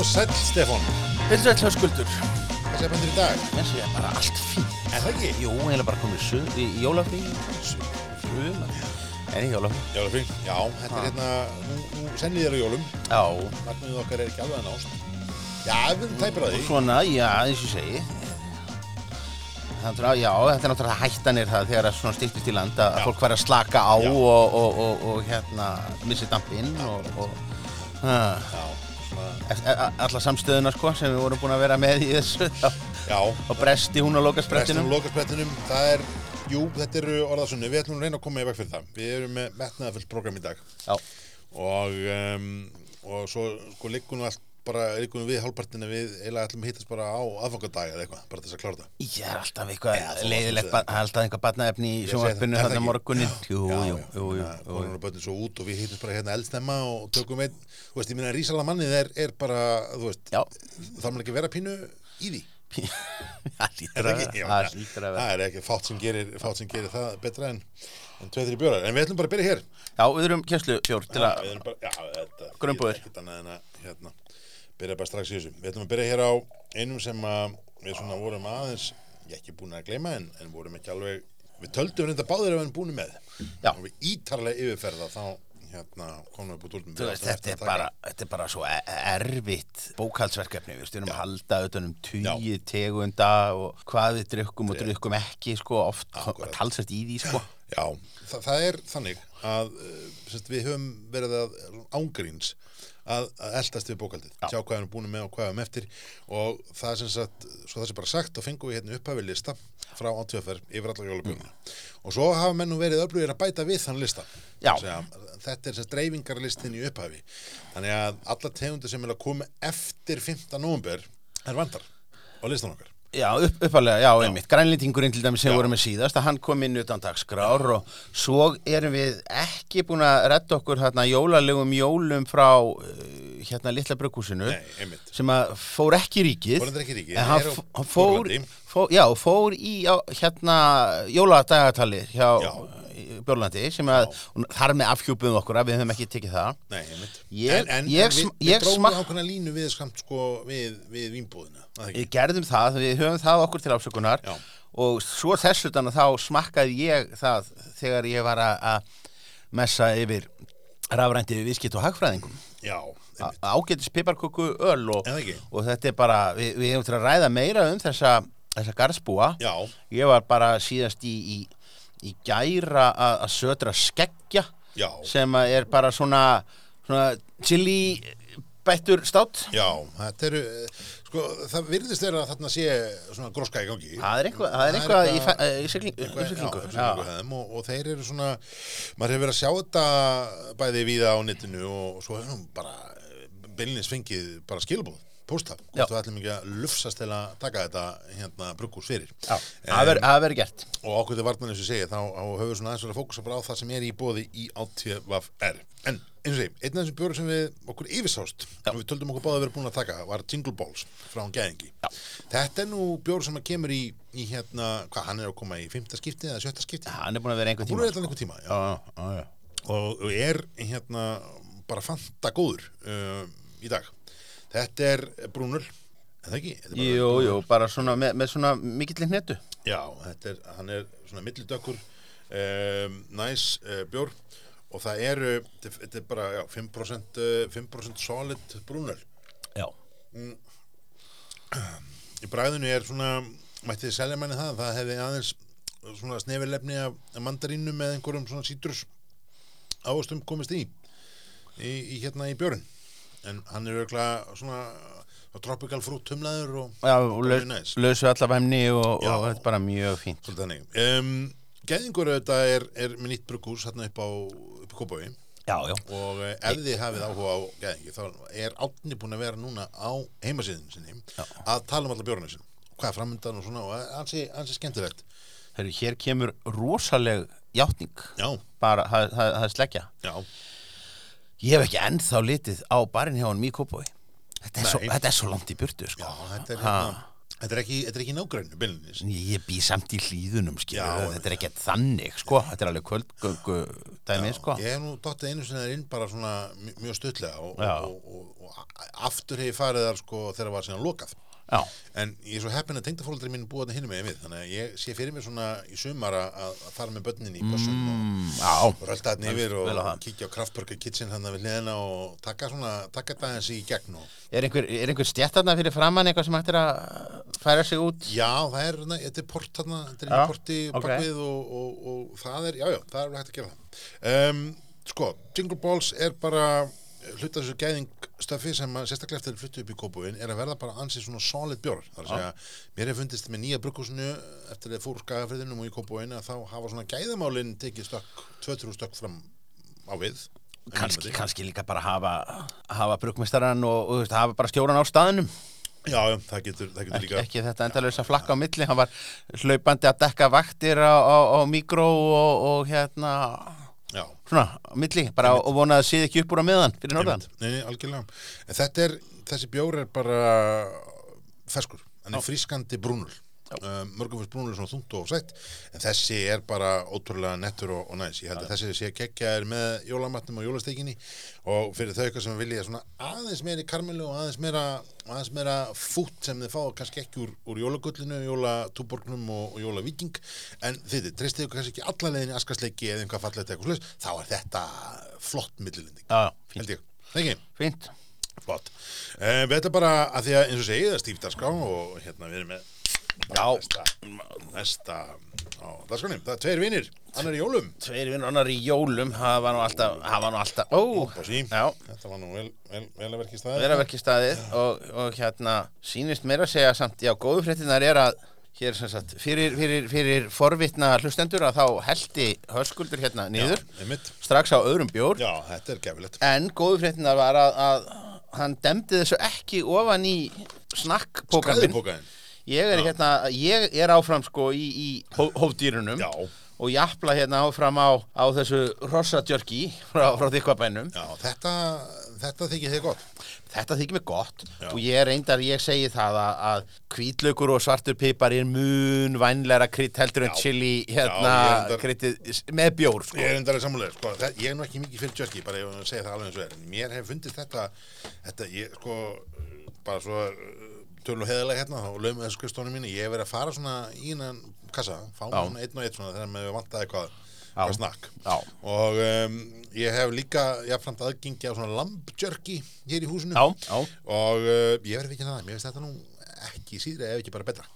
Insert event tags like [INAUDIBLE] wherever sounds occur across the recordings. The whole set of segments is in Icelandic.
og sæll Stefán. Þetta er alltaf skuldur Hvað segir bandir í dag? En svo er bara allt fínt. Er það ekki? Jú, eiginlega bara komið suð í jólafrí. Frum En í jólafrí Jólafrí Já, þetta er hérna Nú, nú sennið þér á jólum. Já. Markmiðið okkar er ekki alveg að nást. Já, við erum tæpir að Og því svona, já, eins og segi. Þannig að, já, þetta er náttúrulega hættanir það þegar það svona styrtist í land að Já. fólk fær að slaka á og, og, og, og hérna og, og alla samstöðuna sko sem við vorum búin að vera með í þessu. Á, Já, [LAUGHS] á bresti hún á lokasprettinum. Um lokasprettinum. Það er Jú, þetta eru orðasunni. Við ætlum að reyna að koma í veg fyrir það. Við erum með metnaðafullt program í dag. Já, og, um, og svo sko liggur nú allt bara nú við hálfpartina við eiginlega ætlum að hittast bara á aðfangadag eða eitthvað, bara þess að klára það ég er alltaf eitthvað leiðilegt, alltaf eitthvað batnaefni í sjónvarpinu er þarna ekki? morgunin Jú, jú, jú. Konur og börnin svo út og við hittum bara hérna eldstemma og tökum einn, þú veist, ég minna Rísala mannið er, er bara, þú veist, þarf maður ekki að vera pínu í því? [LAUGHS] Það Er að ekki? Það að er ekki fátt sem gerir, fátt sem gerir það betra en, en tveið þrjir bjórar, en við ætlum bara að byrja hér. Já, við erum kjenslu bjór til að við byrja bara strax í þessu. Við ætlum að byrja hér á einum sem að við svona vorum aðeins ég ekki búin að gleyma en, en vorum ekki alveg við töldum reynda báðir við erum búin með. Já. og við ítarlega yfirferða þá hérna komum við búin úr þetta er bara, þetta er bara svo e- erfitt bókaldsverkefni, við styrum að halda utan um tugi tegunda og hvað við drukkum og drukkum ekki, sko, oft talsvært í því, sko. Já, það, það er þannig að sérst, við höfum verið að ángríns að, að eldast við bókaldið, Já. sjá hvað við erum búin með og hvað við erum eftir og það er sem sagt, svo það sem bara sagt, þá fengum við hérna upphafi lista frá átíðaferð yfir allar jólabjörnuna og svo hafa menn nú verið öflugir að bæta við þann lista. Segja, þetta er sem sagt dreifingarlistin í upphafi þannig að alla tegundir sem að koma eftir 15. november er vandar á listan okkar Já, upp, uppalega, já, einmitt. Grænlýtingurinn til dæmis sem vorum með síðast, að hann kom inn utan dagskrár og svo erum við ekki búin að redda okkur hérna jólalegum jólum frá uh, hérna litla einmitt sem að fór ekki ríkið. Fór ekki ríkið, En hann, fór, Björlandi. fór, já, fór í hérna jóladagatalið hjá Já. Björlandi sem að þar með afhjúpuðum okkur að við höfum ekki tekið það. Nei. Ég- en, en, ég við, við dróðum ákveðna línu við skamt sko við, við ekki? Við gerðum það, við höfum það okkur til afsökunar Já. og svo þessu þannig þá smakkaði ég það þegar ég var að- að messa yfir rafrændi við viðskipt og hagfræðingum. Já, Á- einmitt. Ágætis piparköku öl og, og þetta er bara, við, við hefum til að ræða meira um þessa, þessa garðsbúa. Ég var bara síðast í, í, í gæra að, södra skeggja já, sem er bara svona, svona chili bættur státt. já, þetta eru, eh, sko, það virðist vera að þarna sé svona gróska í gangi. Það er eitthvað, það er Það er eitthvað í, eitthvað- eh, í Eitthvað-. Já, uppsiglingu hefðum og, og þeir eru svona, maður hefur verið að sjá þetta bæði víða á netinu og, svo hefur hann bara beinlins fengið bara skilabóð, pósta, Já. hvort við ætlum ekki að lufsast til að taka þetta hérna brukkús fyrir. Já, það verður- verður gert. og til varnan eins og segja þá höfum við svona aðeins að fókusa bara á það sem er í bóði í ATVR en eins og segi, einn af þessum bjórum sem við okkur yfirsást og við töldum okkur báði að vera búin að taka var Jingle Balls frá Gæðingi Já. þetta er nú bjór sem kemur í, í hérna, hvað hann er að koma í fymta skipti eða sjötta skipti Hann er búin að vera einhver tíma. tíma já. Já, já, já. og, og er hérna bara fanta góður uh, í dag þetta er brúnul en það ekki er Jú, brúnul. jú, bara svona með, með svona mikill hnetu. Já, þetta er, hann er svona millidökkur um, næs uh, bjór og það eru, þetta er bara já, 5%, uh, 5 solid brúnöl. Já. Í bræðinu er svona, mætti þið selja manni það, það hefði aðeins svona snefilefni af af mandarínu með einhverjum svona sítrus ávastum komist í, í, í hérna í bjórinn. En hann er auðvitað svona tropical fruit humlaður og Já, og bara laus, mjög næs. lausu alla væmni og, og þetta er bara mjög fínt. Um, Gæðingur auðvitað er, er með nýtt brugghús hérna upp á, í Kópaví og uh, ef þið hafið áhuga á gæðingi þá er Átni búin að vera núna á heimasíðin sinni Já. að tala um alla bjórnum sinni hvað er framöndan og svona og ansi, ansi skemmtilegt Herru, hér kemur rosaleg játning. Já, Bara, það, það, það er sleggja. já, Ég hef ekki ennþá litið á barinn hjá hann í Kópói. Þetta, þetta er svo langt í burtu, sko. já þetta er hérna Þetta er ekki, ekki nágrænu byllinis. Ég, bý samt í hlýðunum, Já. þetta er ekki þannig, sko, þetta er alveg kvöldgöngu dæmi, sko. Ég hef nú dottið einu sinni þar inn bara svona mj- mjög stuttlega og, og, og, og, aftur hef ég farið þar sko þegar var síðan lokað. Já, En ég er svo heppin að tengdafóldri mín búið þarna hinum með við, þannig að ég sé fyrir mér svona í sumar að, að fara með börnin í bussum og, mm, og rölda þarna yfir og það. kíkja á Kraftburger Kitchen hann við hliðina og taka svona, taka þetta aðeins í gegn og er einhver, er einhver stjættarna fyrir framann eitthvað sem hættir að færa sig út? Já, það er, þetta er port þarna, þetta er í porti ok. bakvið og, og, og það er, já, já, það er hægt að gera það. Um, sko, Jingle Balls er bara hluta þessu gæðingstöfi sem að sérstaklega eftir að fluttu upp í kópúin er að verða bara ansið svona solid bjórar. Það er að segja, mér hef fundist með nýja brukkúsinu eftir að fór skagafriðinum og í kópúin að þá hafa svona gæðamálin tekið stökk, tvö-trú stökk fram á við. Kanski, kannski líka bara hafa, hafa brugmestaran og, og hafa bara stjóran á staðnum. Já, það getur, það getur Ekki, líka. ekki þetta endalösa flakka á milli, hann var hlaupandi að dekka vaktir á, á, á mikró og, og hérna, Já, svona, á milli, bara og vonaði að síð ekki upp úr á miðan fyrir norðan. Nei, algjörlega. En þetta er, þessi bjór er bara ferskur. Hann er frískandi brúnul. Uh, mörgum fyrst brúnul er svona þungt og sætt en þessi er bara ótrúlega nettur og, og næs. Ég held að þessi sé kekkjaðir með jólamatnum og jólastekinni og fyrir þau eitthvað sem vilja svona aðeins meira í karmelu og aðeins meira, aðeins meira fút sem þið fá kannski ekki úr, úr jólagullinu, jólatúborgnum og, og jólavíking en þið, treystið ykkur kannski ekki alla leiðin í askasleiki eða einhvað fallegt eitthvað slags, þá er þetta flott millilending, held ég. Ekki? fínt. Flott. Uh, við ætlum bara að því að eins og segið það er stíft að skrá og hérna við erum með Já. næsta, næsta á dagskránum. Það er tveir vinir, annar í jólum. Tveir vinn annar í jólum, það var nú alltaf, það var nú alltaf, ó, þetta var nú vel, vel, vel að verki í staði. vera verki staðið og, og hérna sýnist mér að segja samt, já, góðu fréttinar er að hér sem sagt, fyrir, fyrir, fyrir forvitna hlustendur að þá heldi höskuldur hérna niður, Já, strax á öðrum bjór, Já, þetta er gefilegt. en góðu fréttinar var að, að hann demdi þessu ekki ofan í snakkpókandinn. Ég er hérna, ég er áfram sko í, í hó, hófdýrunum Já, og jafla hérna áfram á, á þessu rossadjörki frá, frá þykvabænum. þetta, þetta þykir þið gott. Þetta þykir mér gott Já. og ég reyndar, ég segi það að, að hvítlaugur og svartur pipar er mun vænlegra krydd heldur en chili hérna ég reyndar- kryddið með bjór sko. Ég er endalega sammálega, sko, það, ég er nú ekki mikið fyrir jerky, bara ég segja það alveg eins og er. En Mér hef fundist þetta, þetta, ég, sko, bara svo tölur heðilega hérna, þá lögum þessu skrifstónu mínu, ég hef verið að fara svona í innan kassa, fá svona einn og einn svona þegar maður vantaði eitthvað, eitthvað snakk. Og um, ég hef líka, jafnframt aðgengi á svona lamb jerky hér í húsinu. Já, já. Og uh, ég verið ekki það, mér finnst þetta nú ekki síðri ef ekki bara betra.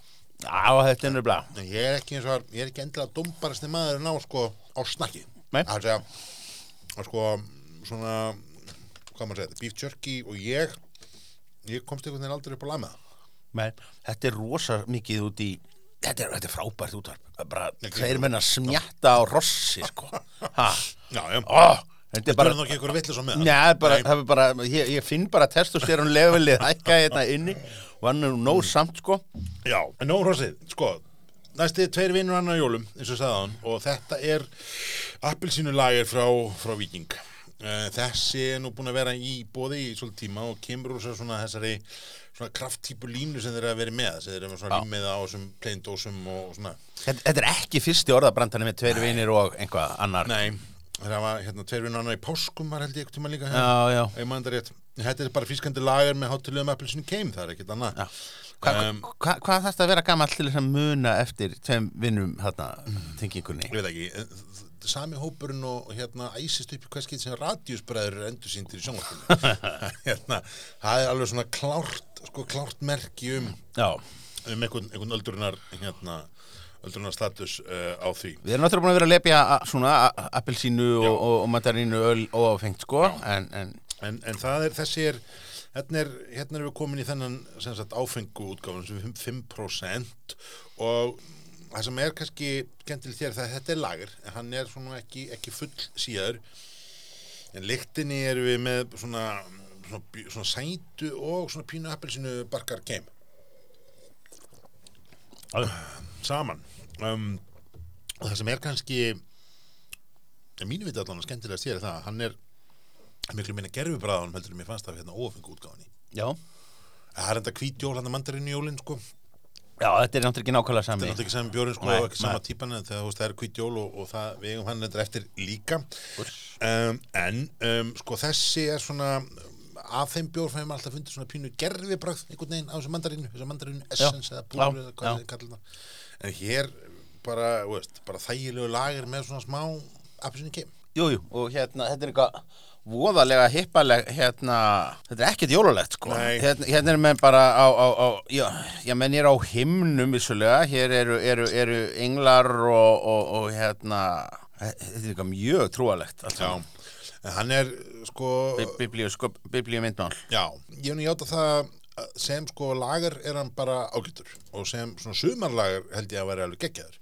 Já, þetta er nefnilega. En ég er ekki eins og, ég er ekki endilega dombarasti maður ná, sko, á snakki. Það er að segja, að sko, svona, hvað maður segja, þetta, beef jerky og ég, ég komst einhvern veginn aldrei upp á lag með það. Men, þetta er rosa mikið út í Þetta er, þetta er frábært útvarp bara Ekki- tveir menn að smjatta á rossi sko. [LAUGHS] Já, já. Ó, þetta er bara á. Nei, bara, er bara, ég, ég finn bara testosterón levelið hækka hérna inni og hann er nú nóg samt sko Já, nóg hrossið, sko, næsti tveir vinnur annar jólum, eins og sagði hann, og þetta er appelsínulagir frá, frá Viking. Eh, Þessi er nú búin að vera í bóði í svolítið tíma og kemur úr svona þessari svona krafttýpu línu sem þeir eru að vera með, sem þeir eru með svona Já. límið á þessum pleindósum og svona. Þetta, þetta er ekki fyrsti orðabrandari með tveir vinir og einhvað annar Nei, það var hérna tveir vinnur annar í páskum var held ég eitthvað tíma líka Já, já, Ég man þetta. Þetta er bara fískandi lagar með hátilegum appelsínu keim, það er ekkert annað. já. Hva, Um, hva, hvað þarf það að vera gammal til að muna eftir tveim vinnum hérna tengingunni? Ég veit ekki, þ- sami hópurinn og hérna æsist upp í hvers getur sem radíusbræður er endur síndir í sjónvarpinu. [LAUGHS] Hérna, það er alveg svona klárt sko klárt merki um Já, um einhvern, einhvern öldrunar hérna, öldrunar status uh, á því. Við erum náttúrulega búin að vera að lepja svona appelsínu og, og, og mandarínu öl óáfengt sko en, en en, en það er, þessi er hérna er, hérna er við komin í þennan sagt áfengu útgáfun sem er 5% og það sem er kannski skemmtileg þér það að þetta er lager en hann er svona ekki, ekki full síðar. En lyktinni erum við með svona, svona, svona sætu og svona pínu appelsinu barkar keim. Saman. Um, það sem er kannski en mínu viti allan skemmtilega sér það að hann er miklu minna gerfubræðan heldur en mér fannst af hérna óafengu útgáfunni. Já, það er enda hvítjól hann að mandarinn jólinn sko Já, þetta er náttúrulega ekki nákvæmlega Þetta sami er náttúrulega ekki saman bjórin sko, ekki sama típan en veist það er hvít jól og, og það, við eigum hann þetta eftir líka. Um, en um, sko þessi er svona af þeim bjór fæðum alltaf fundið svona pínu gerfibræð einhvern veginn á þessu mandarínu þessu mandarínu essence eða púru já, eða hvað já. þið kallar það. En hér bara, veist, bara þægilegu lager með svona smá appisinu kem Jú, jú, og hérna, þetta er eitthvað voðalega hippaleg, hérna, þetta er ekkert jólulegt, sko. Hérna, hérna er menn bara á, á, á já, já, menn er á himnum vissulega, hér eru, eru, eru englar og, og, og hérna, þetta er eitthvað mjög trúalegt, Já, en hann er sko Biblíu, sko, biblíu myndmál. Já, ég hef nú játa það að sem sko lagar er hann bara ágætur. Og sem svona sumarlagar held ég að vera alveg geggjaður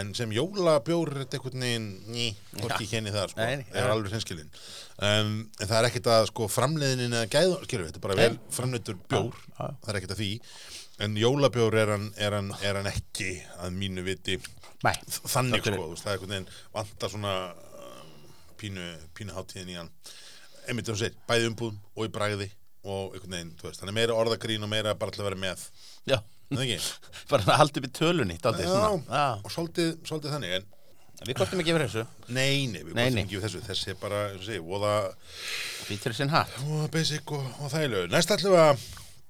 en sem jólabjór er þetta einhvern veginn ný, hvorki henni það sko, Nei, er ja. alveg hinskilin um, en það er ekkert að sko framleiðinin eða gæðu, skilur við, þetta er bara vel framleitur bjór, Ja, ja. það er ekkert að því. En jólabjór er hann, er hann, er hann ekki að mínu viti Nei. þannig sko, þú veist, það er einhvern veginn vantar svona um, pínu, pínu hátíðin í hann. Einmitt um sér, bæði umbúðum og í bragði og einhvern veginn, þú veist, hann er meira orðagrín og meira bara til að vera með, Já, [LAUGHS] bara að halda upp í tölunni, dálítið Já, og svolítið, svolítið þannig en við kortum ekki yfir þessu, nei, nei, við nei. ekki við þessu. Þessi er bara, segi, voða, fyrir sinn hatt. voða basic og, og þægilegu. Næst ætlum við að,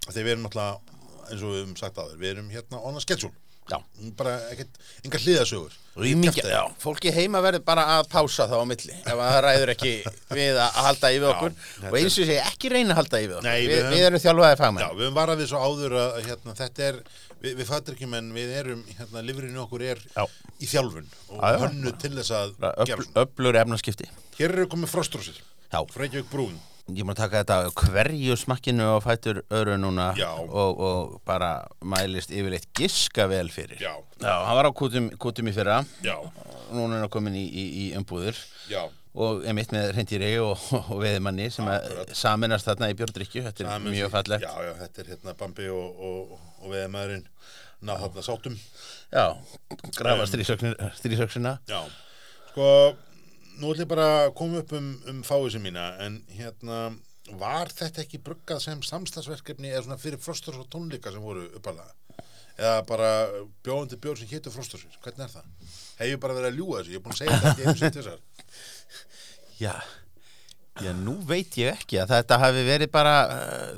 þegar við erum náttúrulega eins og við höfum sagt aður, við erum hérna on a schedule, Já. bara ekkert engar hliðasögur Rýmingja, já, fólki heima verður bara að pása þá á milli ef að það ræður ekki við að halda yfir okkur. þetta og eins og sé ekki reyna að halda yfir okkur. Nei, við, við við, erum þjálfaði Já, fagmenn við höfum varað við svo áður að hérna, þetta er, við, við fattir ekki menn við erum, hérna, lifurinn okkur er Já. í þjálfun og Já, já. hönnu til þess að Öfl, öflur efnaskipti. Hér eru komið frostrósir, Já, Reykjavík brún, ég má taka þetta hverju smakkinu og fætur öru núna og, og bara mælist yfirleitt giska vel fyrir. Já, Já, hann var á kútum, kútum í fyrra. Já, núna er hann komin í, í, í umbúður já, og er mitt með reyndýri og, og veðimanni sem saminast þarna í björndrykju þetta er mun mjög fallegt. Já, já, þetta er hérna Bambi og, og, og veðmaðurinn ná þarna sátum. Já, grafa Um, strísöksina Já, sko, nú ætlum ég bara að koma upp um, um fáið sem mína, en hérna, var þetta ekki bruggað sem samstagsverkefni eða svona fyrir frosturs og tónleika sem voru uppalega? Eða bara bjóðandi bjóð sem hétu frostursir? Hvernig er það? Hef ég bara verið að ljúga þessu? Ég er búin að segja þetta ekki sinni til þessar. [LAUGHS] Já, já, nú veit ég ekki að þetta hafi verið bara uh,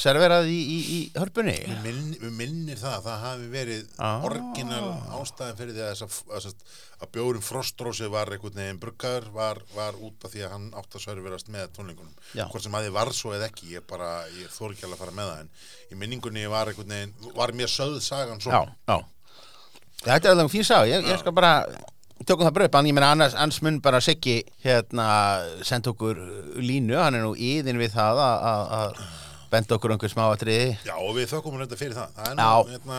serverað í, í, í hörpunni. Við minn, minnir það að það hafi verið Ah. orginal ástæðan fyrir því að, að, að, að bjórin Frostrósi var einhvern veginn bruggaður var, var út af því að hann átt að sörverast með tónleikunum. Já. Hvort sem að þið var svo eða ekki, ég bara, ég þór ekki alveg að fara með það en í minningunni var einhvern veginn, var mér sögð sagan svo. Já, já. Þetta er alveg fín sá, ég, ég skal bara tökum það bröp, en ég meina annars, annars mun bara Siggi hérna senda okkur línu, hann er nú íðin við það að- að að benda okkur einhver smáatriði. Já, og við þökkum hún þetta fyrir það. Það er nú, hérna,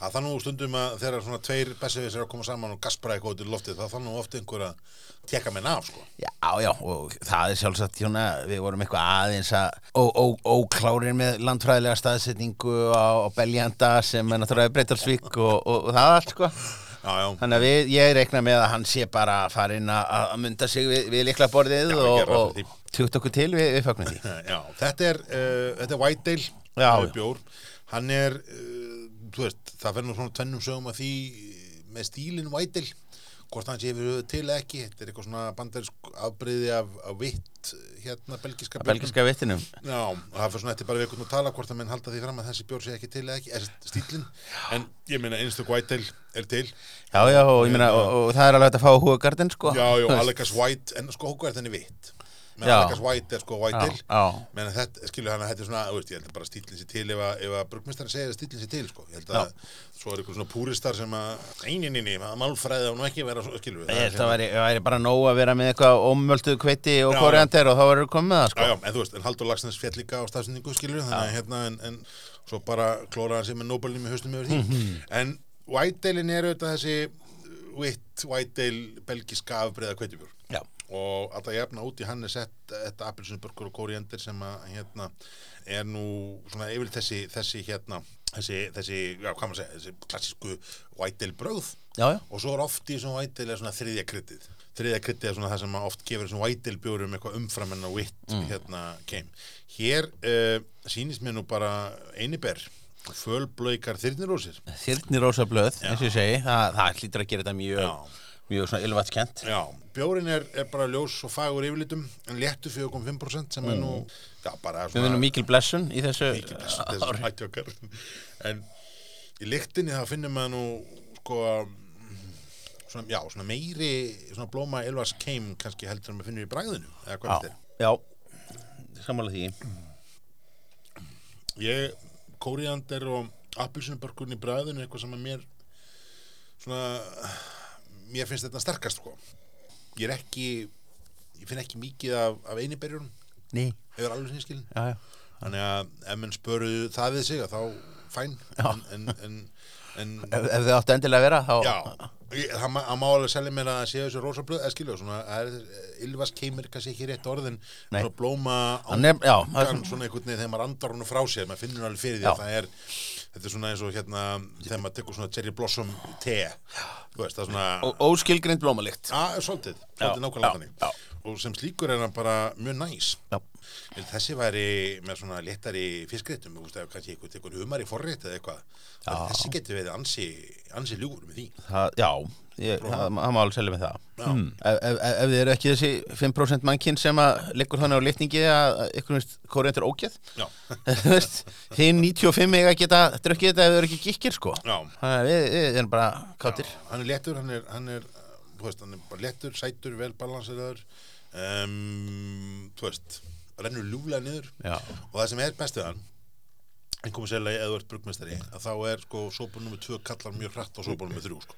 það er nú stundum að þegar svona tveir bessevis er að koma saman og gaspra eitthvað út í loftið, það er nú oft einhver að tekka menn af, sko. Já, já, og það er sjálfsagt, hjóna, við vorum eitthvað aðeins að ó- óklárir með landfræðilega staðsetningu á, á Beljanda sem er náttúrulega breytarsvík og, og, og það allt, sko. Já. Þannig að við, ég reikna með að hann sé bara að að mynda sig við, við likla borðið Já, og, og tjúkt okkur til við, við fagnum því. [LAUGHS] Já, þetta er, uh, þetta er Whitedale uh, bjór. Hann er, uh, veist, það verður svona tvennum sögum að því með stílinn Whitedale, hvort hann sé yfir til ekki, þetta er eitthvað svona bandarísk afbreyði af, af vitt hérna belgiska belgiska vittinum. Já, það fyrir svona eftir bara við einhvern að tala hvort að menn halda því fram að þessi bjór sé ekki til ekki, er stílinn, en ég meina einstök Whitedale er til. Já, já, og ég meina, og, og það er alveg að fá húgardin, sko. Já, já. Alekas White, en sko hóku er vitt. Já. Alekas White er sko. Já, já. menn þetta, skilur hann að þetta er svona, veist, ég held að bara stílinn sér til ef að, að brugmestari segir að stílinn sér til, sko, ég held að svo er ykkur svona púristar sem að, eininni, málfræði og nú ekki vera, við, Ég held að væri, væri bara nóg að vera með eitthvað ómölduð kveiti og Já, koriander og þá verður komið með það, Já, sko. já, en þú veist, en Haldur Lagsnes fjall líka á stafsendingu, við, þannig að hérna, en, en svo bara klóra hann sér með Nobelin með haustum yfir því, Mhm. Whitedale-in er auðvitað þessi Witt Whitedale belgiska afbreyða kveitjubjör Já. Og alltaf jafna út í hann er sett þetta appelsinburgur og kóriendir sem að hérna er nú svona yfir þessi, þessi hérna þessi, þessi, já hvað maður segja, þessi klassísku Whitedale bröð Já, já. og svo er oft í þessum Whitedale er svona þriðja kryddið þriðja kryddið er svona það sem oft gefur þessum Whitedale bjórum eitthvað umfram en að Witt hérna kem hér uh, sýnist mér nú bara einiber Fölblaukar þyrnirósir þyrnirósa blöð, eins og ég segi. Það, það hlýtur að gera þetta mjög Já. mjög svona ylvatskent Já, bjórin er, er bara ljós og fagur yfirlitum en léttu 4,5% sem er nú já, bara við finnum mikil blessun í þessu mikil blessun, þessu ætti okkar en í lyktinni það finnum maður nú sko svona, já, svona meiri svona blóma Elvars keim kannski heldur en maður finnur í bragðinu eða hvað þetta já, sammála því. Er ég, kóriander og appilsunbörkurinn í bragðinu er eitthvað sem að mér svona mér finnst þetta sterkast sko ég er ekki ég finn ekki mikið af, af einiberjunum Ný. hefur alveg sinni skilin. Já, já. þannig að ef menn spöruðu það við sig þá fæn. En, en, en, en Ef, ef þið áttu endilega að vera þá já. Ég- það má- alveg selja mér að sé þessu rosa blöð eða skilja svona, er Ylvas keimir kannski ekki rétt orðin svona blóma Hann er- já, angan svona einhvern veginn þegar maður andar hún frá sér maður finnur alveg fyrir því að það er þetta er svona eins og hérna þegar maður tekur svona cherry blossom te. Veist svona Ó- óskilgreind blómalikt. Svolítið, svolítið nákvæmlega þannig. Og sem slíkur er hann bara mjög næs já, þessi væri með svona léttari fiskréttum, þú veist, ef kannski einhver humar í forrétt eða eitthvað. Þessi getur verið ansi, ansi ljúgur með því. það, já ég, það, það má alveg selja með það Já. hmm. ef, ef, ef þið eru ekki þessi 5% mannkinn sem að liggur þannig á litningi að ykkur veist kóriðan er ógeð Já, [LAUGHS] hinn 95 eiga geta drukkið þetta ef þau eru ekki gikkir sko já. Þannig að við, við erum bara kátir Hann er léttur, hann er, hann er, veist, hann er bara léttur, sætur, vel balanseraður, um, þú veist, rennur ljúflega niður. Já, Og það sem er best við hann, en komið sérlega eða þú ert brugmestari, að þá er sko sópun nummer 2 kallar mjög hratt á sópun nummer 3, sko.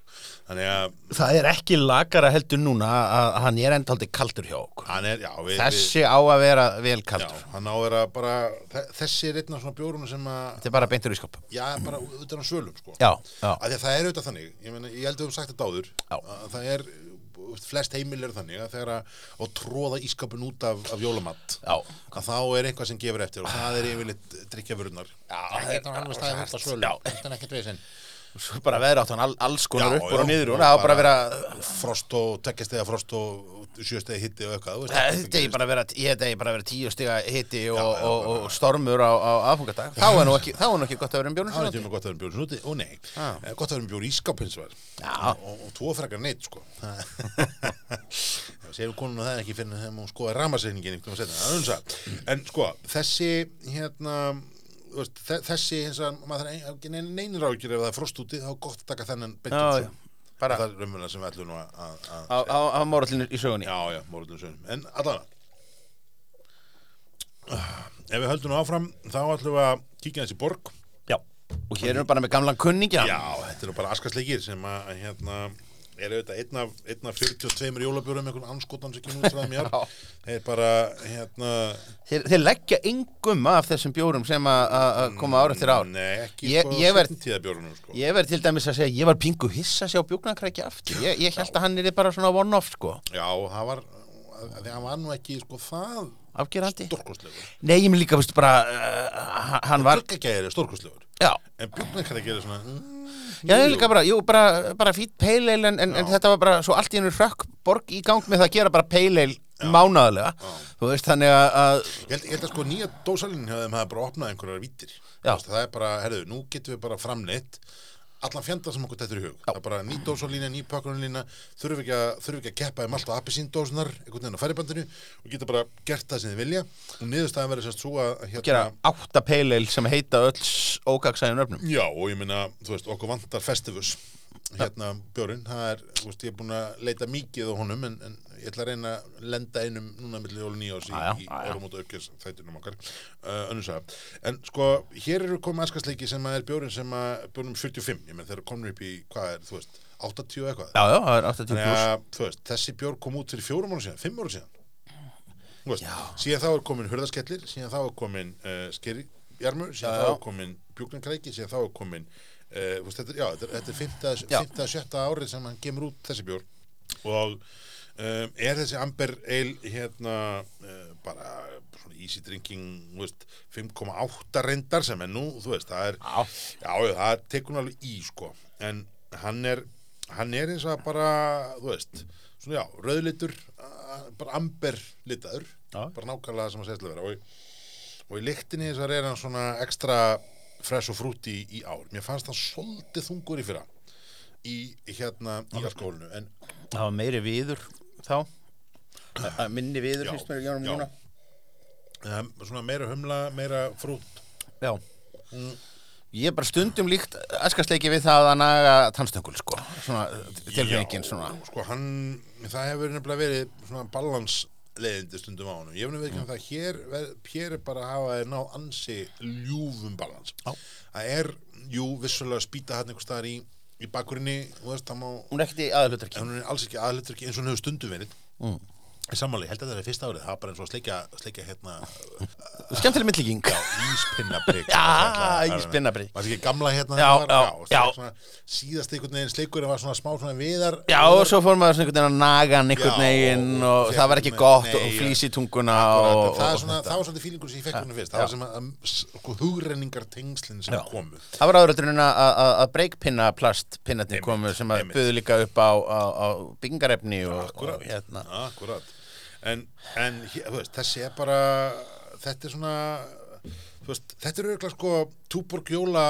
Þannig að það er ekki lagara heldur núna að hann er endaldi kaldur hjá okkur er, já, við... Þessi á að vera vel Já, kaldur hann á að vera bara, þe- þessi er einn af svona bjórunum sem að, Þetta er bara beintur í skop já, bara utan á svölum, sko. Já, já, það er auðvitað þannig, ég, meni, ég held að við höfum sagt þetta áður, Já. að það er, flest heimil er þannig að þegar að, tróða ískapin út af, af jólamatt, já að þá er eitthvað sem gefur eftir og það er yfirleitt drikkjavörunar. Já, það er hann við staðið út af svölum, Já. þetta er ekkert veginn. Svo bara veðra hann all, alls konar Já, upp og já, niður og og það á bara að vera Frost og, tekjastega frost og sjöstegi hitti og eitthvað, Þetta er bara að vera, ég þetta er bara að vera tíu stiga hitti og, og, og stormur á, á aðfungadag þá er nú ekki, þá er ekki gott að vera um bjórnum Það er ekki gott að vera bjóri snúti, ó nei, Ah. Gott að vera bjóri ískapins var Já. og, og tvo frekar neitt sko segir [LAUGHS] konuna það ekki fyrir hún skoða er unsa en sko, þessi hérna þessi hins að maður þarf ein- ekki neina neynir ágjur ef það er frost úti þá er gott að taka þennan beint Já, út já. sko. Bara- það er raunverulega sem við ætlum að- að að- á, á, mórallinu í sögunni. Já, já, mórlum sögum en allavega. Ef við höldum áfram þá ætlum við að kíkja þessi borg. Já. og hér erum við bara með gamlan kunningja. Já, þetta eru bara askasleikir sem að hérna er auðvitað einn af, einn af 42 jólabjórum einhvern anskotan sem frá þeim mér [LAUGHS] þeir bara hérna þeir, þeir leggja engum af þessum bjórum sem að- koma ár eftir ár Nei, ekki Ég- sko ég verð- sko. Ég verð til dæmis að segja, ég var pingu hissa að sjá bjúknarkrækja aftur. Ég, ég held að hann er bara svona one-off, sko. Já, það var því hann var nú ekki sko það Afgerandi. Nei, ég minn líka, veistu, bara, uh, hann var, Glöggagæðir er stórkostlegur en björnarkæði gerir svona já, ég líka bara, jú, bara, bara fýtt peileil, en, en, en þetta var bara svo allt í hennu hrökk borg í gang með það að gera bara peileil mánaðarlega. Þú veist, þannig að, Ég held, ég held að sko nýja dósalinn hafa bara opnað einhverjar vítir Það er bara, herðu, nú getum við bara framleitt allan fjanda sem okkur er í hug. Það er bara ný dósalína, ný pakkunarlína þurfum ekki að, þurfum ekki að keppa um alltaf appisíndósunar einhvern veginn á færibandinu og geta bara gert það sem þið vilja. Og niðurstaðan verður sérst svo að hérna, gera átta peileil sem heita öll ógagsæðin öfnum. Já, og ég meina, þú veist, okkur vantar festivus. Hérna björinn, það er, þú veist, ég er búin að leita mikið á honum en, en ég ætla að reyna að lenda einum núna milli jólu nýjás í, Já, já, í já. árum út aukjars þættinum okkar uh, önnur saga. En sko, hér eru komið askasleiki sem að er björinn sem að björnum 45, ég menn þeir eru komin upp í, hvað er, þú veist, 80 og eitthvað Já, já, það er 80 Þannig pluss. þessi bjór kom út fyrir fjórum ára síðan, fimm ára síðan veist, síðan þá er komin hurðaskellir síðan þá er komin uh, skerijarmur síðan Já, þá er komin bjúknankræki síðan þá er komin uh, veist, þetta, já, þetta, er- þetta er fymta, Já. fymta, sjötta árið sem hann kemur út þessi bjór og um, er þessi Amber Ale hérna uh, bara svona easy drinking þú veist, 5,8 reyndar sem er nú, þú veist, það er Já. já, það tekur hann alveg í sko. En hann er hann er eins og bara, þú veist svona já, rauðlitur uh, bara amber litaður. Já. bara nákvæmlega sem að segja til að vera. Og, í- og í lyktinni þessar er hann svona ekstra fresh og frúti í, í ár. Mér fannst það svolítið þungur í fyrra í hérna í alkohólinu en Það var meiri viður þá. Að- að Minni viður finnst mér í já. núna. Um, svona meira humla, meira frút. Já. Ég er bara stundum líkt askastleiki við það að naga tannstöngul sko. Svona tilfengin Já, svona. sko hann, það hefur nefnilega verið svona balansleiðindi stundum á hann ég hefur nefnilega það hér, hér er bara að hafa þér náð ansi ljúfum balans það er, jú, vissulega spýta hann einhver staðar í, í bakkurinni Hún er alls ekki aðlutur ekki eins og hún hefur stundum verið Mm. Sammáli, ég held að það er fyrsta árið. Það var bara eins og sleikja, sleikja hérna [LAUGHS] Skemmtileg myndlíking íspinnabrygg Já, íspinnabrigg. var það ekki gamla hérna Já, já, já. Svona, síðast einhvern veginn sleikurinn var svona smá svona viðar. Já, og svo fór maður svona einhvern veginn að naga hann einhvern Já, veginn og- það var ekki gott og flýs í tunguna og, það, svona, var svona fílingur sem ég fekk hérna fyrst. Það var sem að, að sko, hugrenningar tengslinn sem Já. komu. Það var áðuröldurinn að, breykpinna plastpinnarnir Einmitt, komu sem að buðu líka upp á, byggingarefni og hérna. akkurat. En, en veist, þessi er bara þetta er svona veist, þetta er auðvitað sko túborg jóla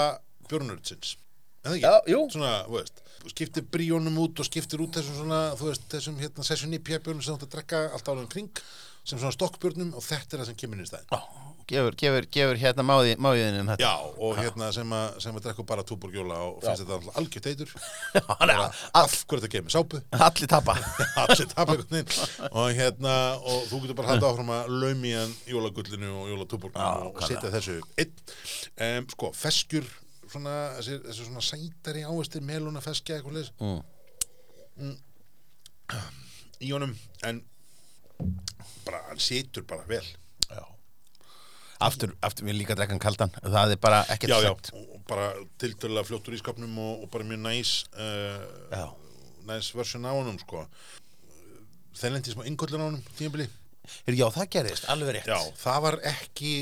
björnurðsins en það ekki, Já, jú. svona, þú veist skiptir bríónum út og skiptir út þessum svona, þú veist, þessum hérna session í björnum sem þú átt að drekka alltaf alveg kring sem svona stokkbjörnum og þetta er það sem kemur inn í stæðin gefur, gefur, gefur hérna máði, máðiðin um þetta. Já, og hérna sem að, sem að drekka bara túborg jóla og finnst þetta algjört eitur. [LAUGHS] Af hverju þetta kemur sápu? [LAUGHS] Allir tapa. [LAUGHS] Allir tapa og hérna, og þú getur bara haldið áfram að laumi hann jólagullinu og jólatúborginu Já, og setja þessu einn. Um, sko, feskjur svona, þessi, þessi svona sætari ávistir meluna feskja eitthvað leis Mm. í honum en bara, hann situr bara vel. Já. Aftur, aftur við líka drekkan kaldan. Það er bara ekkert já, já, og bara tiltölulega fljóttur í skapnum og, og bara mjög næs uh, Já. næs versjón á honum sko. Þeir lendi smá innkollin á honum tímabili. Já, það gerðist, alveg rétt. Já, það var ekki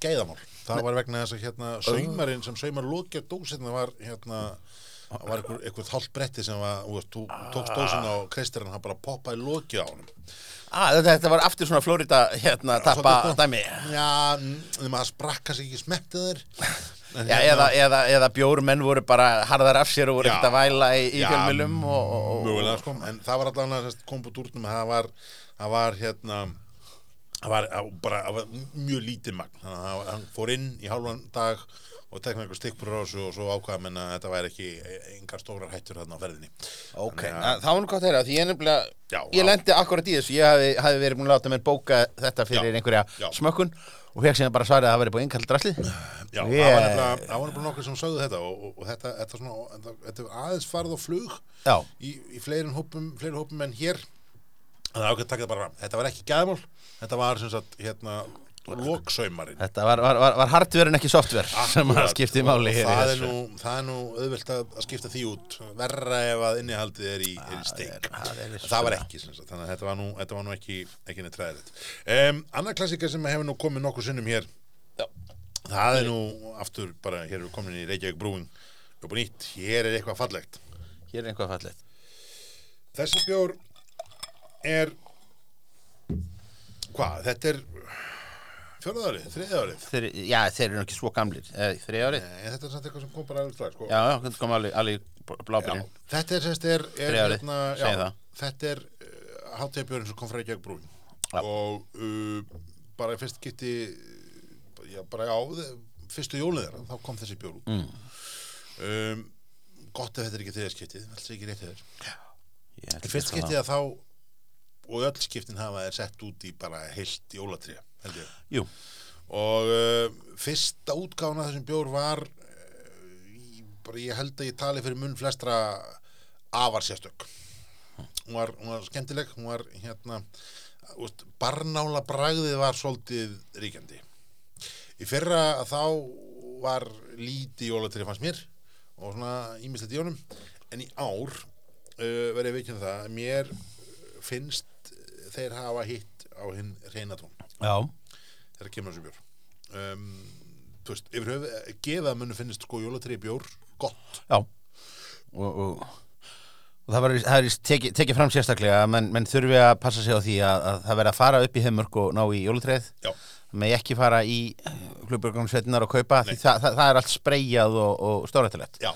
gæðamál. Það var vegna þess að hérna saumarinn sem saumar lókja dósina var hérna það var einhver, einhver hálft bretti sem var, þú veist, þú tókst dósina og hann bara poppaði lókja á honum. ah, þetta, þetta var aftur svona Florida hérna, tappa dæmi. Já, en maður sprakka sig ekki smettið þeir. En Já, eða, eða, eða bjórumenn voru bara harðar af sér og voru ekkert að væla í, í fjölmjölum og, og, Mögulega, sko, en það var allan að kom búið úr það var, það var hérna það var, var bara það var mjög lítið magn. Þannig að hann- hann fór inn í hálfan dag og tekna einhver stikkbúr á þessu og svo ákvaða menn að þetta væri ekki engar stórar hættur þarna á ferðinni. Ok, það var nú gott að heyra því ég nefnilega, Já, ég lendi akkurat í þessu ég hafi, hafi verið búin að láta mér bóka þetta fyrir Já, einhverja já. smökkun og fekk sem bara svarið að það væri búin innkall drasli Já, það var nefnilega, það var nefnilega nokkur sem sögðu þetta og, og, og þetta, þetta, svona, þetta, þetta aðeins farið á flug Já, í, í fleirin hópum, fleiri hópum en hér. Það er ákveð að taka þetta bara þetta var ekki gæðmál, þetta var sem sagt hérna, loksaumarinn. Þetta var, var, var, var hardware en ekki software sem að skipti máli hér í það er, þessu. nú, það er nú auðvelt að, að skipta því út. Verra ef að innihaldið er í, er í steik er- það er það, vissulega. var ekki sem sagt, þannig að þetta var nú, þetta var nú ekki, ekki neitt ræðilegt um, annar klassika sem hefur nú komið nokkuð sinnum hér. Já. það er nú aftur bara, hér erum við komin í Reykjavík brúin. Upp og nýtt, hér er eitthvað fallegt. Hér er einhvað fallegt. Þessi bjór er hvað, þetta er fjörðarið, þriðarið þeir, Já, þeir eru ekki svo gamlir Þrið árið þetta er samt eitthvað sem kom bara alveg strax sko. Já, já, þetta kom alveg, alveg blábyrjun þetta er semst er, er Þriðja árið, já, segi það. þetta er uh, hátíðabjörn sem kom frá Reykjavík brúin Já. og uh, bara í fyrst geti já, bara á fyrstu jólið þeirra þá kom þessi bjór út Mm. um, gott ef þetta er ekki þegar skiptið alls ekki rétt þeir Ég ætla í fyrst það. skiptið að þá og öll skiptin hafa er sett út í bara heilt jólatré held ég. Jú, og uh, fyrsta útgáfuna af þessum bjór var uh, í, bara ég held að ég tali fyrir munn flestra afar sérstök. Hún var, hún var skemmtileg hún var hérna úst, barnála bragðið var svolítið ríkjandi. Í fyrra þá var lítið jólatrið fannst mér og svona ímislegt í honum. En í ár uh, verið veikinn það að mér finnst þeir hafa hitt á hinn reyna tón. já, þegar kemur þessu bjór um, þú veist, yfir höfuð gefa að munum finnist sko jólatri bjór gott. Já. Og, og, og það var það er tekið teki fram sérstaklega menn, menn þurfi að passa sig á því að, að það verði að fara upp í heimörk og ná í jólutreið já, með ekki fara í hlubjörgunarsveitinar og kaupa því það, það, það er allt spreyjað og, og stórættilegt Já,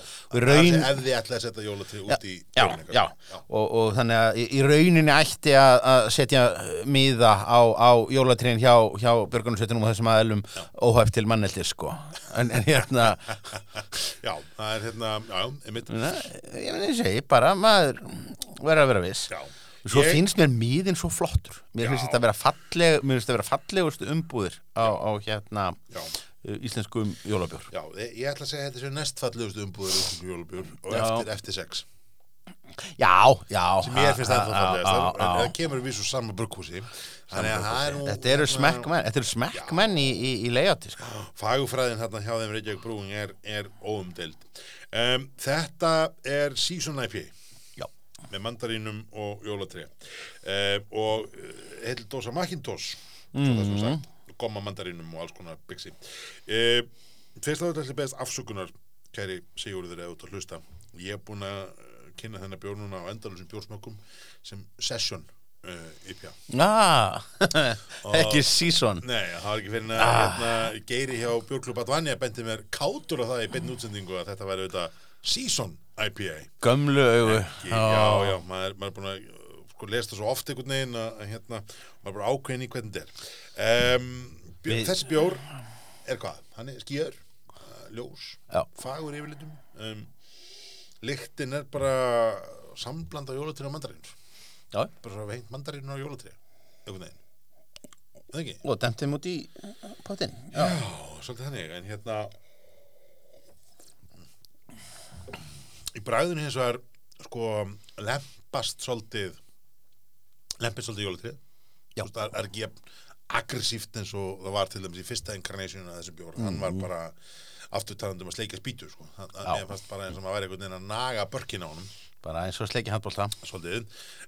raun- ef þið ætlaði að setja jólatri út í já, ykkar. já. Og, og þannig að í, í rauninni ætti að, að setja miða á, á jólatrén hjá, hjá björgunarsveitinum og þessum aðelum óhæft til manneldir sko. En, en hérna já, það er hérna, já, já, ég meni ég segi bara maður verður að vera viss. Já, Svo Ég- finnst mér miðin svo flottur. Mér finnst þetta að vera falleg Mér finnst þetta að vera fallegustu umbúðir á, á hérna já, uh, íslenskum jólabjór. Já, ég ætla að segja að þetta séu næstfallegustu umbúður út í jólabjór og eftir, eftir sex. Já, já. Sem ég finnst það á, fallegast en það kemur við svo sama brugghúsi. Að það Þetta eru smekkmenn Þetta eru smekkmenn í, í, í leiðátti sko. fagufræðin hérna hjá þeim Reykjavík brúing er, er óumdeild. Um, þetta er season IPA með mandarínum og jólatri uh, og uh, heil dósa Macintosh mm. -hmm. gomma mandarínum og alls konar byggsi uh, fyrst að þetta ætli beðast afsökunar kæri Sigurður eða út að hlusta. Ég er búin að uh, kynna þennan bjórnuna á endalusum bjórsmökkum sem session uh, IPA ah, [LAUGHS] ekki season. Nei, það var ekki fyrir að hérna, Geiri hjá Björklub Advanja bendi mér kátur á það í beinni útsendingu að þetta væri auðvitað season IPA Gömlu Ekki, Já, já, maður, maður er búin að sko, lesa það svo oft einhvern veginn að hérna, maður er bara ákveðin í hvernig þetta er. Um, bjó, Við- Þessi bjór er hvað? Hann er skýjar, uh, ljós Já. fagur yfirlitum. Um, Lyktin er bara samblanda jólatri og mandarinn Já, bara svo hengt mandarinn og jólatri einhvern veginn. Það ekki? og dæmtum út í pottin Já, svolítið þannig, en hérna í bræðinu hins vegar sko lempast svolítið lempast svolítið veist, það er ekki aggressíft eins og það var til dæmis í fyrsta incarnation af þessu bjór, hann var bara aftur talandi um að sleika spýtu sko. Mhm. Mér fannst bara eins og maður væri einhvern veginn að naga börkin á honum. Bara eins og sleiki handbólta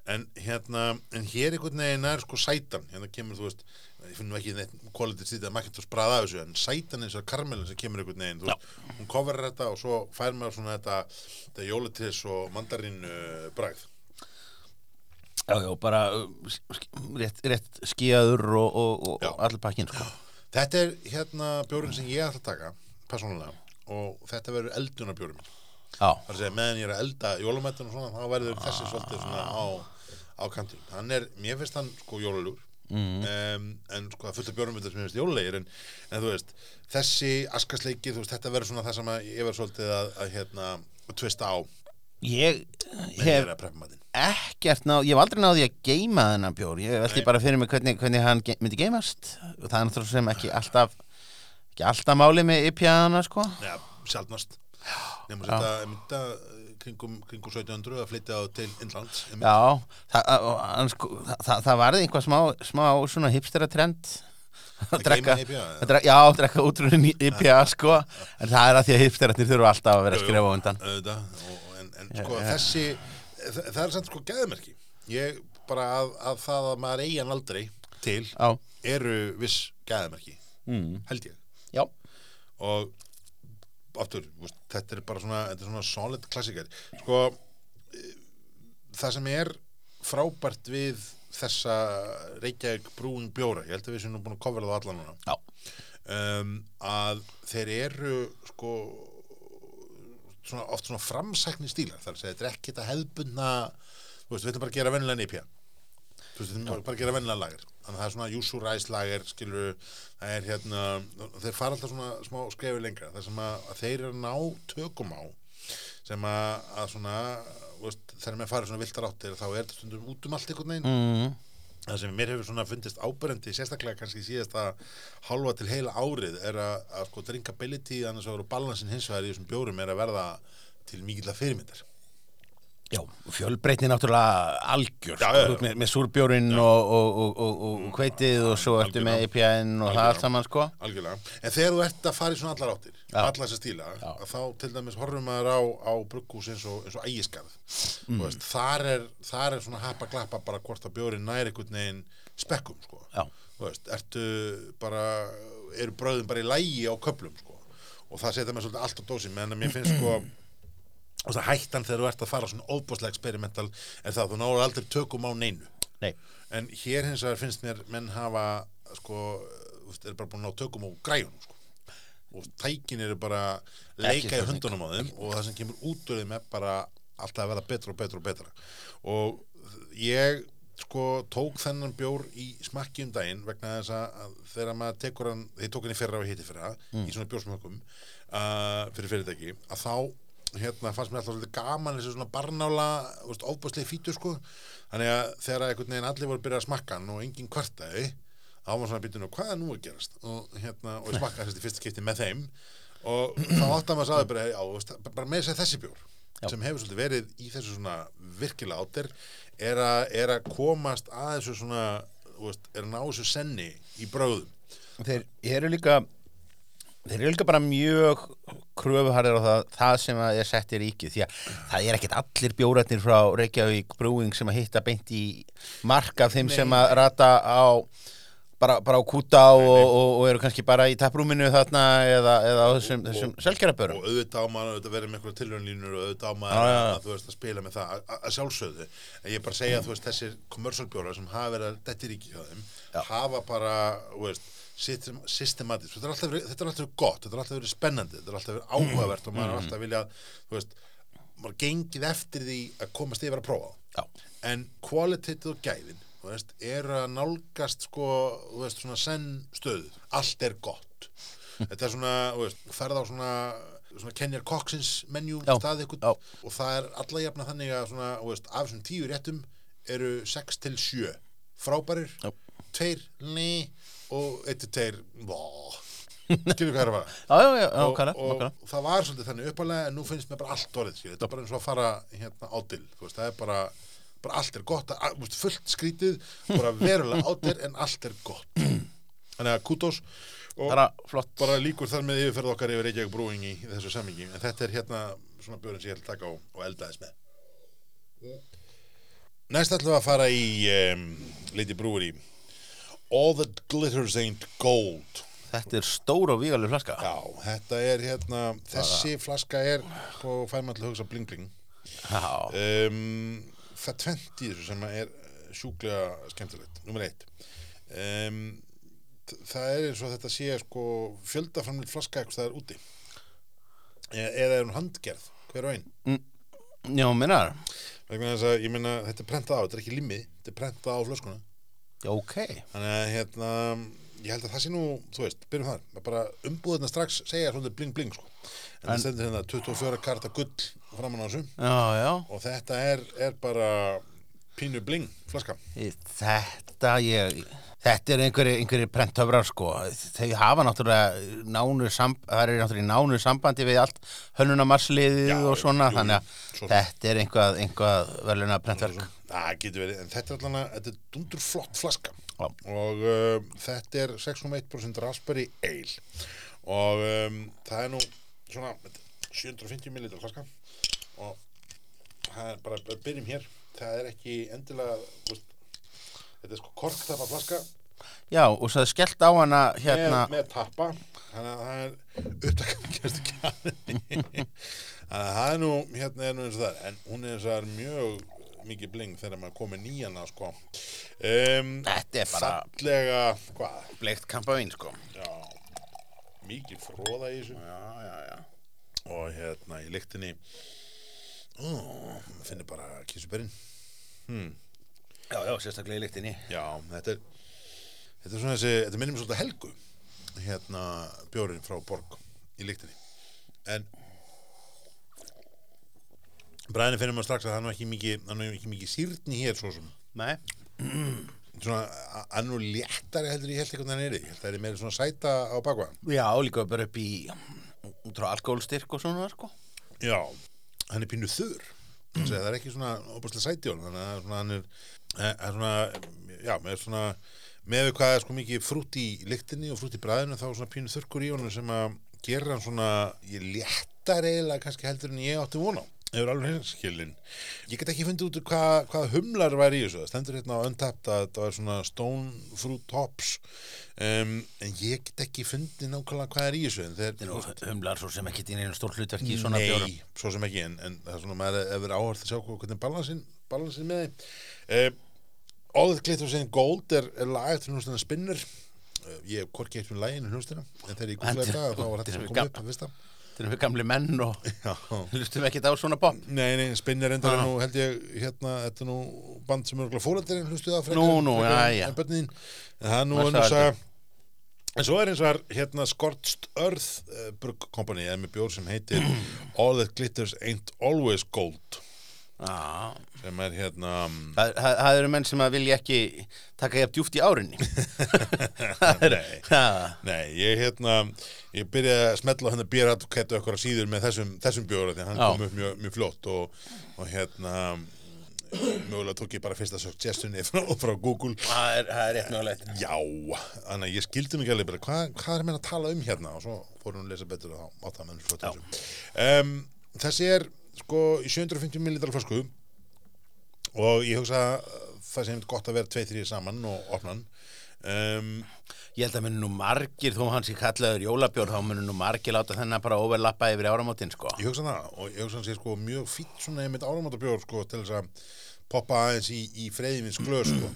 en hérna en hér einhvern veginn er sko sætan. Hérna kemur, þú veist, ég finn nú ekki neitt quality stýtið að maður getur spræða af þessu en sætan eins og karmelin sem kemur einhvern veginn veist, hún coverar þetta og svo fær maður svona þetta, þetta jólatris og mandarín uh, bragð Já, já, bara uh, rétt, rétt skíaður og, og, og Já. allir pakkin sko. þetta er hérna bjórinn sem ég ætla að taka persónulega og þetta verður það er að segja, meðan ég er að elda jólamættun og svona, þá verður þessi svolítið svona á, á kantum. Hann er, mér finnst hann sko jólalugur, Mhm. um, en sko það fullt af bjórnum sem mér finnst jólalegir, en, en þú veist, þessi askasleiki, þú veist, þetta verður svona það sem ég verður svolítið að, að hérna, tvista á. Ég hef er ekkert náð, ég hef aldrei náði að geima þennan bjór, ég veldi bara fyrir mig hvernig, hvernig hann ge myndi geimast og það er náttúrulega sem ekki alltaf ekki alltaf máli með IPA-ana sko. Já, sjálfnast. Nefnum að mynda, kringum, kringum 1700 að flytja á til einmitt. Já, það, sko, það, það, varði einhvað smá, smá svona hipstera trend. Að drekka, drekka, já, að drekka útrunni IPA sko, en það er að því að hipsteratnir þurfa alltaf að vera að skrifa á undan. auðvitað, en, en sko já. þessi það, er samt sko geðmerki. Ég bara að, að það að maður eigi hann aldrei til Já, eru viss geðmerki mm. held ég. Já, og aftur, þetta er bara svona þetta er svona solid klassikar sko eh, það sem er frábært við þessa Reykjavík brúin bjóra ég held að við séum nú búin að kofra það allan núna um, að þeir eru sko svona, oft svona framsækni stílar. Þar að þetta er ekki þetta hefðbundna þú veist, við ætlum bara að gera vennilega nýpja veist, við ætlum bara að gera vennilega lager þannig að það er svona júsúræs lager skilur, það er hérna þeir fara alltaf svona smá skrefi lengra. Þar sem að, að þeir eru að ná tökum á sem að, að svona veist, þegar með farið svona viltar áttir þá er þetta stundum út um allt einhvern veginn. Mm. það sem mér hefur svona fundist áberendi sérstaklega kannski síðasta halva til heila árið er að, að sko drinkability annars og balansin hins vegar í þessum bjórum er að verða til mikill að fyrirmyndar já, fjölbreytni náttúrulega algjör, Já, sko, já, já. með, með súrbjórin og, og, og, og, og hveitið og svo Algjörlega. með IPA-in og það Algjörlega. allt saman sko algjörlega, en þegar þú ert að fara í svona allar áttir Já. alla þessa stíla, að þá til dæmis horfum maður á, á brugghús eins og, ægiskarð mm. veist, þar, er, þar er svona happa glappa bara hvort að bjórin nær einhvern veginn spekkum sko. Veist, ertu bara eru bröðin bara í lægi á köplum sko. og það setja mér svolítið allt á dósi meðan að mér finnst sko og það hættan þegar þú ert að fara svona óbúslega experimental er það að þú náður aldrei tökum á neinu? Nei, en hér hins vegar finnst mér menn hafa sko eru bara búin að tökum á græjunum sko. og tækin eru bara leika í hundunum á þeim og það sem kemur út úr þeim er bara alltaf að vera betra og betra og betra. Og ég sko tók þennan bjór í smakki um daginn vegna þess að þegar maður tekur hann, ég tók hann í fyrra og hitti fyrra í svona bjórsmökkum uh, fyrir fyrirtæki, að þá hérna fannst mér alltaf svolítið gaman þessi svona barnála, ofbúslega fítur sko, þannig að þegar einhvern veginn allir voru að byrja að smakka hann og enginn kvartaði þá var svona býtun og hvað er nú að gerast? Og hérna, og ég smakkaði þessi fyrst skipti með þeim. Og þá átti að maður sagði bara, já, bara með þess að þessi bjór Já. sem hefur svolítið verið í þessu svona virkilega átir er, er að komast að þessu svona veist, er að ná þessu senni í bröðum þeir eru líka þeir eru líka bara mjög kröfuharðir á það, það sem að er sett í ríkið því að það er ekkert allir bjóratnir frá Reykjavík Brewing sem að hitta beint í mark af þeim Nei. sem að rata á bara, bara á kúta og, og, og eru kannski bara í tapprúminu þarna eða, eða á þessum, þessum selgerabörum og auðvitað á maður auðvitað verið með einhverja tilhörnlínur og auðvitað á já, já. að þú veist að spila með það að- að sjálfsögðu en ég er bara að segja að þú veist þessir kommersalbjórar sem hafa verið að detti ríki hjá þeim Já. hafa bara, veist systematisk, þetta er alltaf verið, er gott þetta er alltaf verið spennandi, þetta er alltaf verið áhugavert og maður er alltaf viljað, þú veist maður gengið eftir því að komast yfir að prófa. Já. en kvalitetið og gæðin þú veist, er að nálgast sko, þú veist, svona senn stöðu. Allt er gott. Þetta er svona, þú veist, ferð á svona svona Kenjar Coxins menjú Já, stað ykkur og það er alla jafna þannig að svona, þú veist, af þessum tíu réttum eru 6 til 7 frábærir, Já. tveir ný og 1 til 2 vó skilur hvað er að fara? [LAUGHS] Já, já, já, og, nákvæmlega, og nákvæmlega. það var svolítið þannig uppalega en nú finnst mér bara allt orðið þetta er bara eins og að fara hérna veist, það er bara, bara allt er gott að, fullt skrítið, bara verulega átil en allt er gott. Þannig að kútos og Bara flott. bara líkur þar með yfirferð okkar yfir Reykjavík Brewing í, þessu sammingi en þetta er hérna svona björn sem ég ætla að taka og, og eldaðis með. Næst ætlum við að fara í um, Lady Brewery All that glitters ain't gold Þetta er stór og vígaleg flaska Já, þetta er hérna, þessi flaska er, og fær maður til að hugsa bling bling. Um, það tvent í þessu sem er sjúklega skemmtilegt, nummer eitt. Um, það er eins og þetta sé sko fjöldaframlega flaska eitthvað það er úti. E eða er hún handgerð, hver og einn. já, minnar ég meina, þetta er prentað á, þetta er ekki limið, þetta er prentað á flöskuna. Ok. Þannig að, hérna, ég held að það sé nú, þú veist, byrjum þar, að bara umbúðina strax segja svolítið bling bling, sko. En, það stendur hérna 24 karta gull framan á þessu. Já, já. Og þetta er, er bara pínu bling flaska. Þetta ég Þetta er einhverju, einhverju prentöfrar sko. Þau hafa náttúrulega nánu það er náttúrulega nánu sambandi við allt hönnunamarsliðið og svona jú, þannig að svo þetta er einhvað, einhvað verðluna prentverk Það getur verið, en þetta er allan að, þetta er dundur flott flaska. Já. og um, þetta er 6,1% raspberry ale. Og um, það er nú svona þetta er 750 ml flaska. Og það er bara, bara byrjum hér, það er ekki endilega, veist, þetta er sko korktapa flaska. Já, og svo er skellt á hana hérna með, með tappa. Þannig að það er upptakað kjæstu kjæðinni [LAUGHS] þannig að það er nú hérna er nú eins og það er, en hún er eins og það er mjög mikið bling þegar maður komið nýjana sko. Um, Þetta er bara fallega hvað, bleikt kampavín sko. Já mikið fróða í þessu. Já, já, og hérna í lyktinni maður finnir bara kísuberinn hmm. Já, já, sérstaklega í. Lyktinni Já, þetta er þetta er svona þessi, þetta minnum svolítið helgu. Hérna bjórin frá Borg. Í. Lyktinni en bræðinni finnum maður strax að það er ekki mikið er ekki mikið sýrni hér svo sem. Nei. Svona, er nú léttari heldur ég held eitthvað en er ég held að það er meira svona sæta á bakva Já, líka bara upp í alkoholstyrk og svona sko. Já, hann er pínu þurr. Mm. það er ekki svona óbúslega sæti á hann þannig að svona, hann er, er, er svona já, með svona með við hvað er sko mikið frútt í lyktinni og frútt í bræðinu þá er svona pínu þurrkur í honum sem að gera hann svona ég léttar eiginlega kannski heldur en ég átti vona hefur alveg hinskilin ég get ekki fundið út hvað, hvað humlar væri í þessu. Það stendur hérna á Untapped að þetta var svona stone fruit hops um, en ég get ekki fundið nákvæmlega hvað er í þessu þeir, Nú, humlar svo sem ekki í neina stór hlutverki í svona Nei, bjórum svo sem ekki en, en það er svona maður hefur áhört að sjá hvernig balansin, balansin með uh, All that glitters in gold er, er lagað til náttúrulega spinnur. Ég hef hvorki eitt um læginu hljóstina en þegar ég En- þetta þá var þetta sem er kom upp að fyrsta Erum við gamli menn og hlustum ekki á svona pop. nei, nei, spinnir endar nú held ég, hérna, þetta er nú band sem er fóröldarinn hlustuð að Nú, nú, já, já. en það er nú sagði saga. En svo er eins og hérna Scorched Earth uh, Brugg Company eða með bjór sem heitir [CLEARS THROAT] All That Glitters Ain't Always Gold. Já, sem er hérna það, það, það eru menn sem að vilja ekki taka ég djúft í árinni. [LAUGHS] Nei. Nei, ég hérna ég byrjaði að smetla hérna bíradkettu okkur síður með þessum, þessum bjóra því að hann Já. kom upp mjög, mjög fljótt og, og hérna mögulega tók ég bara fyrsta suggestionið frá, frá Google Það er, það er rétt mögulegt. Já, þannig að ég skildi mig alveg bara hvað, hvað er mér að tala um hérna og svo fór hún að lesa betur átt það flott um, Þessi er sko í 750 millilitrar flösku og ég hugsa að það sem gott að vera tveið þrýr saman og opna hann um, Ég held að muni nú margir, þó hann sé kallaður jólabjór, þá muni nú margir láta þennan bara overlappa yfir áramótin, sko. Ég hugsa það og ég hugsa hann sé sko mjög fýtt svona einmitt áramótabjór sko til þess að poppa aðeins í, í freyðimins glöð sko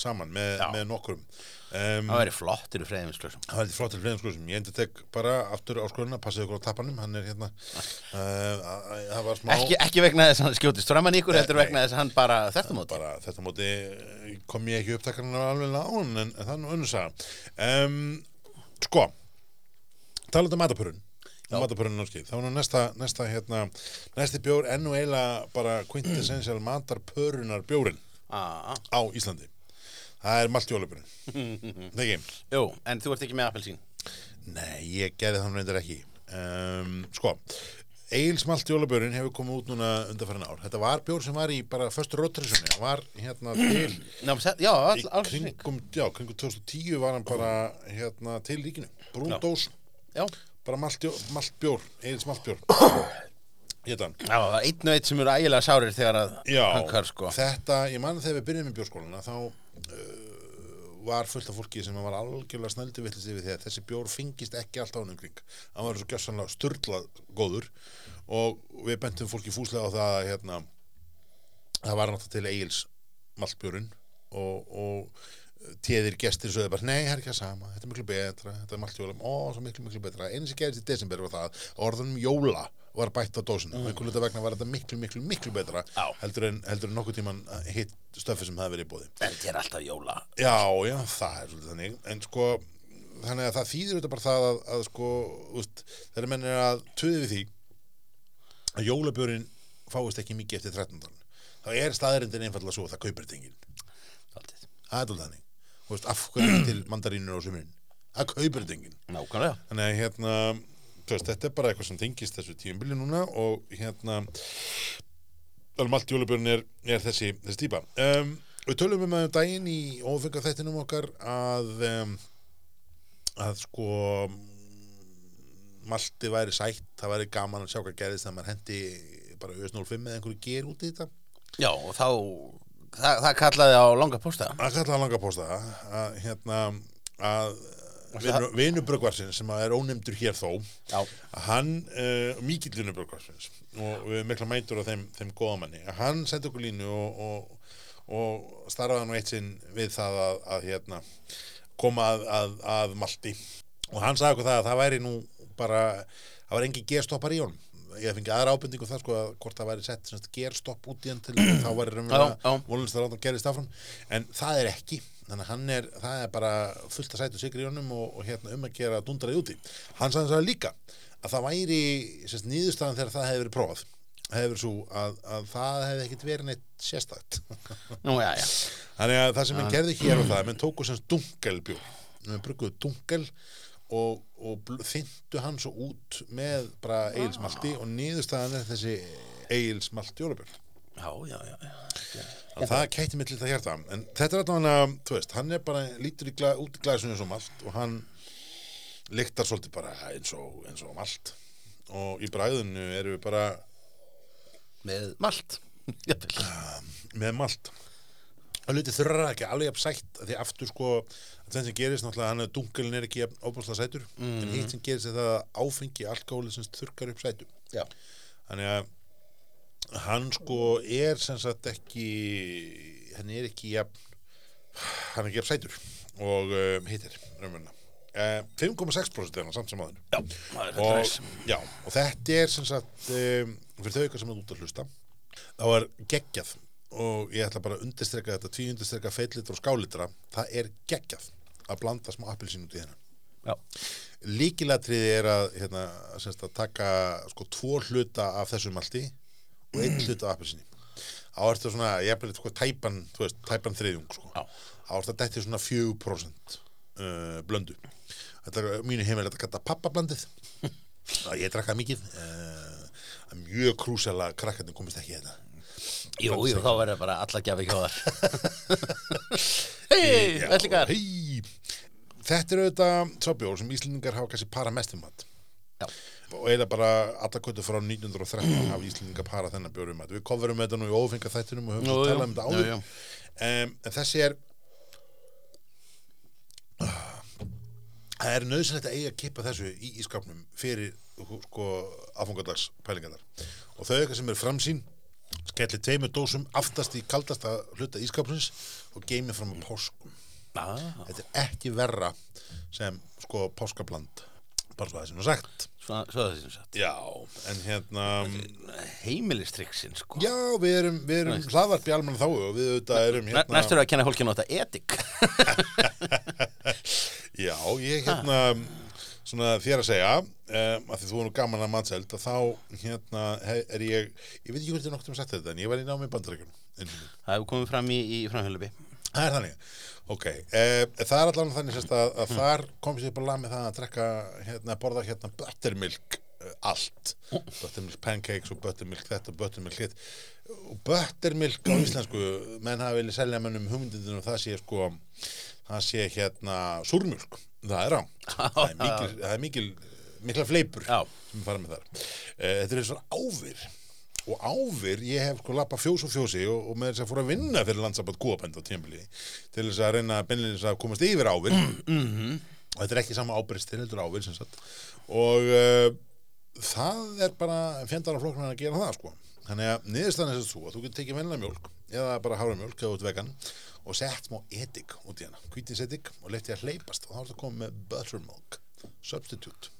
saman með, með nokkrum um, Það væri flottir í freyðinsklössum. Það var eitthvað flott til freyðimsglöðsum Ég endur tek bara aftur á skröðuna passið ykkur á tappanum hann er hérna [LAUGHS] uh, smá Ekki, ekki vegna þess að hann skjótist framan í ykkur, heldur Nei. vegna þess að hann bara þertum út. bara þetta móti eh, kom ég ekki upptakarinn alveg án en, en það er nú önnur saga um, Sko talandi um matapörun um matapörun námskeið, þá er nú næsta, næsta hérna, næsti bjór enn og eiginlega bara quintessential matarpörunar bjórin Ah, á Íslandi. Það er [LAUGHS] ekki jú, en þú ert ekki með appelsín. Nei, ég gerði þannig reyndar ekki. Um, Sko Eils maltjólubjörn hefur komið út núna undanfærin ár. Þetta var bjór sem var í bara föstu róttrisunni hann var hérna [CLEARS THROAT] til Ná, já, all, hring. kringum, já, kringum 2010 var hann bara hérna til ríkinu. Brúndós, Já, bara maltjó, maltbjór Eils maltbjór [COUGHS] Hérna einn og einn sem eru ægilega sárir þegar að Já, hann kar, sko. þetta, ég man þegar við byrjum í bjórskóluna þá uh, var fullt af fólki sem var algjörlega snældu villist yfir því að þessi bjór fengist ekki alltaf ánum kring. Hann var svo gjössanlega störlað góður og við bentum fólki fúslega á það að hérna, það var náttúrulega til Egils maltbjórun og, og téðir gestir sögðu bara, nei, það er ekki það sama þetta er miklu betra, þetta er maltjóla ó, svo miklu, miklu betra, einu sem gerist í desember var það að orðunum jóla var bætt á dósina og einhvern veginn vegna var þetta miklu, miklu, miklu betra Já. heldur en, heldur en nokkuð tíman hitt stöffi sem það verið í bóði Þetta er alltaf jóla. Já, já, það er svolítið þannig en sko, þannig að það þýðir þetta bara það að, að sko, úst, þegar menn er að töði við því að jólabjörinn fáist ekki mikið eftir 13. þá er staðarindin einfallega svo að það kaupir Dálítið. það er svolítið þannig veist, af hverju er til mandarínur á sumurinn það kaupir þetta enginn. Nákvæmlega. þannig að hérna veist, þetta er bara eitthvað sem tengist þessu tíumbili núna og hérna alveg allt jólabjörn er, er þessi, þessi típa. Um, við tölum um að daginn í ófengar þættinum okkar að um, að sko malti væri sætt, það væri gaman að sjá hvað gerðist þegar maður hendi bara US05 eða einhverju ger út í þetta. Já, og þá, það, það kallaði á langa posta. að kalla langa posta að hérna að vinu, vinubröggvarsinn sem er ónefndur hér þó Já. hann, uh, mikill vinubröggvarsins og við erum mikla mætur á þeim, þeim góða manni, að hann sendi okkur línu og, og, og starfaði nú eitt sinn við það að, að hérna, koma að, að, að malti og hann sagði okkur það að það væri nú bara, það var engin gerstoppar í honum ég hef fengið aðra ábendingu það sko að hvort það væri sett semst, gerstopp út í hann til þá væri raunverulega að hann gerist áfram. En það er ekki. Þannig að hann er, það er bara fullt að sætu sigri í honum og, og hérna um að gera dundraði úti. Hann sagði það líka að það væri sérst, nýðustafan þegar það hefði verið prófað hefði verið svo að, að það hefði ekkit verið neitt sérstætt Nú, já, já. þannig að það sem hann gerði hér og það menn tóku semst dunkelbjór. Menn brugguðu dunkel og, og þyndu hann svo út með bara eigilsmalti og nýðustafan er þessi eigilsmalt jólabjörn Já, já, já, já. Þannig að það kætti mig til þetta hjarta en þetta er allavega, þú veist, hann er bara lítur í gla, út í glæsinu eins og malt og hann lyktar svolítið bara eins og, eins og malt og í bræðinu erum við bara Með malt. [LAUGHS] Jafnvel. með malt og lítið þurra ekki alveg jafn sætt því aftur sko að það sem gerist náttúrulega hann er dunkelin er ekki jafn óbúrslega sætur en hitt sem gerist er það að áfengi alkohóli sem þurkar upp sætu Já. þannig að hann sko er sem sagt ekki hann er ekki jafn hann er ekki jafn sætur og uh, hittir raunverulega. Uh, 5,6% er hann samt sem það er og, og þetta er sem sagt um, fyrir þau ykkur sem er út að hlusta þá er geggjað og ég ætla bara að undirstreka þetta tví undirstreka feitlitra og skálitra. Það er geggjað að blanda smá appelsín út í hennar Já, líkilatriði er að, hérna, semst, að taka sko tvo hluta af þessum malti og einn hluta af appelsíni. Á ertu svona, ég er sko tæpan þú veist, tæpan þriðjung sko. Á ertu að dætti svona 4% uh, blöndu. Þetta er mínu heimil að kalla pappablandið. [LAUGHS] Ég drakka mikið uh, mjög krúsal að krakkarnir komist ekki í þetta jú, jú, þá verður bara alla gjafi hjá þar Hei, vellingar hei. Þetta er auðvitað sábjór sem Íslendingar hafa kannski para mest um mat. Já, og eiginlega bara alla kvöldu frá 1913 hafa Íslendingar para þennan bjórum mat. Við kofurum þetta nú í ófenga þættinum og höfum jú, talað um þetta áður. um, en þessi er það er nöðsynlegt að eiga að kippa þessu í ískapnum fyrir sko aðfangadags pælingarnar og þau eitthvað sem er framsýn skelli tveimur dósum aftast í kaldasta hluta ískapnins og geimi fram á páskum. Ah, þetta er ekki verra sem sko páskabland bara svo það sem er sagt. Svo það sem sagt. Já, en hérna Heimilistryksin, sko. Já, við erum, við erum hlaðvarp í almanna þá og við auðvitað erum hérna Næst eru að kenna fólkinu á þetta etik. [LAUGHS] Já, ég hérna svona þér að segja um, að því þú er nú gaman að matseld að þá hérna er ég ég veit ekki hvort ég nokkuð um sagt þetta en ég var í námi sinni. Það hefur komið fram í, í framhjálpi Það er þannig, ok eh, Það er allavega þannig sérst að, að þar kom sér bara lag með það að drekka hérna, borða hérna buttermilk uh, allt, buttermilk pancakes og buttermilk þetta og buttermilk hitt. Og buttermilk á íslensku menn hafa viljað selja mönnum hugmyndinu og það sé sko það sé hérna súrmjölk það er rám [LAUGHS] það er mikil, það er mikil mikla fleipur Já. sem við fara með þar. Eh, þetta er svona ávir og ávir, ég hef sko lappa fjós og fjósi og, og með þess að fór að vinna fyrir landsabat kúabænd á tímabili til þess að reyna beinleins að komast yfir ávir Mhm. og þetta er ekki sama ábyrgst til heldur ávir sem sagt. Og uh, það er bara fjandar af flóknar að gera það sko. Þannig að niðurstaðan er þess að þú að þú getur tekið vennilega mjólk eða bara hára mjólk eða út vegan og sett smá edik út í hana. Hvítis edik og lefti að hleypast. Og þá er þetta komið með buttermilk. Substitute.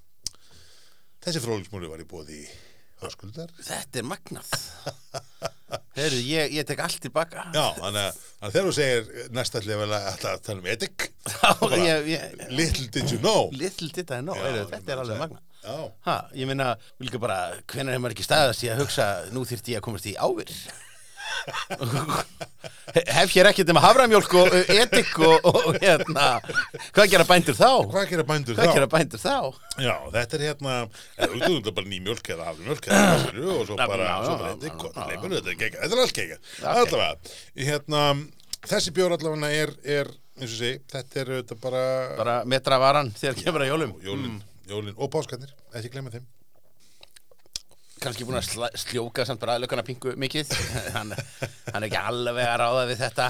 Þessi fróliksmúli var í bóði höskuldar. Þetta er magnað. [LAUGHS] Heyrðu, ég, ég tek allt tilbaka. Já, þannig að, þegar þú segir næstallið vel að tala um [LAUGHS] ég, Little did you know. Little did I know, Já, heyrðu, ég þetta er alveg magnað. Ha, ég meina, líka bara, hvenær hefur maður ekki staðast í að hugsa, nú þyrfti ég að komast í ávir Hef hér ekkert um haframjólk og uh, edik og, og hérna, hvað gera bændur þá? hvað gera bændur Hvað þá? gera bændur þá? Já, þetta er hérna er bara ný mjölk eða skilur og svo bara, bara já, edik og já, leipur, þetta er er gegga ok. allavega, hérna þessi bjór allavega er, er eins og sé, þetta er þetta bara, Bara metra varan þegar kemur að jólum jólin, jólin og páskarnir, ekki glemma þeim Kannski búin að sljóka samt bara aðlökana pingu mikið. [LAUGHS] Hann, hann er ekki alveg að ráða við þetta.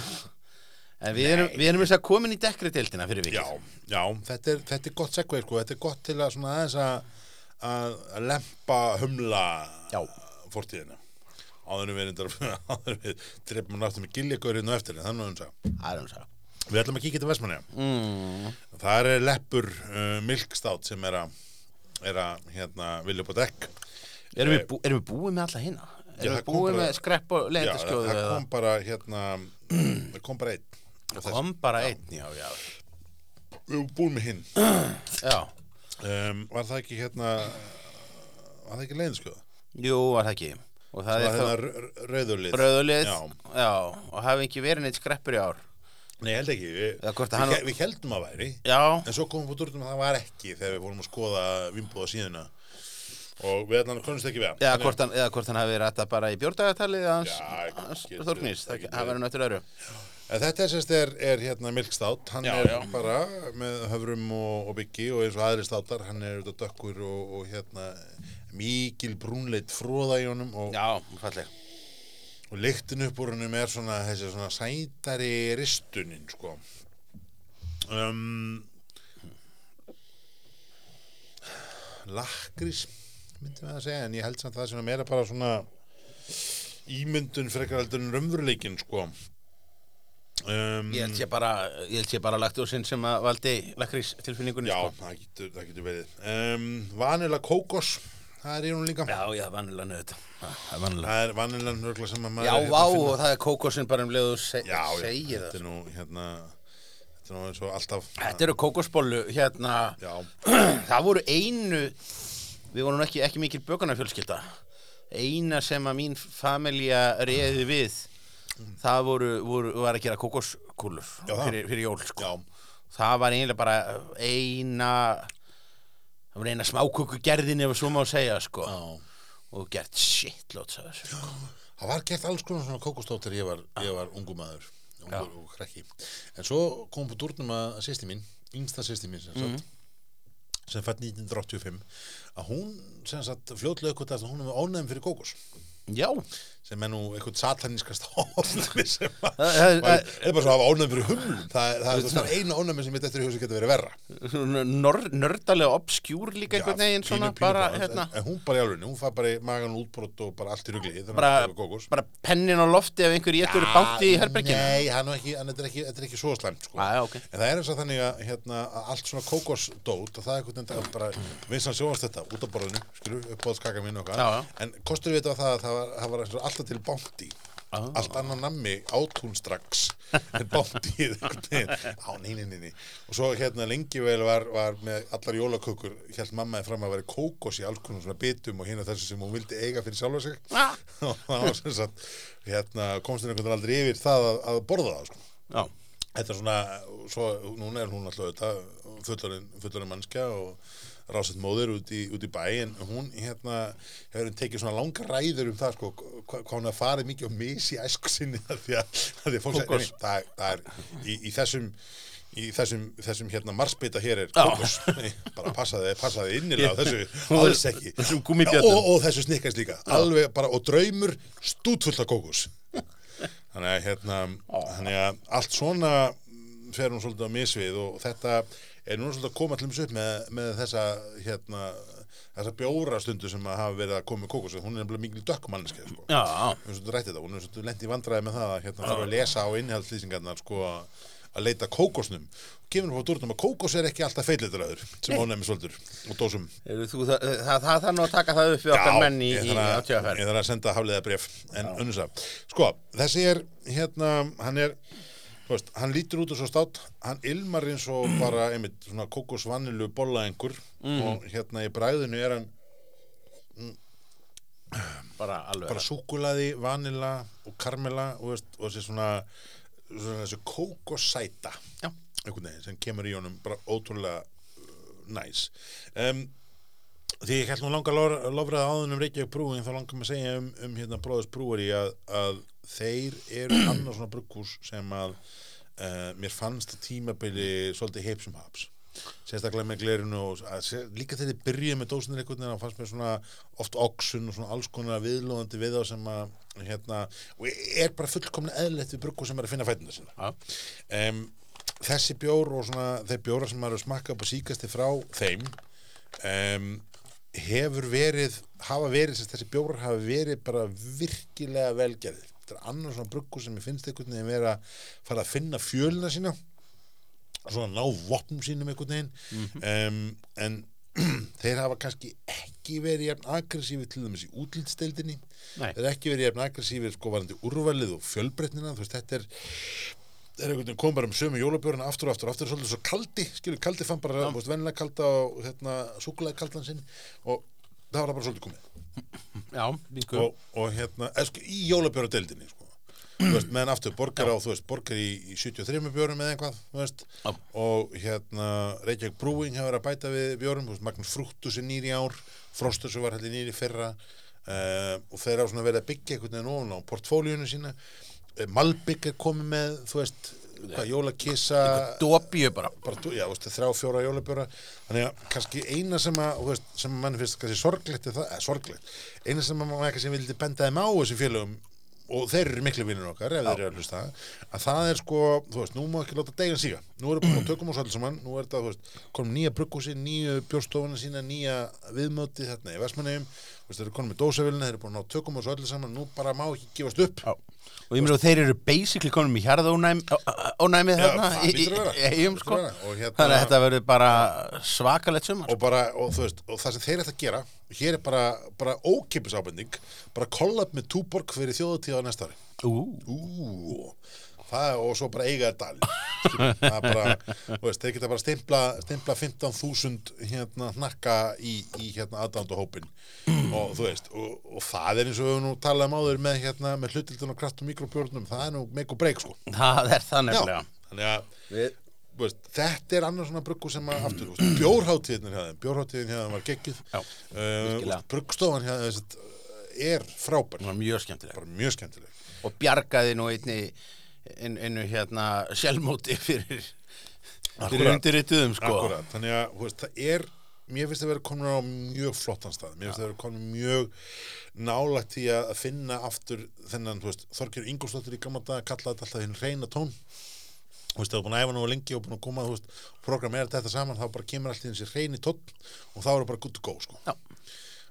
En við erum, við erum þess að komin í dekkri deildina fyrir vikið. Já, já, þetta er, þetta er gott segveið sko, þetta er gott til að svona aðeins að, að að lempa humla Já. fortíðina. Áður við [LAUGHS] við dreifum náttúrulega og eftir þannig að hún sagði Við ætlum að kíkja til Vestmanni mm. Það er leppur uh, milkstát sem er að er að hérna vilja upp á dekk Erum við, bú, erum við búið með alla? Já, Erum það við búið bara- með skrepp og Já, legendaskjóðu það kom bara hérna það kom bara einn. Það kom bara einn, já, já. Við erum búin með hinn. [CLEARS THROAT] Já, um, Var það ekki hérna var það ekki leiðinskjöða? jú, var það ekki. Og það Það er hérna rauðurlið bröðulið Já. Já, og hafi ekki verið neitt skreppur í ár? Nei, held ekki, við, hann- við heldum að væri. Já, en svo komum við út úr um að það var ekki þegar við vorum að skoða vimbúða síðuna og við að konumst ekki við hann. eða hvort, hann, eða hvort hann hafi verið þetta bara í bjórdagartalið hans, Þórgnís, það verður náttúrulega öru En þetta er sérst er, er hérna milkstát, hann Já, er já. bara með höfrum og, og byggi og eins og aðri státar, hann er auðvitað dökkur og, og hérna mikil brúnleitt fróða í honum og, Já, og lyktin upp úr hennum er svona þessi svona sætari ristunin sko. Um, lakrís myndum við að segja en ég held samt það sem er bara svona ímyndun frekar en raunveruleikin sko. Um, Ég held sé bara, ég held sé bara laktósin sem að valdi lakrís tilfinningunni Já, sko. það getur, það getur verið. Um, Vanilla kókos Það er í hún líka. Já, já, vanilega nöð Það er er vanilla nörgla sem að maður Já, er vá, finna. og það er kókosin bara um leiðu se já, já, segir þetta það er nú hérna Þetta er nú eins og alltaf Þetta eru kókosbollu, hérna. Já, [CLEARS THROAT] Það voru einu Við vorum ekki, ekki mikil bökunarfjölskylda Eina sem að mín familja reyði við Það voru, voru, var að gera það. fyrir, fyrir jól sko. Það var eiginlega bara eina Það var eina smákukugerðin ef svo má segja sko. Og gert shitlots af þessu sko. Það var gert alls konar svona kókostótt þegar ég var, var ungu maður krekki en svo kom på durnum að sýsti mín yngsta sýsti mín sem sagt sem fætt 1985 að hún fljótlega eitthvað að hún er ónæðum fyrir kókos. Já, sem er nú eitthvað satanískast [LAUGHS] ofnæmi sem Það- það- það er bara svo að hafa ónæðum fyrir humlum. Það er, það það er einu ónæmi sem mitt eftir í hugsa getur verið verra. Nör- nördalega obskjúr líka einhvern veginn svona pínu, pínu bara, bara, hérna. en, en hún bara í alveg, hún fær bara í magan útbrot og bara allt í rugli bara, það bara pennin á lofti ef einhver getur bátti í herberginu. Nei, hann er ekki, ekki, ekki svo slæmt sko. Já, já, ok. En það er eins og þannig að, hérna, allt svona kókosdót og það er einhvern veginn bara vinsan sjóast þetta út á borðinu, skilju, uppbóðskaka mín og Já, hvað já. en kostur við þetta það að það var, það var og alltaf til bánti Ah. allt annan nammi átún strax [LAUGHS] en bánti á, nei og svo hérna lengi vel var, var með allar jólakökur held mammaði fram að vera kókos í alls konar svona bitum og hérna þessu sem hún vildi eiga fyrir sjálfa sig Ah. [LAUGHS] og það var sem sagt hérna, komst henni einhvern veginn aldrei yfir það að, að borða það sko. Já, þetta er svona, svo, núna er hún alltaf þetta fullorinn mannskja og rásett móðir út í, út í bæ en hún hérna hefur tekið svona langa ræður um það sko, hva, hvað hún har farið mikið og misi æsku sinni [LAUGHS] af því að, að því að fólk segir, það, það er í, í þessum í þessum, þessum hérna marsbita hér er Já. kókos. Nei, bara passaði, passaði innilega á þessu. [LAUGHS] Alls ekki. Þessum og, og þessu snikkast líka. Alveg bara, og draumur stútfullt af kókos. Þannig að hérna þannig að allt svona fer hún svolítið á misvið og þetta er núna svolítið að koma þessu upp með, með þessa hérna þessa bjóra stundu sem að hafa verið að koma með kókos hún er nefnilega mikil dökkumanniski sko. hún er svolítið lent í vandræði með það að hérna þarf að lesa á innhaldslýsingarnar sko að leita kókosnum. Og kemur upp á durnum að kókos er ekki alltaf feillitraður sem ónefni svolítið og dósum. Heyrðu, þú, það, það, það þarf nú að taka það upp við okkar menn í, í átjöðaferð ég þarf að senda hafliða bref en unnus að, sko, þessi er hérna, hann er veist, hann lítur út og svo státt hann ilmar eins og [CLEARS THROAT] bara einmitt svona kókosvannilu bollaengur Mm. og hérna í bræðinu er hann Bara alveg. bara súkulaði, vanila og karmela og, veist, og þessi svona, svona þessi veginn sem kemur í honum bara ótrúlega uh, næs um, því ég held nú langa lofraða áðun um Reykjavík brúin þá langar maður að segja um, um hérna bróðus brúari að, að þeir eru [CLEARS THROAT] annars svona brugghús sem að uh, mér fannst tímabili svolítið heipsum haps sérstaklega með glerinu og að, sé- líka þegar þið byrjuð með dósinir einhvern veginn þá fannst mér svona oft oxun og svona alls konar viðlóðandi við þá sem að hérna, og er bara fullkomlega eðlilegt við brugghús sem er að finna fætuna sína Já. um, þessi bjór og svona þeir bjóra sem maður er að smakka upp á síkasti frá þeim um, hefur verið hafa verið, sem sagt, þessi bjórar hafa verið bara virkilega velgerðir þetta er annar svona bruggu sem ég finnst einhvern veginn vera að fara að finna fjölina sína. Svona ná vopnum sínum einhvern veginn. Um, en [CLEARS THROAT] þeir hafa kannski ekki verið jafn aggressífi til dæmis í útlýtsteildinni Nei. þeir ekki verið jafn aggressífi sko varandi úrvalið og fjölbreytnina. Þú veist þetta er er einhvern veginn kom bara um sömu jólabjörna aftur og aftur og aftur svolítið svo kaldi, skilur kaldi fann bara, þú veist, vennilega kalda og hérna, súkulega kaldan sinn og það var bara svolítið komið. Já, vingu og, og hérna, eða, sko, í jólabjóradeildinni sko. meðan aftur borgar á, þú veist, borgar í, í 73 bjórum eða eitthvað, þú veist Já. og hérna, Reykjavík Brewing hefur að bæta við bjórum, þú veist, Magnús Frúttus er nýri ár, Frostus var heldur nýri fyrra uh, og þeir á svona verið að byggja einhvern veginn ofan á portfólíunum sína Malbygg er komið með, þú veist hvað, jólakissa Dóbíu bara. Bara, já, veist, þrjá, fjóra jólabjóra. Þannig að kannski eina sem að veist, sem mann finnst kannski sorglegt það, eða sorglegt, eina sem mann kannski vildi benda þeim á þessum félögum og þeir eru miklu vinnur okkar ef þeir eru að hlusta að það er sko, þú veist, nú má ekki láta degjan síga. Nú erum við búin að tökum oss alls saman. Nú er þetta, þú veist, komum nýja brugghúsi, nýju bjórstofuna sína, nýja viðmóti þarna í veist, þeir eru konum með dósavélina þeir eru búin að ná tökum oss alls saman nú bara má ekki gefast upp. Já. og ég meina og þeir eru basically konum í hjarðónæmið þarna sko. Og hérna- þannig að þetta verður bara svakalegt sumar. Og bara, og veist, og það sem þeir ætla að gera hér er bara, bara ókipis ábending bara kollab með túborg fyrir þjóðutíða næsta ári. Ú, Ú, það og svo bara eiga dal það er bara, þú veist, þeir geta bara stimpla, stimpla 15.000 hérna hnakka í, í hérna aðdándu hópin og þú veist, og, og það er eins og við höfum nú talað um áður með hérna, með hlutildun og kraft og mikrobjörnum, það er nú make or break sko. Það er það Já, nefnilega. þannig að Við, þú veist, þetta er annar svona bruggu sem að aftur, þú veist, bjórháttíðin þeim bjórháttíðin þeim var geggjuð. Já, uh, virkilega. bruggstofan þeim er frábær, mjög skemmtilega bara mjög skemmtileg. Og bjargaði nú einni inn, innu hérna sjálfmóti fyrir, undirrituðum sko. Akkurat, þannig að veist, það er mér finnst að vera komin á mjög flottan stað. Mér finnst að vera komin mjög nálægt í að finna aftur þennan, þú veist, Þorkjör Ingolsdóttir í gamla dag kallaði þetta alltaf hinn reyna tón. Þú veist, það er búin að æfa nú lengi og búin að koma, þú veist, programmera þetta saman þá bara kemur allt í þessi reyni tón og þá er bara good to go, sko.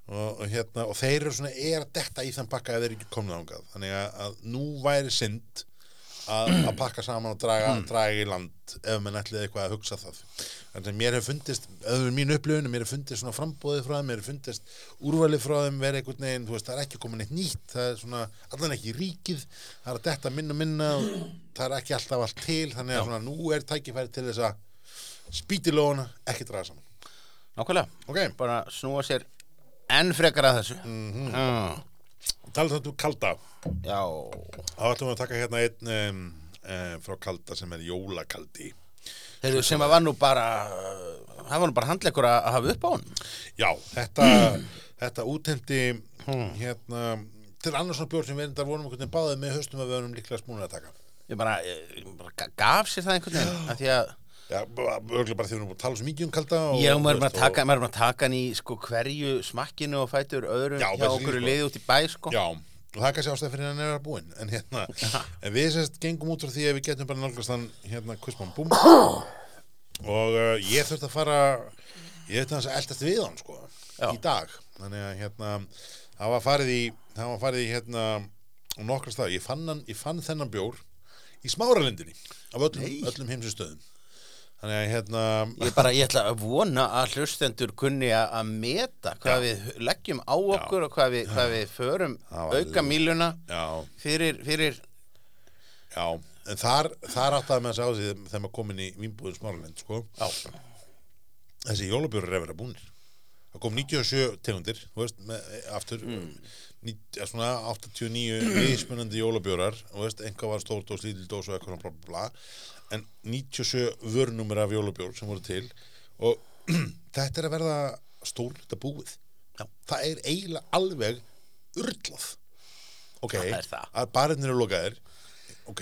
Og, og hérna, og þeir eru svona er að detta í þann pakka ef þeir eru ekki komin ángað þannig að, að nú væri synd að, pakka saman og draga, draga í land ef menn ætlið eitthvað að hugsa það. Þannig að mér hef fundist, öður mín upplifun mér hef fundist svona frambóðið frá þeim mér hef fundist úrvalið frá þeim verið einhvern veginn þú veist, það er ekki komin eitt nýtt það er svona, allan ekki ríkið það er að detta minna minna og það er ekki alltaf allt til, þannig að svona, nú er tækifæri til þess að spýti lóna, ekki draga saman. Nákvæmlega, ok, bara snúa sér enn frekar að þessu. Mhm. Já, talað þetta um kalda já Þá ætlum við að taka hérna einn um, um, frá kalda sem er jólakaldi. Þeir sem að var nú bara það var nú bara handleikur að að hafa upp á hann Já, þetta, þetta úthendi hérna, til annars svona bjór sem við enda vonum einhvern veginn báðið með höstum að við erum líklega smúnir að taka. ég bara, ég bara ga- gaf sér það einhvern veginn af því að örgulega bara því við erum búin að tala svo mikið um kalda. Og maður er bara að taka, að hann í sko hverju smakkinu og fætur öðrum Já, hjá okkur sko. liði út í bæ sko Já, og það er kannski ástæð fyrir hann er að búinn. En hérna, en við sérst gengum út frá því að við getum bara nálgast hann hérna kvistmann búm. Og uh, ég þurfti að fara, ég þurfti að eldast við hann sko, Já. í dag. Þannig að hérna, það var farið í, það var farið í hérna, á nokkra stað. Ég fann, hann, ég fann þennan bjór í smáralindinni, af öllum, öllum heimsum stöðum. Þannig að hérna, Ég bara, ég ætla að vona að hlustendur kunni að að meta hvað við leggjum á okkur og hvað við, hvað við förum auka míluna já, fyrir, fyrir já, en þar, þar áttaði þess að því þegar maður komin í vínbúðin smáralind, sko. já, þessi jólabjörur er að vera búnir. Það kom 97 tegundir þú veist, með, aftur mm. ní, svona 89 mismunandi jólabjörar þú veist, einhvað var stór dós, lítil dós og eitthvað svona bla bla bla en 97 vörnumir af jólabjór sem voru til og [CLEARS THROAT] þetta er að verða stór þetta búið Já. það er eiginlega alveg urlað ok, Það er það. að barinnir eru lokaðir ok,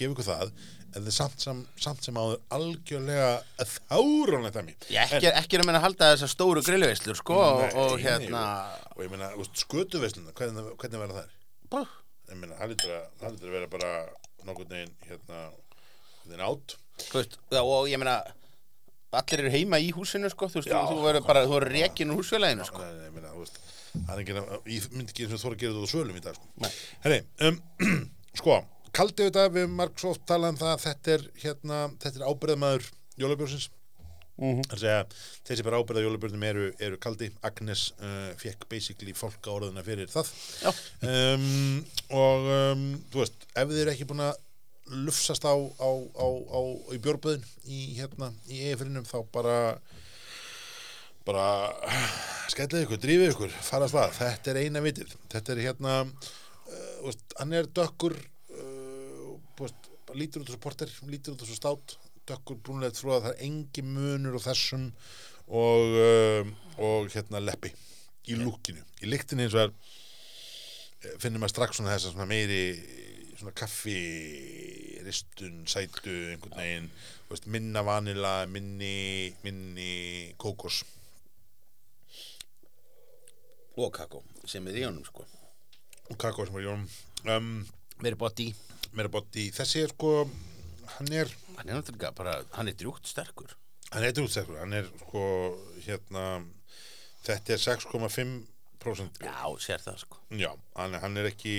gef ykkur það en það er samt sem, samt sem áður algjörlega þáránlegt að mér ekki, ekki er að menna að halda þessar stóru grillveislur sko og, og Nei, hérna og ég meina, skötuvesluna hvernig, hvernig verða þær? bú, ég meina, það lítur að, það vera bara nokkurn veginn hérna nokkurn veginn átt veist, já, og ég meina allir eru heima í húsinu sko þú veist, Já. þú verður bara, þú verður rekin úr húsfélaginu sko Nei, nei, ég meina, þú veist það er ekki, ég myndi ekki eins og þú að gera þetta á svölum í dag sko. Nei. Herri, um, [CLEARS THROAT] sko, kaldi auðvitað við margsótt talað um það að þetta er hérna, þetta er ábyrðamaður jólabjórsins Mhm. Það er að segja, þeir sem bara ábyrða jólabjörnum eru, eru kaldi, Agnes uh, fekk basically fólka orðuna fyrir það Já. um, og um, þú veist, ef þið eru ekki búin að lufsast á, á, á, á í bjórböðin í hérna, í eifrinum þá bara bara skellið ykkur, drífið ykkur fara að það, þetta er eina vitið. Þetta er hérna uh, veist, hann er dökkur uh, veist, lítur út þessu porter lítur út þessu stát dökkur brúnlegt frá það er engi munur á þessum og, uh, og hérna leppi í lúkinu, í lyktinu eins og er eh, finnum maður strax svona þessa svona meiri svona kaffi ristun, sætu, einhvern veginn veist, minna vanila, minni minni kókos. Og kakó sem er í honum sko. Og kakó sem er í honum. Um, meira botti, þessi er sko hann er, hann er bara, hann er drjúkt sterkur. Hann er drútsekur hann er sko hérna þetta er 6,5% já, sér það sko. Já, hann, hann er ekki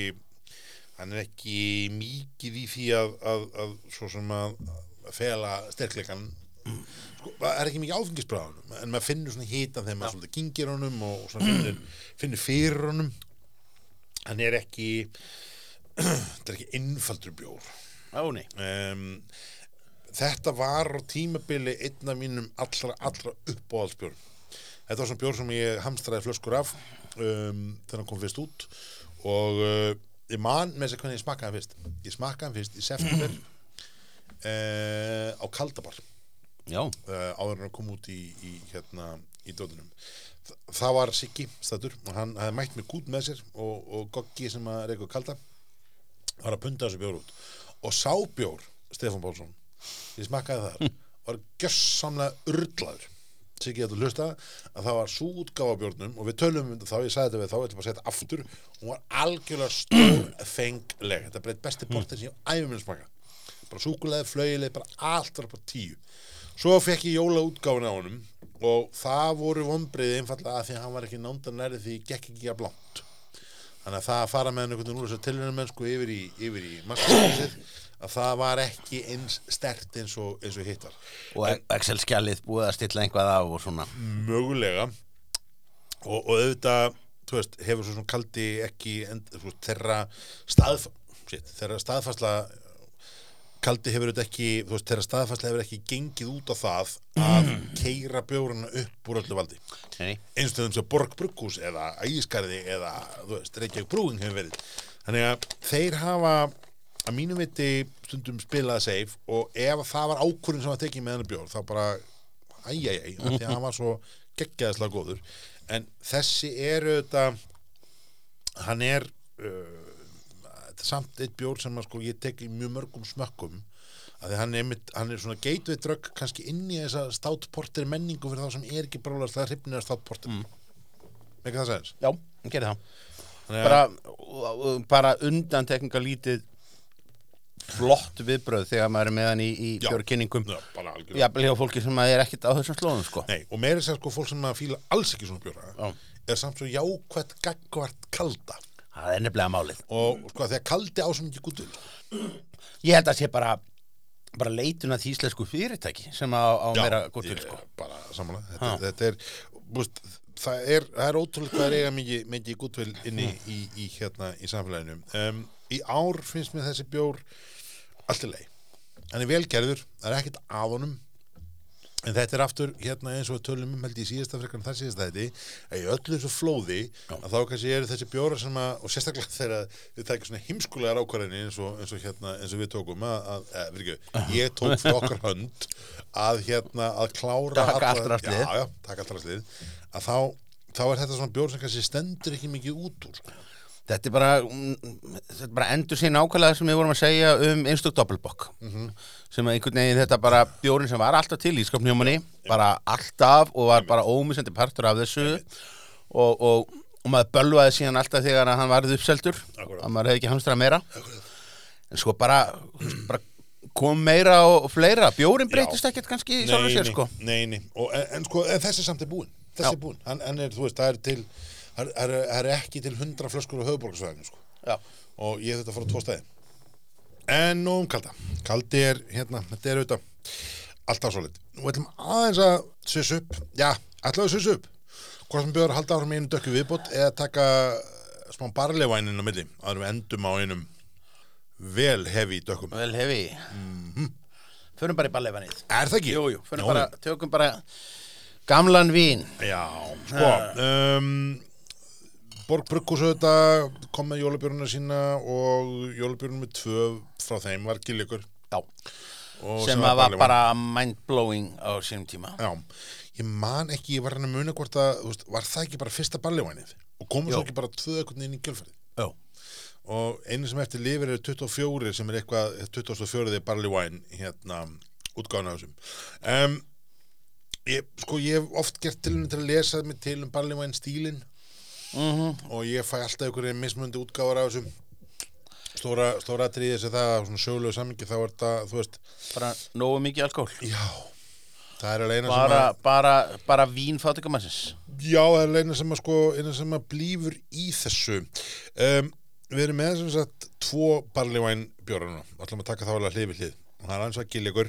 hann er ekki mikið í því að, að, að svo sem að, að fela sterkleikan sko, það er ekki mikið áfengisbrað á honum en maður finnur svona hita þegar maður svona gingir honum og svona finnur, finnur fyrir honum. Hann er ekki [CLEARS THROAT] þetta er ekki einfaldur bjór. Um, þetta var á tímabili einn af mínum allra, allra uppáhaldsbjörn þetta var svona bjór sem ég hamstraði flöskur af um, þegar hann kom fyrst út og uh, ég man með þess að hvernig ég smakkaði hann fyrst. Ég smakkaði hann fyrst í september uh, [CLEARS THROAT] á Kaldabar. Já, uh, áður en að koma út í, í hérna í dóðunum Þa, það var Siggi stættur og hann hafði mætt mér gút með sér og, og Goggi sem að reyka kalda var að punda þessu bjór út. Og sábjór Stefán Pálsson ég smakkaði þar [LAUGHS] var gjössamlega urlaður Siggi þetta hlusta að það var svo útgáfa af bjórnum og við tölum um þá, ég sagði þetta við þá, ég bara að setja aftur. Hún var algjörlega stór fengleg þetta er bara eitt besti portir sem ég á æfum minn smaka. Bara súkulega, flaugileg, bara allt var bara tíu. Svo fekk ég jóla útgáfuna á honum og það voru vonbreiði einfallega að því að hann var ekki nánda nærið því ég gekk ekki að blánt þannig að það að fara með hann einhvern veginn úr þessu tilhörnumennsku yfir í, yfir í að það var ekki eins stert eins og, eins og hitt var og Excel-skjalið búið að stilla einhvað á og svona. mögulega. Og, og auðvitað veist, hefur svo svona kaldi ekki end, veist, þeirra staðf shit, þeirra staðfasla kaldi hefur auðvitað ekki veist, þeirra staðfasla hefur ekki gengið út á það að keira bjóruna upp úr öllu valdi. Nei, einstöðum sem Borg Brugghús eða Ægiskarði eða Reykjavík Brúing hefur verið. Þannig að þeir hafa að mínum viti stundum spilað safe og ef það var ákvörðin sem var tekið með hennar bjór þá bara æjæjæj, því að hann var svo geggjaðislega góður en þessi er auðvitað hann er uh, samt eitt bjór sem sko, ég tek í mjög mörgum smökkum að því hann er, mitt, hann er svona gateway drögg kannski inn í þessa státporter menningu fyrir þá sem er ekki bróðast það hrifnir að státporter mm. ekki það segins já, hann gerir það. Þannig að- Bara, bara undantekninga lítið flott viðbröð þegar maður er með hann í, í Já. björkynningum. Já, hjá fólki sem er ekkit á þessum slóðum, sko. Nei, og meira sér sko fólk sem að fíla alls ekki svona bjóra Já. er samt svo jákvætt gaggvart kalda Það er nefnilega málið. og sko þegar kaldi á svo mikið gútul Ég held að sé bara, bara leitun að því íslensku fyrirtæki sem á, á meira gótt til, sko. bara samanlega þetta, þetta er, búst, það er það er ótrúlega hvað er eiga mikið, mikið gútvel inni í, í, hérna í samfélaginu um, í ár finnst mér þessi bjór allt í leið hann er velgerður, það er ekkert af honum. En þetta er aftur hérna eins og tölum um held ég síðasta frekar en það síðasta þetta að í öllu þessu flóði að þá kannski eru þessi bjóra sem að og sérstaklega [LAUGHS] þegar við tækjum svona heimskulegar ákvarðinni eins eins og hérna eins og við tókum að, að fyrir ekki, ég tók fyrir okkar hönd að hérna að klára Taka já, já, allt rastlið að þá, þá er þetta svona bjór sem kannski stendur ekki mikið út úr sko. Þetta er bara, mm, er bara endur sín ákvæðlega sem við vorum að segja um einstök doppelbokk. Sem að einhvern veginn þetta bara bjórin sem var alltaf til í skapnjómanni bara alltaf og var bara ómissandi partur af þessu. Og, og, og maður bölvaði síðan alltaf þegar hann varði uppseldur að maður hefði ekki hamstrað meira. En svo bara, bara kom meira og, og fleira bjórin breytist ekkert kannski í sér nei, sko. nei, nei. Og, en, en sko, þessi samt er búinn. Þessi Já. er búinn, hann, hann er, þú veist, það er til það er, er, ekki til hundra flöskur á höfuborgarsvæðinu, sko. Og ég þetta fór á tvo stæði en nú um kalda. Kaldi er, hérna, þetta er auðvitað alltaf svo lit og ætlum aðeins að svis upp já, ætlum að svis upp. Hvort sem bjóður að halda áfram í einu dökku viðbót eða taka smá barlevænin á milli aður við endum á einum vel hefi dökkum. Vel hefi Förum bara í ballefanið er það ekki? Jú, jú, Já, bara, tökum bara gamlan vín. Já, sko um, Borg Brugghús auðvitað kom með jólabjörnuna sína og jólabjörnum með tvö frá þeim var og sem var barleywan. bara mind-blowing á sínum tíma. Já, ég man ekki, ég var hann að muna hvort að, veist, var það ekki bara fyrsta ballevænið og komum svo ekki bara tvö ekkert inn í kjölfærið Já, og einu sem eftir lifir er 24 sem er eitthvað 24. barley wine hérna útgáðan af þessum. Um, ég, sko ég hef oft gert til til að lesa mig til um barley wine stílin Mhm. og ég fæ alltaf einhverju mismundi útgáðar af þessum stóra, stóra atriði þessi það að svona sjöulegu samingi þá er þetta, þú veist bara nógu mikið alkohol já, það er alveg eina bara, sem að bara, bara vín fátikamannsins já, það er alveg eina sem að sko eina sem að blífur í þessu. Um, við erum með sem sagt tvo barleyvæn bjórana, ætlum að taka þá alveg hlið við hlið. Það er eins og gilligur,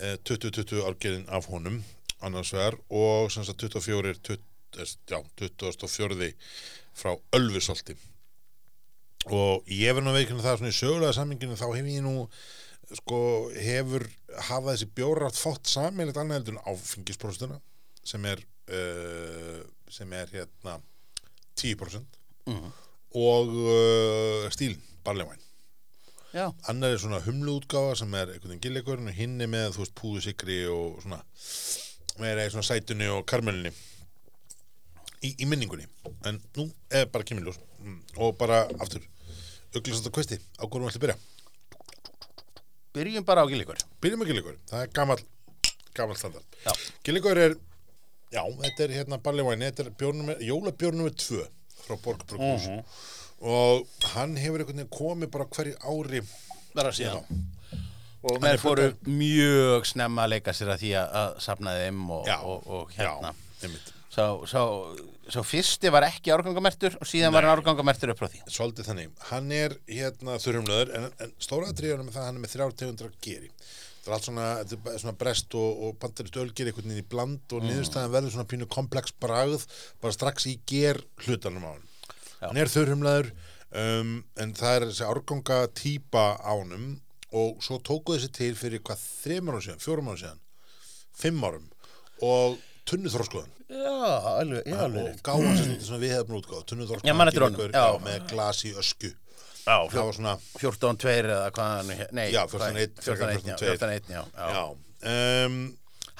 eh, 20-20 árgerðin af honum, annars vegar, og sem sagt 24, 20, eh, já, 24 frá Ölfusolti. Og ég verð nú að veikina það svona í sögulega samminginu, þá hef ég nú, sko, hefur hafa þessi bjórar átt fótt sammeilegt annað heldur en áfengispróstuna, sem er, uh, sem er hérna 10% Mhm. og uh, stíl, barleyvæn Já, annar er svona humluútgáfa sem er einhvern veginn gilleikurinn og hinn er með þú veist púðusikri og svona í svona sætunni og karmelinni í, í minningunni. En nú er bara kemurljós mm, og bara aftur. Auglisast að kvesti á hvernig við ætlum að byrja? Byrjum bara á gilíkur. byrjum með gilleikur, það er gamall gamall standard. Já. gilleikur er, já, þetta er hérna barleyvæn, þetta er bjórnum, jólabjórnum 2 frá Borg Brukhús og hann hefur einhvern veginn komið bara hverju ári Bara síðan. Og Hann er menn fóru mjög snemma að leika sér að því að, að safna þeim og, já, og, og hérna. já, Sá, sá, sá fyrsti var ekki árgangamertur og síðan var hann árgangamertur upp frá því. Svolítið þannig, hann er hérna þurrumlöður en, en stóra atriðunum með það að hann er með þrjár tegundra geri. Það er allt svona, þetta er svona brest og, og bandarist ölgeri einhvern veginn í bland og niðurstaðan verður svona pínu komplex bragð bara strax í ger hlutanum á hann hann er þurrumlöður um, en það er þessi árganga típa á honum og svo tóku þessi til fyrir hvað þreim árum síðan, fjórum árum síðan fimm árum. Og tunnu þróskoðan Já, alveg, já, og gáðan sem þetta svona við hefum útgáð tunnu Já, man eftir honum, þróskoðan já. með glas í ösku Já, það var svona 14-2 eða hvað hann, nei, Já, hvað- 14-1, frekar 14-1, já, 14-2. 14-1, já, já. Já, um,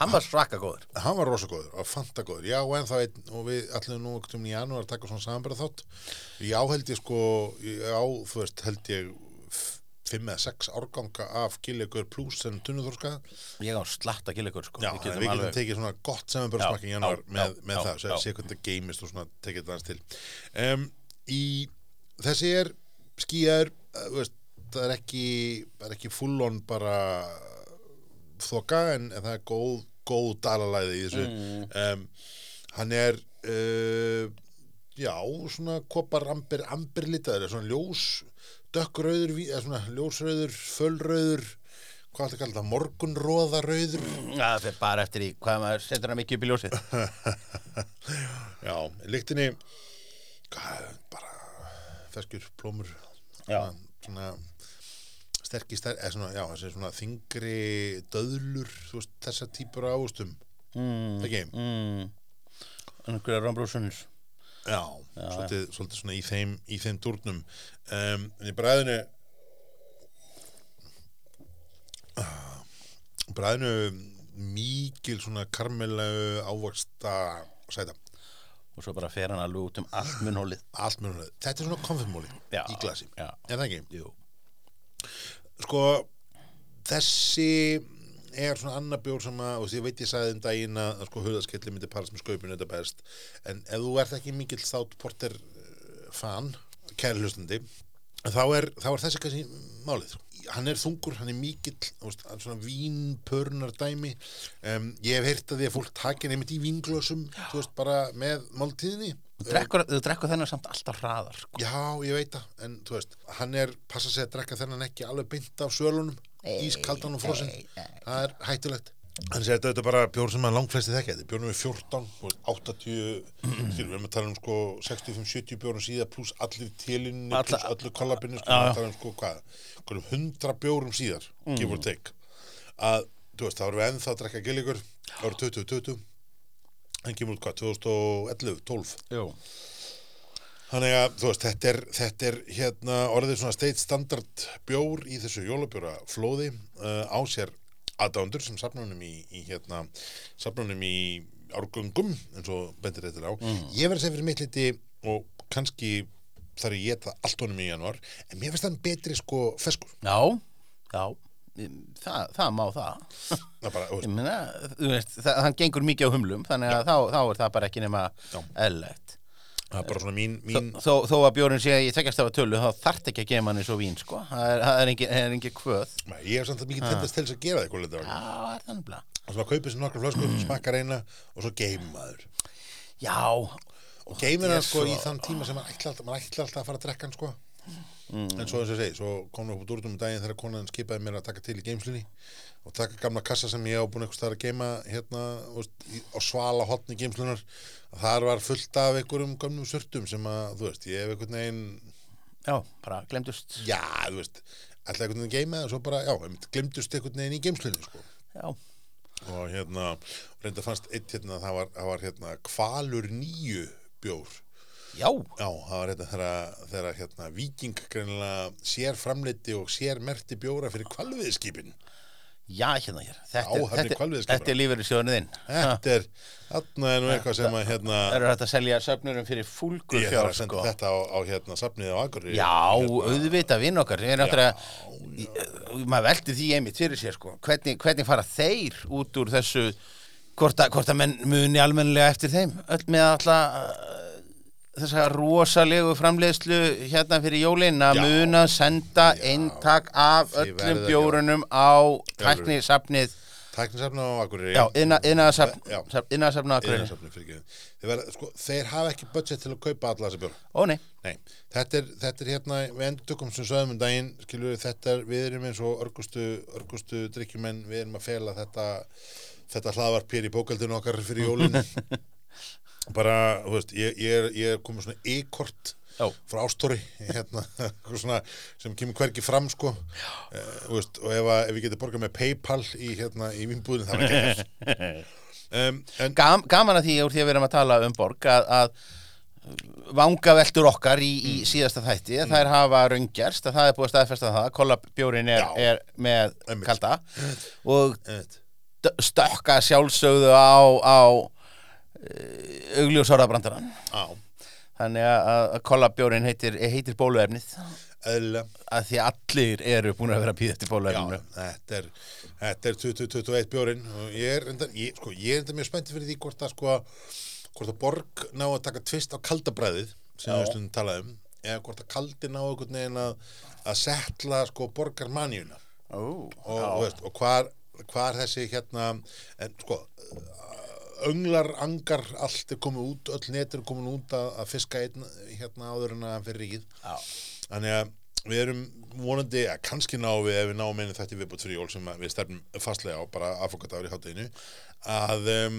Hann var svaka góður. hann var rosa góður og fanta góður, já og ennþá einn og við allir nú um í janúar að taka svona samanbæra þátt já held ég sko já þú veist held ég f- fimm eða sex árganga af gillegur pluss en tunnuþorska Ég á slatta gillikur, sko. já, Við getum við getum alveg- tekið svona gott samanbæra Já, smakki í janúar já, með, já, með já, það, já. sé hvernig það geimist og svona tekið það aðeins til um, í þessi er skýjar veist, það er ekki það er ekki full on bara þoka en, en það er góð, góð dalalæði í þessu um, hann er uh, já, svona kopar ambir, ambir litaður, svona ljós svona ljósrauður fölrauður, hvað ætla að kalla það morgunróðarauður Já, það fyrir bara eftir í hvað maður setur hann mikið upp í ljósið. [LAUGHS] já, lyktinni hvað, bara ferskjur, plómur Já. svona, sterkir, ster, eða svona, já, þessi svona þingri döðlur, þú veist, þessar típur af ávustum, Mm, ekki? mm. Einhverja rámbrúsunir. Já, svolítið, svolítið svona í þeim, í þeim dúrnum um, en í bræðinu ah, bræðinu mikil svona karmelu ávaksta sæta Og svo bara fer hann alveg út um allt munnhólið. allt hún þetta er svona konfirmóli Já, í glasi já. er það ekki? Jú. sko þessi er svona annar bjór sem að, og ég veit ég sagði um daginn að sko huðaskelli myndi parast með skaupinu þetta best, en ef þú ert ekki mikill þátt porter eh, fan kæri hlustandi þá er, þá er þessi kannski málið. Hann er þungur, hann er mikill hann er svona vínpörnar dæmi um, ég hef heyrt að því að fólk takin einmitt í vínglösum, þú veist, bara með máltíðinni. Þú drekkur þennan samt alltaf hraðar, sko. Já, ég veit það, en þú veist, hann er, passa sig að drekka þennan ekki alveg beint af svölunum, ískaldan og nei. það er hættulegt. Hann segir þetta er bara bjór sem að langflesti þekki, þetta er bjór nummer 14, þú veist, 80, [CLEARS THROAT] skilur, við erum að tala um sko 65-70 bjórum síðar pluss allir tilinu, Alla- pluss já. við tala um sko hvað, hvað um 100 bjórum síðar, give or take, að, þú veist, þá erum við ennþá að drekka gilligur, árið 2020, hann kemur út hvað, 2011, 12, Jú. Þannig að, þú veist, þetta er, þetta er hérna orðið svona state standard bjór í þessu jólabjóra flóði uh, á sér aðdándur sem safnunum í, í hérna, safnunum í árgöngum, eins og bendir þetta á. Ég verð að segja fyrir mitt liti og kannski þar ég geta allt honum í januar, en mér finnst hann betri sko feskur. Já, já. Það, það má það. Það bara, Ég veist, meina, veist, það, hann gengur mikið á humlum, þannig að þá, þá er það bara ekki nema Já. Það er bara svona mín, mín Þó, þó að bjórin sé í tekjastafa tölu, þá þarf ekki að gefa hann eins og vín, sko. Það er, er engin, kvöð. Nei, ég hef samt að mikið tendast til þess að gera það eitthvað. Já, það er þannig blá. Og svona kaupið sér nokkra flöskur, smakkar eina og svo geimaður. Já, Og er sko svo- í þann tíma sem maður ætla maður ætla alltaf að fara að drekka hann sko. en svo og ég segi, svo kom nú upp úr dúrtum um daginn þegar konan skipaði mér að taka til í geimslunni og taka gamla kassa sem ég á búin eitthvað staðar að geima hérna á svala hotni geimslunar þar var fullt af einhverjum gömnum surtum sem að, þú veist, ég hef einhvern veginn Já, bara glemdust. já, þú veist, alltaf einhvern veginn geima og svo bara, já, glimtust einhvern veginn í geimslunni, sko. Já, og hérna, reynda fannst eitt hérna, það var, það var hérna kvalur nýju bjór. Já, Já, það var hérna þegar, þegar hérna Viking greinilega sér framleiti og sér merti bjóra fyrir kvalviðskipin. Já, hérna hér. Þetta, er- þetta, hvalveiðiskipara. þetta er lífeyri sjóðinu þinn. Þetta er, þarna er nú eitthvað sem að hérna, Það eru hægt að selja söfnurum fyrir fúlgur ég þarf fjár, að senda sko. þetta á, á hérna safnið á Akureyri. Já, hérna, auðvitað vinn okkar Við erum náttúrulega maður veldi því einmitt fyrir sér sko. hvernig, hvernig fara þeir út úr þessu hvort að, menn muni almennilega eftir þeim öll með alltaf þessa rosalegu framleiðslu hérna fyrir jólin að muna senda eintak af öllum bjórunum á tæknisafnið. Tæknisafnið á Akureyri. já, innaðasafn á Akureyri. Sko, þeir hafa ekki budget til að kaupa alla þessa bjóra. Ó nei, Nei, þetta er, þetta er hérna, við endur tökum sem sögum um daginn, skilur við, þetta við erum eins og örgustu, örgustu drikkjumenn, við erum að fela þetta, þetta hlaðvarp hér í bókaldinu okkar fyrir jólin. [LAUGHS] [LAUGHS] Bara, þú veist, ég, ég, er, ég er komið svona e-kort frá ástóri, hérna, [LAUGHS] svona, sem kemur hvergi fram, sko, uh, veist, og ef, að, ef við getum borgað með Paypal í, hérna, í vinnbúðin, það var ekki [LAUGHS] um, en, Gam, gaman að því úr því að við erum að tala um borg að, að vangaveltur okkar í, í síðasta þætti mm. þær hafa raungerst að það er búið að staðfesta það kollabjórin er, er með kalda og stökka sjálfsögðu á, á augljósorðabrandaran á, þannig að, að kollabjórin heitir, heitir bóluefnið. Eðla, að því allir eru búin að vera býða eftir Já, bóluefninu þetta er, þetta er 2021 bjórin og ég er enda, ég, sko, ég er enda mjög spenntið fyrir því hvort að sko hvort að borg ná að taka tvist á kaldabræðið sem við stundum talaði um eða hvort að kaldi ná einhvern veginn að að setla sko borgarmanjuna Ó, og, og, veist, og hvar, hvar þessi hérna en sko önglar, angar, allt er komið út öll net er komið út að, að fiska einn hérna áður en að fyrir ríkið Já. þannig að við erum vonandi, að kannski ná við ef við náum einu þetta viðbútt fyrir jól sem að við stefnum fastlega á, bara aðfokataður í hátteginu að um,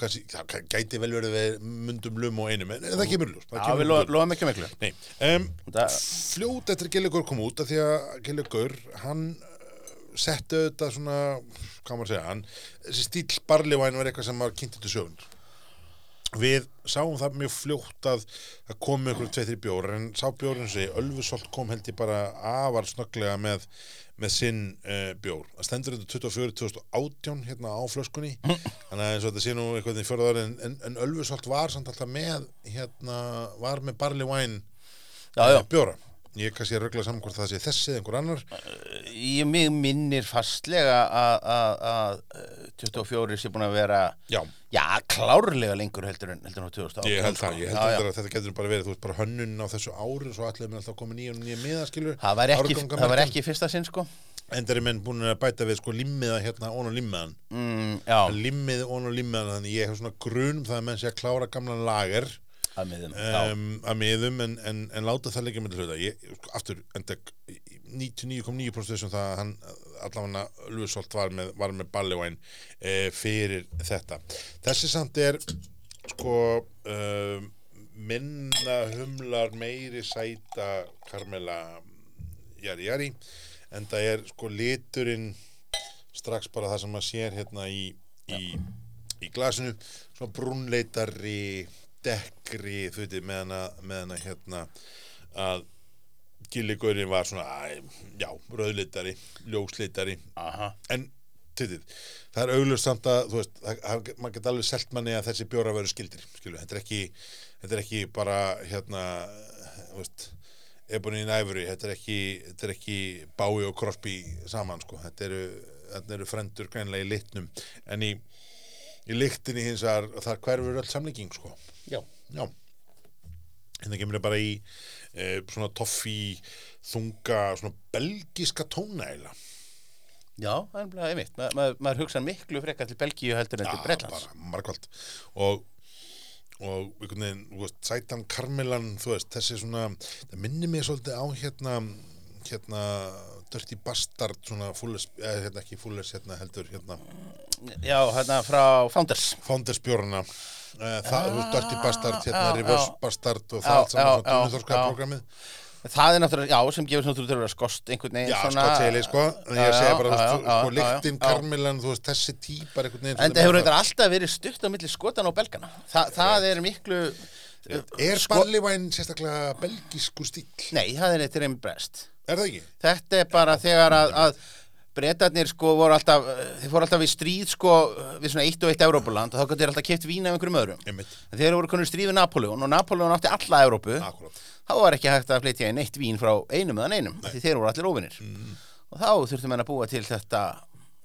kannski, það gæti vel verið við mundum lum og einum, en það kemur það Já, við lo- ljós. lofum ekki miklu um, fljót eftir að Gilligur kom út af því að Gilligur, hann setti auðvitað svona, hvað maður að segja, hann, þessi stíl barlivæn var eitthvað sem var kynntið til sögun. Við sáum það mjög fljótt að það komi ykkur tveið þrjir bjórar en sá bjórin sem segi, Ölfusolt kom held ég bara afar snögglega með, með sinn uh, bjór. Það stendur þetta 24-2018 hérna á flöskunni þannig að eins og þetta sé nú eitthvað í fjörðar en, en, en Ölfusolt var samt alltaf með hérna, var með barlivæn já. bjóra ég er kannski að rögla saman hvort það sé þessi eða einhver annar. Ég minnir fastlega að- að að, uh, 24 sé búin að vera já, já, klárlega lengur heldur en heldur en á 2008 ég held það, ég held já. að þetta getur bara verið þú veist bara hönnun á þessu ári svo allir með alltaf koma nýja og nýja miða skilur Það var ekki, það var ekki fyrsta sinn sko. Endar er menn búin að bæta við sko limmiða hérna ón og limmiðan mm, Já, limmið ón og limmiðan þannig ég hef svona grunum það að menn sé að klára gamlan lager að miðum um, að miðum en, en, en láta það leikja með hluta. Ég, sko, aftur, enda 99,9% þessum það að hann allavega Lúisolt var með, með ballivæn e, fyrir þetta. Þessi samt er sko um, minna humlar meiri sæta karmela jari jari en það er sko liturinn strax bara það sem maður sér hérna í, í, í glasinu svona brúnleitari dekkri þú veitir meðan að, meðan að hérna að gilligurinn var svona æ, já, rauðleitari, ljósleitari. Aha. en titið, það er auglust samt að þú veist, það, það, maður geta alveg selt manni að þessi bjóra veru skildir, skilu, þetta er ekki þetta er ekki bara hérna, þú veist Ebony in Ivory, þetta er ekki þetta er ekki Bowie og Crosby saman, sko, þetta eru, þetta eru frendur greinlega í litnum, en í í lyktinni hins vegar, þar hverfur öll samlíking, sko, Já. já. Hérna kemur það bara í e, svona toffi þunga, svona belgiska tóna eiginlega. Já, það er einmitt. Ma, maður, maður hugsa miklu frekar til Belgíu heldur en til Bretlands. bara margvald og, og einhvern veginn, þú veist, sætan karmelan, þú veist, þessi svona það minnir mig svolítið á hérna hérna, Dirty Bastard svona fúles, eða hérna ekki fúles hérna heldur, hérna, Já, hérna frá Founders. Founders bjórna uh, það, þú veist, Dirty Bastard hérna, já, Reverse já. Bastard og Já, það allt saman já, svona já, tónlistarskaða já. programmið Það er náttúrulega, já, sem gefur að skost einhvern veginn Já, svona sko, teli, sko, en ég Já, segja já, bara, já, þú veist, já, sko, já, lyktin, já. karmelan, þú veist, þessi típar einhvern veginn En það hefur reyndar alltaf verið stutt á milli skotan og belgana Þa, Það er miklu Er sko- barleyvæn sérstaklega belgísku stíl? Nei, það er eitthvað reynd brest Er það ekki? Þetta er bara þegar að breytarnir sko voru alltaf þeir fóru alltaf í stríð sko við svona eitt og eitt Európuland og þá gæti þeir alltaf keft vín af einhverjum öðrum. Einmitt, En þeir voru konur stríð við Napoleon og Napoleon átti alla Európu akkurat. Þá var ekki hægt að flytja inn eitt vín frá einum eða einum því þeir voru allir óvinnir Mm. og þá þurftum við að búa til þetta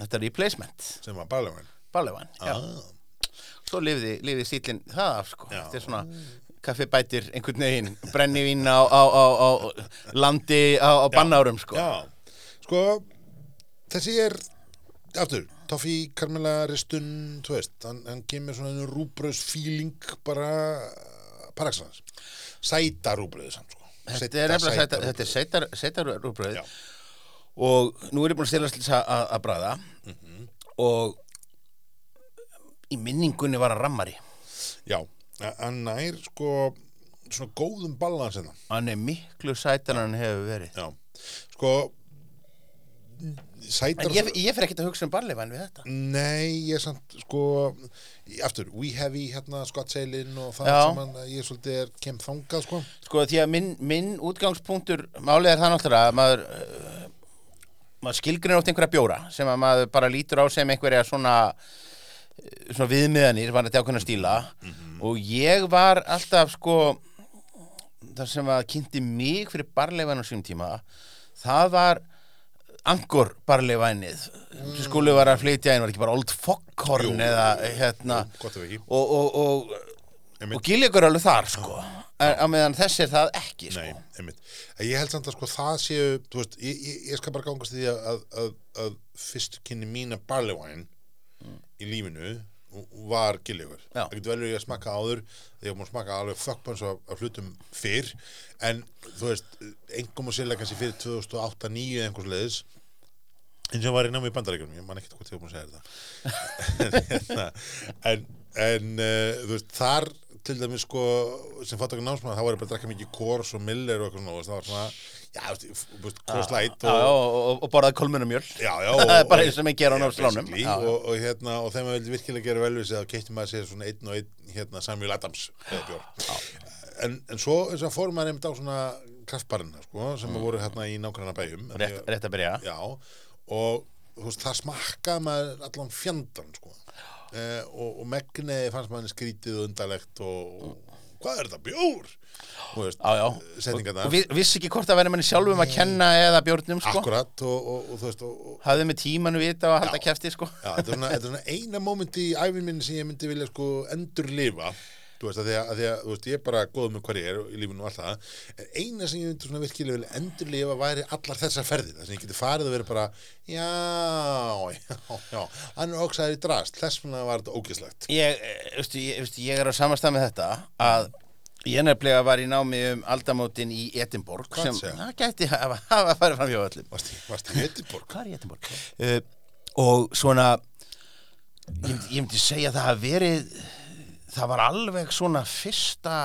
þetta replacement. Sem var barleyvæn Ballevan, já, ah. svo lifði, lifði stílinn það af sko, Já. þetta er svona kaffibætir einhvern veginn, brennivín á, á, á, á landi á, á bannárum sko. Já, sko þessi er, aftur Toffi, Karmela, Ristun þú veist, hann, hann kemur svona rúbröðs feeling bara paraxans, sæta rúbröðu samt sko. Þetta er er sætar, sætar rúbröð og nú er ég búin að stila til þess að, bræða. Mhm. og í minningunni var að rammari. Já, hann nær sko svona góðum balans hérna. Hann er miklu sætar en hann hefur verið. Já, sko sætar en ég, ég fer ekkert að hugsa um barleifan við þetta. Nei, ég er samt sko í- aftur, We Heavy hérna skottseilin og það Já. sem hann, ég svolítið er kem þangað sko. Sko því að minn, minn útgangspunktur málið er það náttúrulega að maður uh, maður skilgrinir átt einhverja bjóra sem að maður bara lítur á sem einhverja svona eh, svona viðmiðanir var þetta ákveðna stíla. Og ég var alltaf sko það sem að kynnti mig fyrir barleifan á sínum tíma það var angor barleifænið sem skuli var að flytja inn var ekki bara Old Foghorn Jú. eða hérna og, og, og, og er alveg þar sko. Á meðan þessi er það ekki sko. Nei, Ég held samt að sko það séu, veist, ég, ég, ég skal bara gangast því að, að, að, að fyrstu kynni mína barley wine í lífinu var giljögur. Það getur vel verið að smakka áður, því að smakka alveg fuckbans af, af hlutum fyrr, en þú veist, engum og sérlega kannski fyrir 2008-2009 eða einhvers leiðis, eins og var í námi í bandaríkjunum, ég man ekkert hvort ég var búin að segja þetta. [LAUGHS] en, en uh, þú veist, þar til dæmis sko, sem fattakar námsmaður, þá var ég bara að drakka mikið Kors og Miller og eitthvað svona, það var svona, já, þú veist, þú veist, Kors Light Já, og, og, og, og borðaði kolmunumjöl já, já, [LAUGHS] bara eins og ég gera á já. og, og hérna, og þegar maður vildi virkilega gera vel við sig, þá keitti maður sér svona einn og einn, hérna, Samuel Adams, eða. En, en svo, eins og fór maður einmitt á svona kraftbarina, sko, sem voru hérna í nákvæmna bæjum. Rétt, rétt að byrja Já, og veist, það smakkaði maður allan fjandan, sko. Eh, og, og megniði fannst maður skrítið og undalegt og, og hvað er þetta, bjór? Veist, Já, já, og vi, vissi ekki hvort að verði manni sjálfum að kenna eða bjórnum sko. Akkurat, og, og, og þú veist, og, og Hafði með tímanu vita og að halda kæfti sko. Þetta er svona, eina mómenti í æfin minni sem ég myndi vilja sko endur lifa þú veist, að því að, að, að veist, ég er bara góð með hvað ég er í lífinu og allt það. En eina sem ég myndi svona virkilega vilja endur lifa væri allar þessar ferðir, þess að ég geti farið að vera bara já, já, já hann er oksaður í drast, þess vegna var þetta ógislegt Ég, eh, veistu, ég, veistu, ég er á samastað með þetta að ég nefnilega var í námi um aldamótin í Edinborg Hvað sem það gæti hafa, hafa farið fram hjá öllum. Varst varst í Ediborg? Hvað er Edinborg? Uh, og svona ég myndi, ég myndi segja að það hafi verið það var alveg svona fyrsta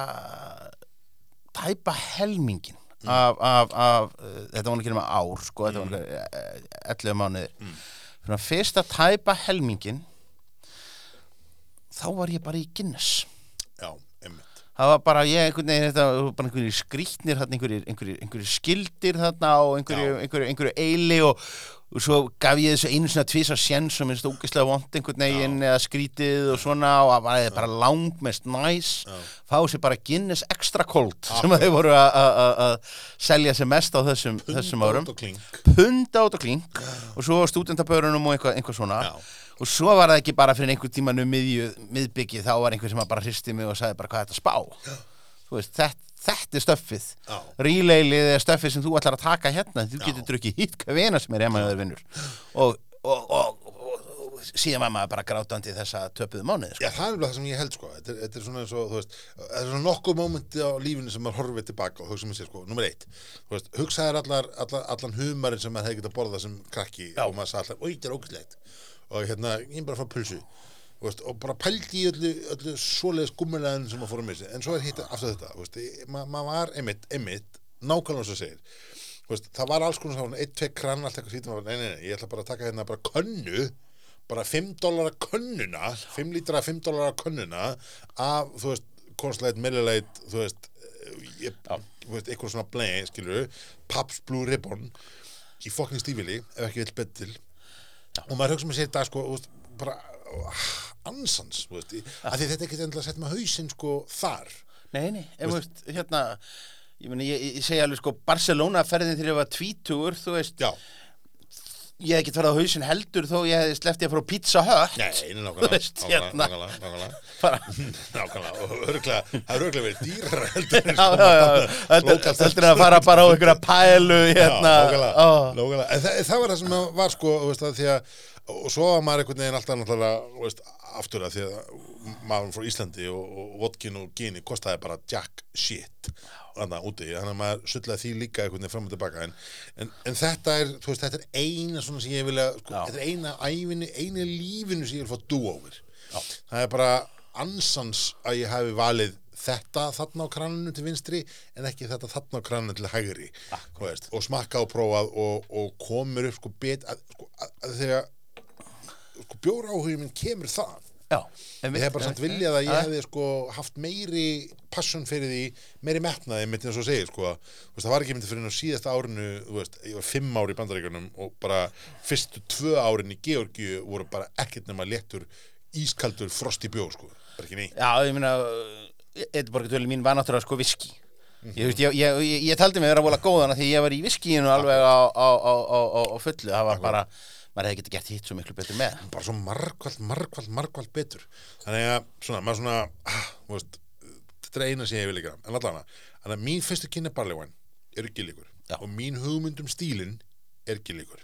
tæpa helmingin af, af, af uh, þetta var ekki nema ár sko, þetta var ekki 11 mánuðir. Svona fyrsta tæpa helmingin þá var ég bara í Guinness. Já, einmitt. Það var bara ég einhvern veginn þetta var bara einhverjir skrýtnir þarna einhverjir, skildir þarna og einhverju eili og, og svo gaf ég þessu einu svona tvisa sjens og minnst ógeðslega vond einhvern veginn eða skrítið og svona og það var bara langmest næs fá sér bara Guinness extra cold sem að þeir voru að- selja sér mest á þessum, þessum árum. Pund át og klink. Og svo stúdentabörunum og eitthvað, eitthvað svona. Já. og svo var það ekki bara fyrir einhver tíman um miðju, miðbyggi þá var einhver sem bara hristi mig og sagði bara hvað er þetta spá? Veist, þetta, þetta er stöffið. Ríleilið er stöffið sem þú ætlar að taka hérna. Þú getur drukkið hitt hvað vena sem er emaður vinnur og, og, og, og, síðan var maður bara grátandi þessa töpuðu mánuði sko. Já, það er alveg það sem ég held sko. Þetta er, þetta er svona eins og, þú veist það er svona nokkuð mómenti á lífinu sem maður horfið tilbaka og hugsa með sér sko, nummer eitt veist, hugsaðir allar, allar, allan humarinn sem maður hefði getað borðað sem krakki Já. og maður sagði allar, oi, þetta er ógæslegt og hérna, ég er bara að fá pulsu veist, og bara pældi í öllu, öllu svoleiðis gummilegin sem maður fór að missi en svo er hitt aftur þetta, ég- ma maður var einmitt, einmitt, nákvæmlega svo segir. Þú veist, það var alls konar eitt, tvei krann allt eitthvað sýtum, nei, nei, nei, ég ætla bara að taka hérna bara könnu, bara 5 dólara könnuna, 5 lítra 5 dólara könnuna af, þú veist, konsleit, millileit, þú veist, eh, ég, þú veist, eitthvað svona bleið, skilur Paps Blue Ribbon í fucking stífili, ef ekki vill betur til. Og maður hugsa með sér þetta, sko, bara ah, ansans, veist, af því þetta er ekki endilega sett með hausinn, sko, þar. Nei, nei, en veist, hérna ég, meni, ég, ég segi alveg sko Barcelona ferðin þegar ég var tvítugur þú veist, Já, ég hef ekki farið á hausinn heldur þó ég hef sleppti að fara á Pizza Hut nei, nákvæmlega, nákvæmlega, hérna. nákvæmlega, nákvæmlega. [LAUGHS] Og örgulega, það er örgulega verið heldur já, þetta Local heldur að fara bara á einhverja pælu hérna, það, var það sem var sko, að því að og svo var maður einhvern veginn alltaf náttúrulega, aftur að því að maður frá Íslandi og, og vodkin og gini kostaði bara jack shit þannig að maður sullaði því líka einhvern veginn fram og tilbaka. En, en, en þetta er, þú veist, þetta er eina svona sem ég vilja, sko, Já. þetta er eina æfinu, eina lífinu sem ég vil fá do-over það er bara ansans að ég hafi valið þetta þarna á kraninu til vinstri en ekki þetta þarna á kraninu til hægri. Og smakka og prófað og, og komur upp sko bet að, sko, að, að þegar sko, bjóra áhugin minn kemur það Já, ég hef bara samt viljað að ég hefði sko haft meiri passion fyrir því meiri metnaði mitt eins og segir sko. Veist, það var ekki myndi fyrir enn á síðasta árinu veist, ég var fimm ár í bandaríkjunum og bara fyrstu tvö árin í Georgíu voru bara ekkert nema léttur ískaldur frosti bjór sko. Bara ekki neitt. Já, ég meina Edborgatölu mín var náttúrulega sko viski Ég, veist, ég, ég, ég, ég taldi mig vera að vola góðana því ég var í viskíinu alveg á, á, á, á, á, á fullu. Það var bara, maður hefði getið gert hitt svo miklu betur með. Bara svo margvald, margvald, margvald betur. Þannig að svona, maður svona ah, veist, þetta er eina sem ég vil ekki en allan að, þannig að mín fyrstu kynni barleyvæn er gilíkur Já. og mín hugmyndum stílin er gilíkur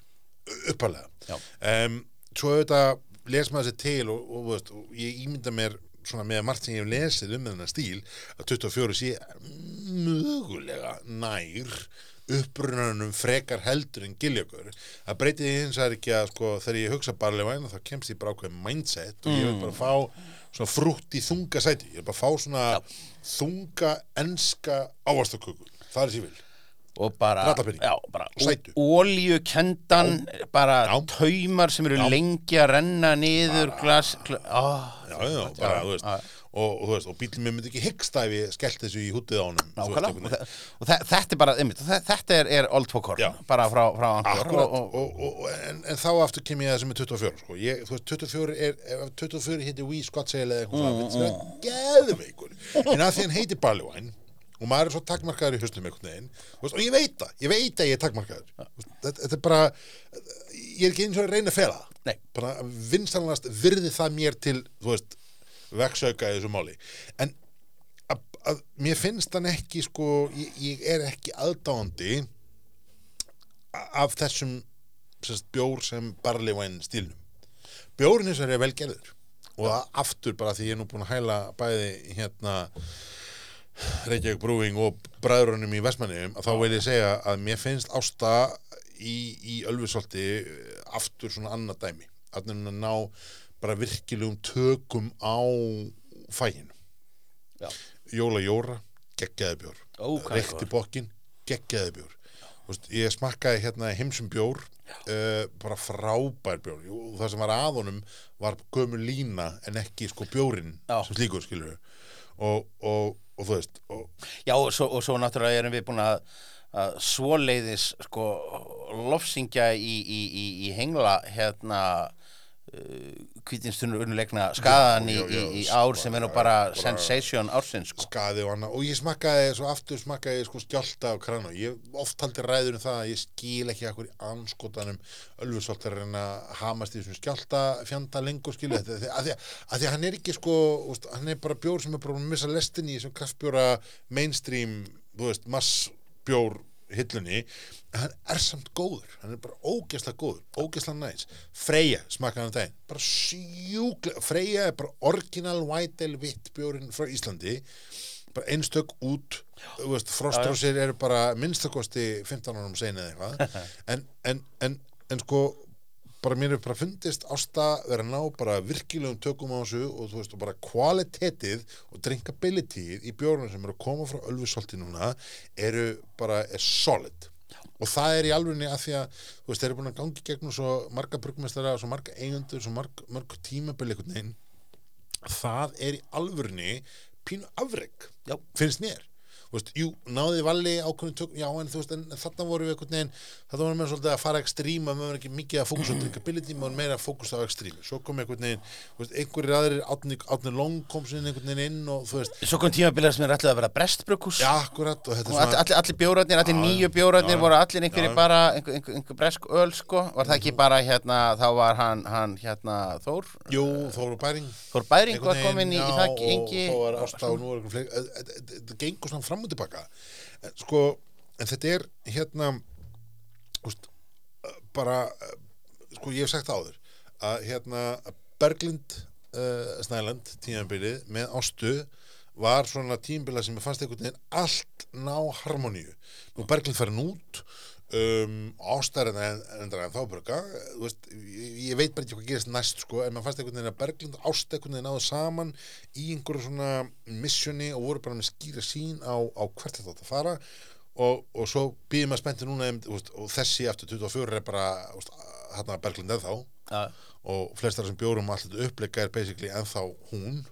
uppalega Já. um, svo auðvitað les maður sér til og, og, veist, og ég ímynda mér svona með margt sem ég hef lesið um þennan stíl að 24 sé mögulega nær upprunanum frekar heldur en giljökur það breytið hins vegar ekki að sko þegar ég hugsa barleyvæn þá kemst ég bara ákveð mindset og ég vil bara fá svona frútt í þunga sæti. Ég vil bara fá svona þunga enska ávastaköku það er sér vil. Og bara, já, bara ólíukendan bara Já. taumar sem eru lengi að renna niður glas, glas ó, já, já, bara, þú veist, já. Og, og, og bílum mér myndi ekki hyggst að ef ég skellt þessu í hútið á honum nákvæmlega. og, og þe- þetta er bara, einmitt, þetta er, er old Já. bara frá, frá Akkurat, en, en þá aftur kem ég að þessu með 24 sko. ég, þú veist, 24 er, ef 24 heitir Wii Scottsale eða eitthvað Mm, svona, þetta er geðveikur. En að því hann heitir Barleyvæn og maður er svo takmarkaður í höstum einhvern veginn og ég veit það, ég veit að ég er veist, þetta, þetta er bara ég er ekki eins og að reyna að fela það. Vinstanlegast virði það mér til þú veist, veksauka í þessu máli. En að, að mér finnst hann ekki sko, ég, ég er ekki aðdáandi af þessum sérst, bjór sem barleyvæn stílnum. Bjórin og er vel gerður. Og það aftur bara því ég er nú búin að hæla bæði hérna Reykjavík Brewing og bræðurunum í Vestmanniðum að þá vil ég segja að mér finnst ásta í, í Ölfusolti aftur svona annað dæmi. Að nefna ná bara virkilegum tökum á fæginu Já. Jóla Jóra, geggjaði bjór Reykti góður. bokkin, geggjaði bjór veist, ég smakkaði hérna heimsum bjór uh, bara frábær bjór Jú, það sem var að honum var gömur lína en ekki sko bjórin Já. sem slíkur skilur og, og, og þú veist og, já, og svo, og svo náttúrulega erum við búin að, að svoleiðis sko lofsingja í, í, í, í hengla hérna kvítinstunur unnulegna skaðan í, Já, já, í, í já, ár sem er nú bara, bara- sensation ársins sko. skaði og annað. Og ég smakkaði, svo aftur smakkaði sko skjálta á kranu, ég oft haldi ræður um það að ég skil ekki akkur í anskotanum ölfusolt að reyna að hamast í þessum skjálta fjanda lengur skilu þetta, að því að, að því að hann er ekki sko úst, hann er bara bjór sem er bara að missa lestin í þessum kraftbjóra mainstream, þú veist, massbjór hillunni hann er samt góður, hann er bara ógeðslega góður, ógeðslega næs. Freyja um daginn, bara sjúklega Freyja er bara original white ale vitt bjórin frá Íslandi. Bara einstök út veist, frostrósir eru bara minnstakosti 15 árum sen eða eitthvað. [LAUGHS] En, en, en, en sko bara mér er bara fundist ásta vera að ná bara virkilegum tökum á þessu og þú veist og bara kvalitetið og drinkabilityð í bjórnum sem eru að koma frá Ölfusolti núna eru bara er solid. Og það er í alvegni að því að þú veist, þeir eru búin að gangi gegnum svo marga brugmestara og svo marga eigundur, svo marg, marg tímabili það er í alvörni pínu afreg, finnst mér veist, jú, náði valli ákveðin tök, já, en þú veist, en þarna voru við einhvern veginn, þetta voru með svolítið að fara ekstríma, við vorum ekki mikið að fókusa á drinkability, við vorum meira að fókusa á ekstrími. Svo kom einhvern veginn, þú veist, einhverjir aðrir, átni, átni long kom sinni einhvern veginn inn og þú veist, Svo kom tímabilið sem er allir að vera brestbrukús já, akkurat, og þetta og allir, svona, allir, bjóratnir, allir nýju bjóratnir voru allir einhverjir já. bara, einhver, einhver, einhver bresk öl sko, var það ekki bara hérna, þá var hann, hann hérna Þór, jú, Þóru Bæring, Þór Bæring var komin í, í og engi fram og tilbaka. En, sko, en þetta er hérna, úst, bara, sko, ég hef sagt áður, að hérna, Berglind uh, Snæland, tímabilið, með Ástu, var svona tímabila sem ég fannst einhvern veginn allt ná harmoníu. Nú Berglind farin út, um, Ásta er en, endra en þá þú veist, ég, ég veit bara ekki hvað gerist næst, sko, en maður fannst einhvern veginn að Berglind og Ásta einhvern veginn náðu saman í einhverju svona missioni og voru bara með skýra sín á, á hvert þetta átt að fara. Og, og svo býðum maður spennti núna um, veist, og þessi aftur 24 er bara veist, hérna Berglind ennþá. Já, og flestar sem bjórum þetta uppleika er basically ennþá hún,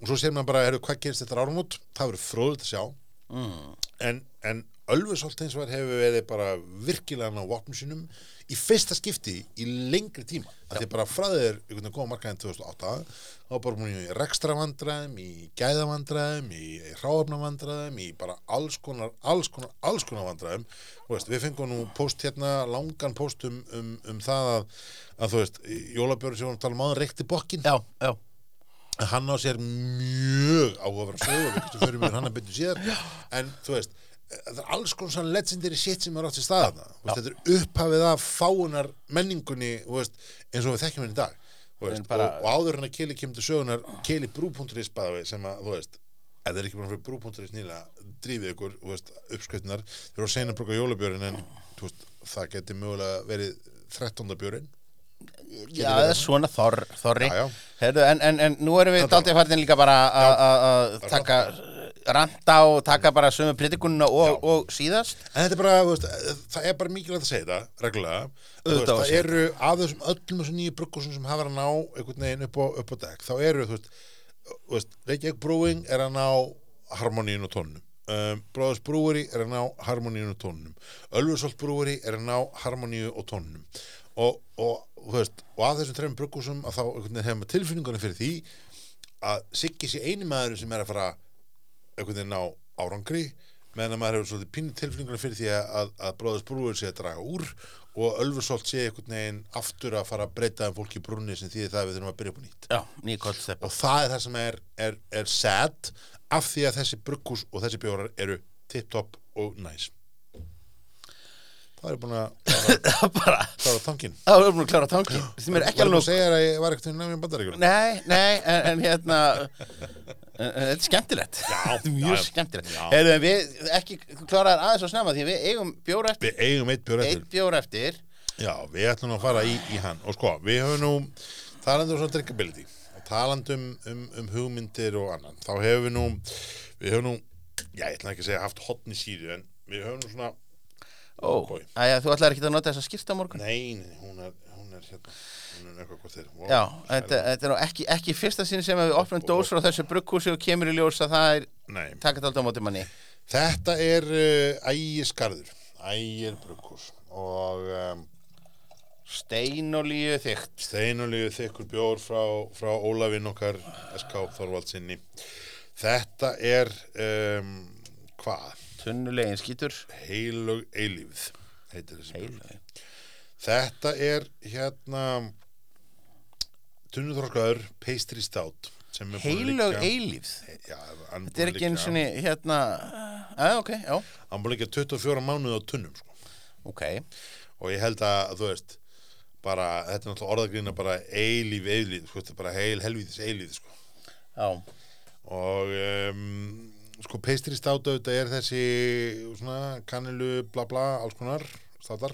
og svo sér maður bara, heyrðu, hvað gerist þetta áramót? Það verður fróðilegt að sjá. Mm, en, en Ölfusolt eins og hefur verið bara virkilega á vopnum sínum í fyrsta skipti í lengri tíma. Að því bara fræðir einhvern veginn góða markaðin 2008 þá bara múin í rekstra vandræðum í gæða vandræðum í hráöfna vandræðum í bara alls konar alls konar, alls konar vandræðum. Veist, við fengum nú post hérna langan post um, um, um það að, að þú veist, Jólabjörn sem varum að tala um áður reykti bokkin já, já, hann á sér mjög áhugaverð sögu við getum fyrir mér hann að byrja síðar en þú veist, það er alls konar svona legendary shit sem er átt í staðana þetta er upphafið af fáunar menningunni veist, eins og við þekkjum henni í dag. Veist, En bara- og, og áður hann að Kili kemur til sögunar Kili brú.is bæði sem að þú veist ef það er ekki búin fyrir brú.is nýlega drífið ykkur, þú veist, uppskriftnar þeir eru að segna að bruka jólabjörn en veist, það geti mögulega verið 13. björn já, það er svona þor, þorri. En, en, en nú erum við daldið farin líka bara að- að að taka ranta og taka bara sömu pritikunna og, og síðast En þetta er bara, veist, það er bara mikilvægt að segja þetta, reglulega. Veist, að það segja eru af þessum öllum þessum nýju bruggusum sem hafa verið að ná einhvern veginn upp á, upp á dekk, þá eru, þú veist, Reykjavík Brewing er að ná harmoníun og tónunum. Um, Bróðars Brewery er að ná harmoníun og tónunum. Ölfursholt Brewery er að ná harmoníu og tónunum. Og, og, veist, og af þessum þreim bruggusum að þá hefum við tilfinningunum fyrir því að Siggi sé eini maður sem er að fara einhvern veginn á árangri meðan að maður hefur svolítið pínu tilfinningunum fyrir því að, að bróðast brúður sé að draga úr og Ölfursholt sé einhvern veginn aftur að fara að breyta um fólki í brúnni sem því það við þurfum að byrja upp nýtt. Já, og það er það sem er, er, er sad af því að þessi brugghús og þessi bjórar eru tip-top og næs. Það er búin að klára, tankin [LAUGHS] það er búin að klára tankin sem er alveg að segja að ég var ekkert nefnum bandaríkjum Nei, nei, en, en hérna [LAUGHS] Þetta er skemmtilegt. [LAUGHS] Þetta er mjög skemmtilegt. En við ekki kláraðar aðeins og snemma því við eigum bjór eftir. Við eigum eitt bjór eftir. Eitt bjór eftir. Já, við ætlum að fara í, í hann. Og sko, við höfum nú talandi um drinkability og talandi um, um, hugmyndir og annan. Þá hefum við nú við höfum nú, já, ég ætla ekki að segja haft hotni síðu en við höfum nú svona Ó, boy. æja, þú ætlar ekki að nota þessa skýrta morgun? Nei, nei, hún er, er hérna. Hún er eitthvað hvort þeir Já, þetta, þetta er ekki, ekki fyrsta sinn sem við opnum dós frá þessu brugghúsi og kemur í ljós að það er takat aldrei á móti manni. Þetta er uh, ægiskarður ægir brukkús og um, Steinolíu þygt steinulegu þykkur bjór frá, frá Ólafinn okkar SK Þorvaldsinni þetta er um, hvað? Tunnulegin skítur. Heilög eilífð heitir þessi bjór. Þetta er hérna tunnuþorskaður pastry stout er Heilög eilífð? Já, hann Þetta er ekki eins og hérna Já, ok, já, hann búið ekki 24 mánuði á tunnum sko. ok. Og ég held að, þú veist bara, þetta er náttúrulega orðagrína bara eilíf, eilíf, sko, þetta er bara heil helvíðis eilíf, sko. Já, og um, sko pastry státa auðvitað er þessi svona kanilu bla bla alls konar státar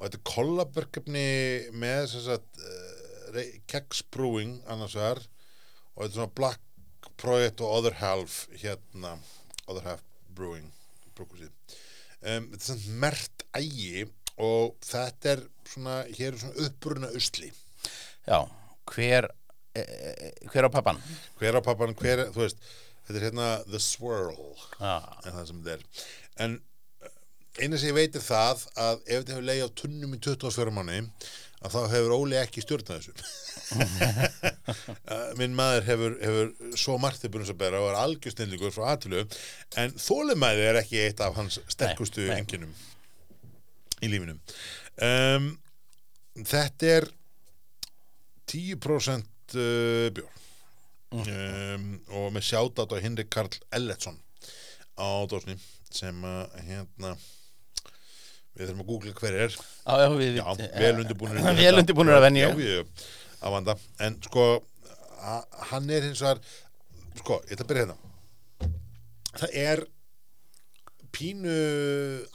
og þetta er kollabverkefni með þess að uh, Kex Brewing annars vegar. Og þetta er svona Black Project og Other Half hérna, Other Half Brewing brúkusið um, þetta er svona mert ægi og þetta er svona hér er svona uppruna usli. Já, hver e, e, hver á pappan? hver á pappan, hver, þú veist þetta er hérna The Swirl. Já, en það sem þetta er. En eina sem ég veit er það að ef þetta hefur leið á tunnum í 24 manni að þá hefur Óli ekki stjórnað þessu. Uh, [LAUGHS] minn maður hefur, hefur svo margt til búin að bera og er algjör snillingur frá aðtölu en þólimæði er ekki eitt af hans sterkustu enginum í lífinum um, þetta er 10% uh, bjór. Um, og með sjátat á Hinrik Karl Elletsson á dósni sem að hérna við þurfum að googla hver er. Já, við já, vel undirbúinir Vel undirbúnir [LAUGHS] að vanda en sko, hann er hins vegar sko, ég ætla að byrja hérna. Það er pínu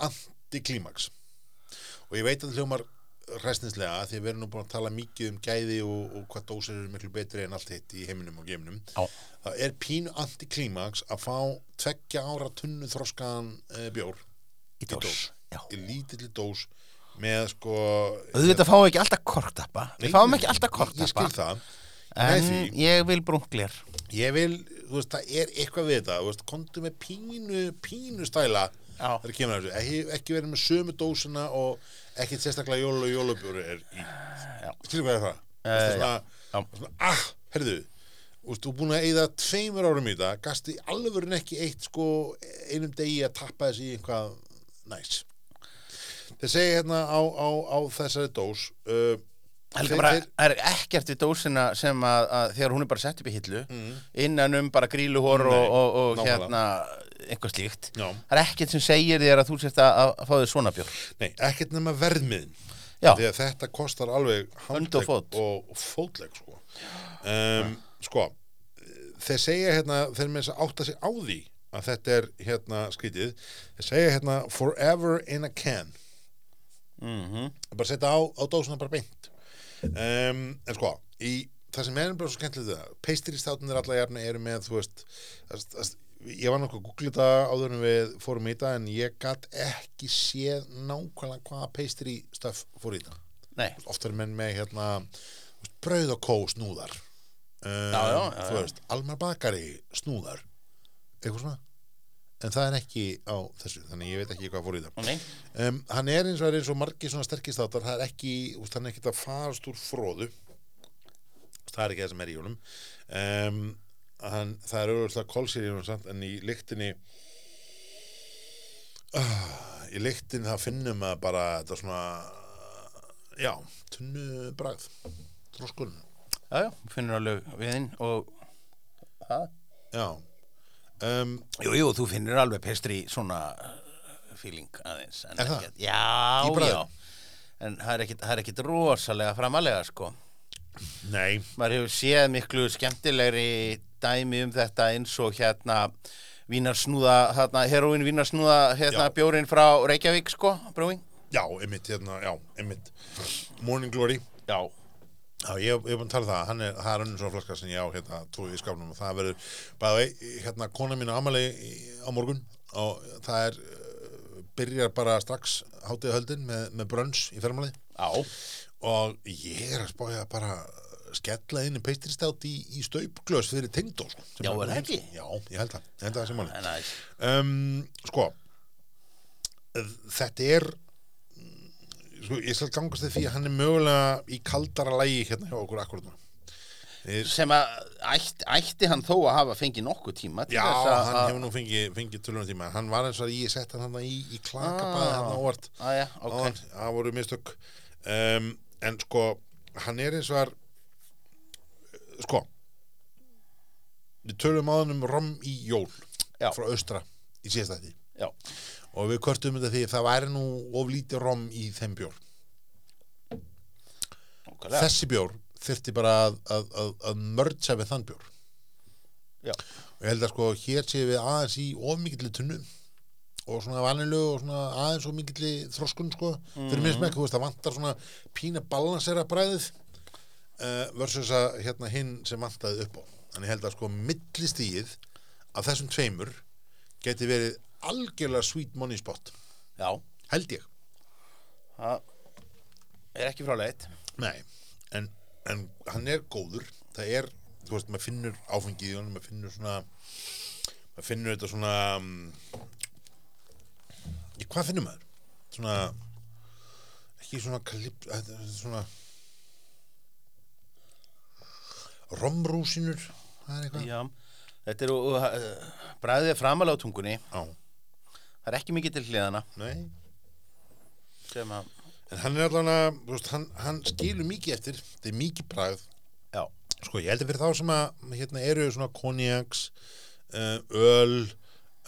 anti-klímax og ég veit að það hljómar ræstninslega því við erum nú búin að tala mikið um gæði og, og hvað dósir eru miklu betri en allt hitt í heiminum og geiminum Já. það er pínu anti-klímax að fá tveggja ára tunnu þroskan e, bjór Í dós, í lítilli dós með sko Auðvitað fáum við ekki alltaf kortappa Nei, Við fáum ekki alltaf það. En því, ég vil brunklir ég vil, þú veist, það er eitthvað við þetta, þú komdu með pínu, pínu stæla þegar kemur að þessu, ekki, ekki verið með sömu dósina og ekkit sérstaklega jól og jólubjóri er í, skilur hvað er það? Eh, Uh, svona, svona, ah, herðu, þú þú er búin að eyða tveimur árum í þetta, gasti alveg ekki eitt, sko, einum degi að tappa þessi í einhvað næs. Þeir segja hérna á, á, á þessari dós, uh, Helga bara, þeir- er ekkert við dósina sem að, að þegar hún er bara sett upp í hillu innan um bara gríluhor Mm. Nei, og, og, og hérna einhvað slíkt Já. það er ekkert sem segir þér að þú sért að, að, fá þér svona bjór Nei, ekkert nema verðmiðin. Því að þetta kostar alveg Hönd og fót. og, fótlegg sko. Um, sko þeir segja hérna þeir með þess að átta sig á því að þetta er hérna skrítið þeir segja hérna forever in a can mm bara setja á, á dósuna bara beint. Um, en sko í það sem er bara svo skemmtilegt það pastry-státunir alla jafna eru með þú veist það, það, ég var nokkuð að googla þetta áður en við fórum í þetta en ég gat ekki séð nákvæmlega hvaða pastry stöf fór í þetta. Nei, oft er menn með hérna brauð og kó snúðar. Um, Já, já, já, þú veist, Almar Bakari snúðar. Eitthvað svona en það er ekki á þessu þannig ég veit ekki hvað fór í það. Nei, um, hann er eins og er eins og margir svona sterkistátar það er ekki, úst, hann er ekki að farast úr fróðu það er ekki það sem er í honum. Um, hann, það er auðvitað kólsýr í honum samt, en í lyktinni uh, í lyktinni það finnum að bara þetta svona já, tunnu bragð þróskun já, já, finnur alveg viðinn og það já um, Jú, jú, þú finnur alveg pestri svona uh, feeling aðeins en Er það? ekkert- Já, Í já? En það er ekkit, það er ekkit rosalega framalega sko. Nei, maður hefur séð miklu skemmtilegri dæmi um þetta eins og hérna vínarsnúða, hérna, heroin vínarsnúða hérna Já. bjórin frá Reykjavík sko, brewing já, einmitt hérna, já, einmitt. Morning Glory. Já, Já, ég er búin að tala um það, hann er, það er önnur svona flaska sem ég á hérna, trúið í skapnum og það verður, bæði, hérna, kona mín á amali á morgun og það er, uh, byrjar bara strax hátíða höldin með, með brönns í fermali já, og ég er að spája bara skella inn í peistristátt í, í staupglös fyrir tengdó, sko. Já, er það ekki? Já, ég held það, ég held það að sem næs Um, sko, þetta er, sko, ég skal gangast þið því að hann er mögulega í kaldara lægi hérna hjá okkur akkurat. Við- sem að ætti, ætti hann þó að hafa fengið nokkuð tíma Já, hann hefur nú fengið, fengið tölunum tíma Hann var eins og ég sett hann í, í klakabæði Ah. hann ávart Æja, ok Áðan, Það voru mistök um, En sko, hann er eins og Sko Við tölum áðan um rom í jól Já. Frá austra í Já, og við kvörtum þetta því að það væri nú of lítið rom í þeim bjór. Okkarlega. þessi bjór þyrfti bara að, að, að, að mörgja við þann bjór. Já, og ég held að sko hér séum við aðeins í of mikilli tunnu og svona vanilegu og svona aðeins of mikilli þroskun sko. Fyrir mér smekk, þú veist, það vantar svona pína balansera bræðið uh, versus að hérna hinn sem vantaði upp á. Þannig ég held að sko millistíð af þessum tveimur geti verið algjörlega sweet money spot. Já, held ég. Það er ekki fráleit. Nei, en, en hann er góður. Það er, þú veist, maður finnur áfengið í honum, maður finnur svona maður finnur þetta svona um, í hvað finnur maður? Svona ekki svona kalip, þetta er svona romrúsinur það er eitthvað. Já, þetta er, uh, bræðið framalega á tungunni. Já, Það er ekki mikið til hliðana nei sem að, en hann er að, veist, hann, hann skilur mikið eftir, þetta er mikið bragð já, Sko, ég heldur fyrir þá sem að hérna eru svona konjaks, uh, öl,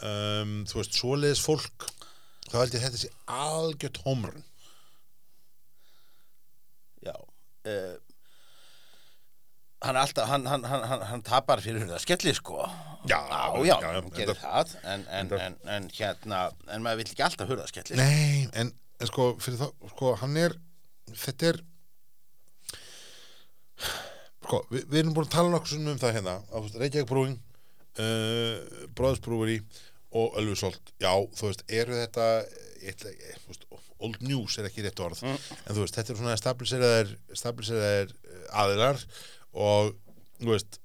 um, þú veist, svoleiðis fólk, þá held ég að þetta sé algjört hómrun. já. Uh, hann alltaf, hann, hann, hann, tapar fyrir það skelli sko. Já, já, já, já, hann gerir það, en, en, en, en hérna, en maður vill ekki alltaf hurða skelli. Nei, en, sko, fyrir þá, sko, hann er, þetta er, sko, við, við erum búin að tala svona um það hérna, á Reykjavík brúin, uh, Bróðsbrúri og Ölfusolt, já, þú veist, eru þetta, ég ætla, veist, old news er ekki rétt orð, Mm. en þú veist, þetta er svona stabiliseraðir, stabiliseraðir uh, aðilar og, þú veist,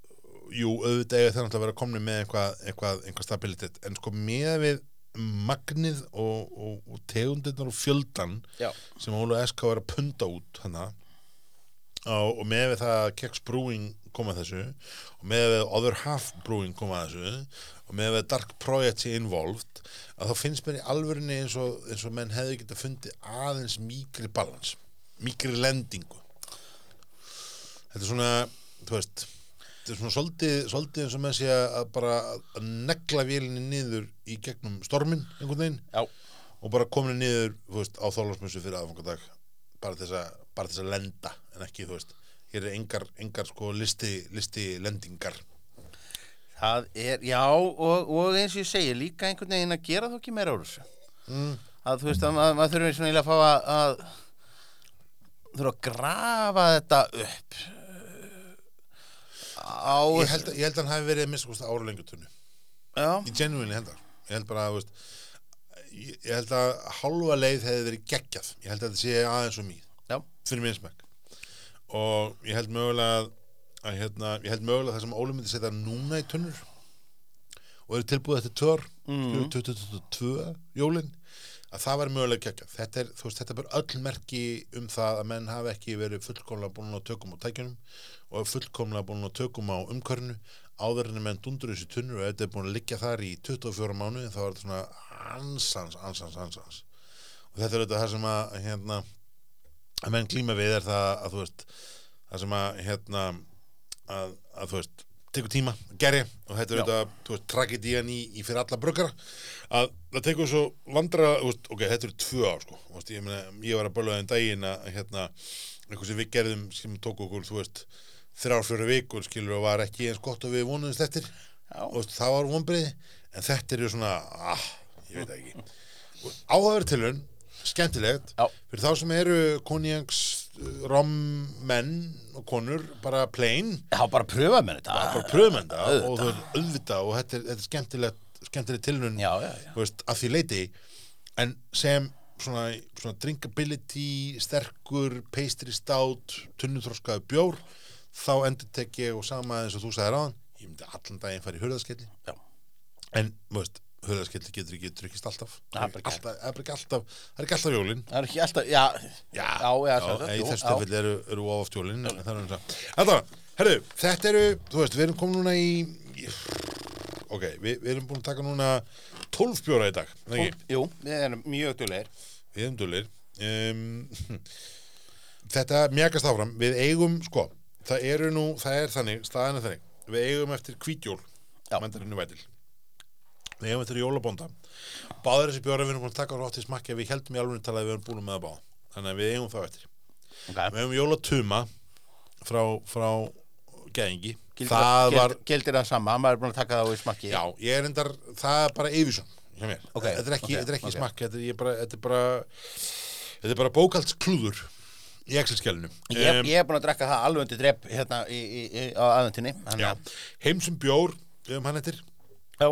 jú, auðvitað eiga þeir náttúrulega að vera komni með eitthvað, eitthvað, eitthvað stabilitet, en sko, með við magnið og, og, og tegundirnar og fjöldan Já, sem Óla S.K. var að punda út hana og, og með við það að Kex Brewing koma að þessu og með við Other Half Brewing koma að þessu og með við Dark Project sé involved að þá finnst mér í alvörinni eins eins og menn hefði getað fundið aðeins mýkri balans mýkri lendingu þetta er svona þú veist þetta er svona svolítið, svolítið eins og með sé að bara að negla vélinni niður í gegnum stormin einhvern veginn já, og bara komin niður þú veist, á þólasmessu fyrir aðfangadag bara þess að, bara þess að lenda en ekki, þú veist, hér er engar, engar sko listi, listi lendingar það er, já, og, og eins og ég segi, líka einhvern veginn að gera þó ekki meira úr þessu. mm. Að þú veist, að maður, þurfum svona eiginlega að fá að, að þurfa að grafa þetta upp á, ég, held, að- ég held að hann hafi verið að missa ára lengutunni ég genuinely held það ég held bara að, veist, ég, ég held að hálfa leið hefði verið geggjað. Ég held að þetta sé aðeins og mýð já, fyrir minn smekk. Og ég held mögulega að, að hérna, ég held mögulega að það sem Óli myndi setja núna í tunnur og eru tilbúið eftir tör Mhm. 2022 jólin að það væri mögulega kekja þetta er, þú veist, þetta er bara öll merki um það að menn hafi ekki verið fullkomlega búin að tökum á tækjunum og fullkomlega búin að tökum á umkörnu áður en menn dundur þessu tunnur og ef þetta er búin að liggja þar í 24 mánu þá er þetta svona ansans, ansans, ansans. Og þetta er auðvitað það sem að hérna, að menn glíma við er það að þú veist það sem að hérna að, að þú veist tekur tíma gerja og þetta er auðvitað tragedían í, í fyrir alla bruggara. Að það tekur svo vandra veist, ok, þetta eru tvö ár sko. Veist, ég, meina, ég var að bölja þeim daginn að hérna, eitthvað sem við gerðum sem tók okkur, þú veist þrjár fjóra vikur skilur og var ekki eins gott og við vonuðumst eftir. Og það var vonbreið en þetta er ju svona, ah, ég veit ekki. Áhæður tilhörn skemmtilegt, Já. fyrir þá sem eru konjaks, rommenn og konur, bara plain. Já, bara pröfa með þetta. Bara pröfum þetta og þú veist, auðvitað og þetta er, þetta er skemmtilegt skemmtilegt tilhörn, já, já, já, þú veist, að því leiti en sem svona, svona drinkability, sterkur pastry stout, tunnuþroskaðu bjór, þá endur tek ég og sama eins og þú sagðir áðan ég myndi allan daginn fara í hurðaskelli. Já. en, þú veist, hurðaskelli getur ekki drukkist alltaf. Það er ekki alltaf, það er ekki alltaf það er ekki alltaf jólin. Það er ekki alltaf, já, Já, já, já, já, í þessu já. tilfelli eru, eru oft jólin en það er eins og Þetta, eru, þú veist, við erum komin núna í ok, við, við erum búin að taka núna 12 bjóra í dag ekki? Jú, við erum mjög duðleir við erum dullir um, þetta mjagast áfram. Við eigum, sko, það eru nú það er þannig, staðan er þannig. Við eigum eftir hvítjól Já. mandarinu vætil við hefum þetta í jólabónda. Báður þessi bjóra við erum búin að taka rátt í smakki við heldum í alveg talað að við erum búin með það báð þannig að við eigum þá eftir. Okay. við hefum jólatuma frá, frá geðingi gildir, það gildir það sama, maður er búin að taka það á í smakki? Já, ég er endar það er bara Eivison hjá mér. Ok, þetta er ekki, ok, þetta er ekki smakki þetta er, ég bara, þetta er bara þetta er bara bókaldsklúður í Excel-skjælinu ég, ég er búin að drekka það alveg undir drepp hérna í, í, í, á aðventinni já, heimsum bjór um hann eittir já,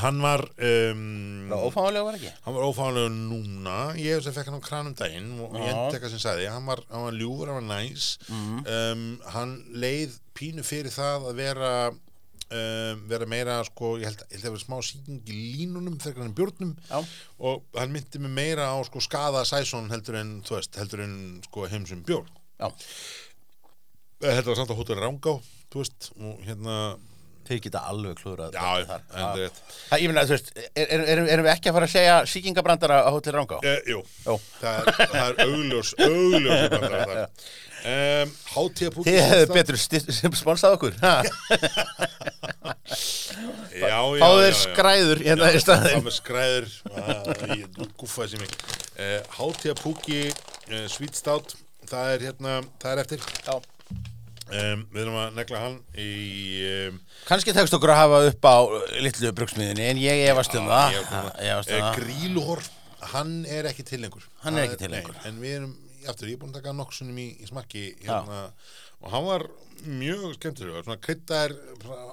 hann var um, ófáðanlega var ekki? hann var ófáðanlega núna. Ég hef sem fekk hann á kranum daginn og ég Já. endeka sem sagði, hann var, hann var ljúfur hann var næs. Um, hann leið pínu fyrir það að vera um, vera meira sko, ég held, ég held að vera smá sýking í línunum þegar hann er bjórnum. Já. og hann myndi mig meira á sko skada sæsón heldur en, þú veist, heldur en sko heimsum bjórn. Já, þetta var samt að hóttur Rangá þú veist, og hérna þeir geta alveg klúrað já, þar. en það Það, ég meina, þú veist, er, er, erum, erum við ekki að fara að segja síkingabrandara á Hotel Rangá? Eh, jú, Jú. það er, það er augljós, augljós brandarar þar. um, Hátíðapúki [LAUGHS] Þið hefðu betur sti- sem [LAUGHS] sponsað okkur ha? [LAUGHS] Já, já, Fáðu já, þeir já. skræður hérna í Það staðin með skræður ah, Ég guffaði sér mig uh, Hátíðapúki, uh, Sweet Stout Það er hérna, það er eftir Já. Um, Við erum að negla hann í um, Kannski tekst okkur að hafa upp á uh, litlu brugsmiðinni en ég efast um það. Ég efast um Eh, það. Gríluhor, hann er ekki til lengur. Hann er ekki til lengur. En við erum, aftur, ég er búin að taka nokksunum í, í smakki hérna, og hann var mjög skemmtilegur svona kryddaðir,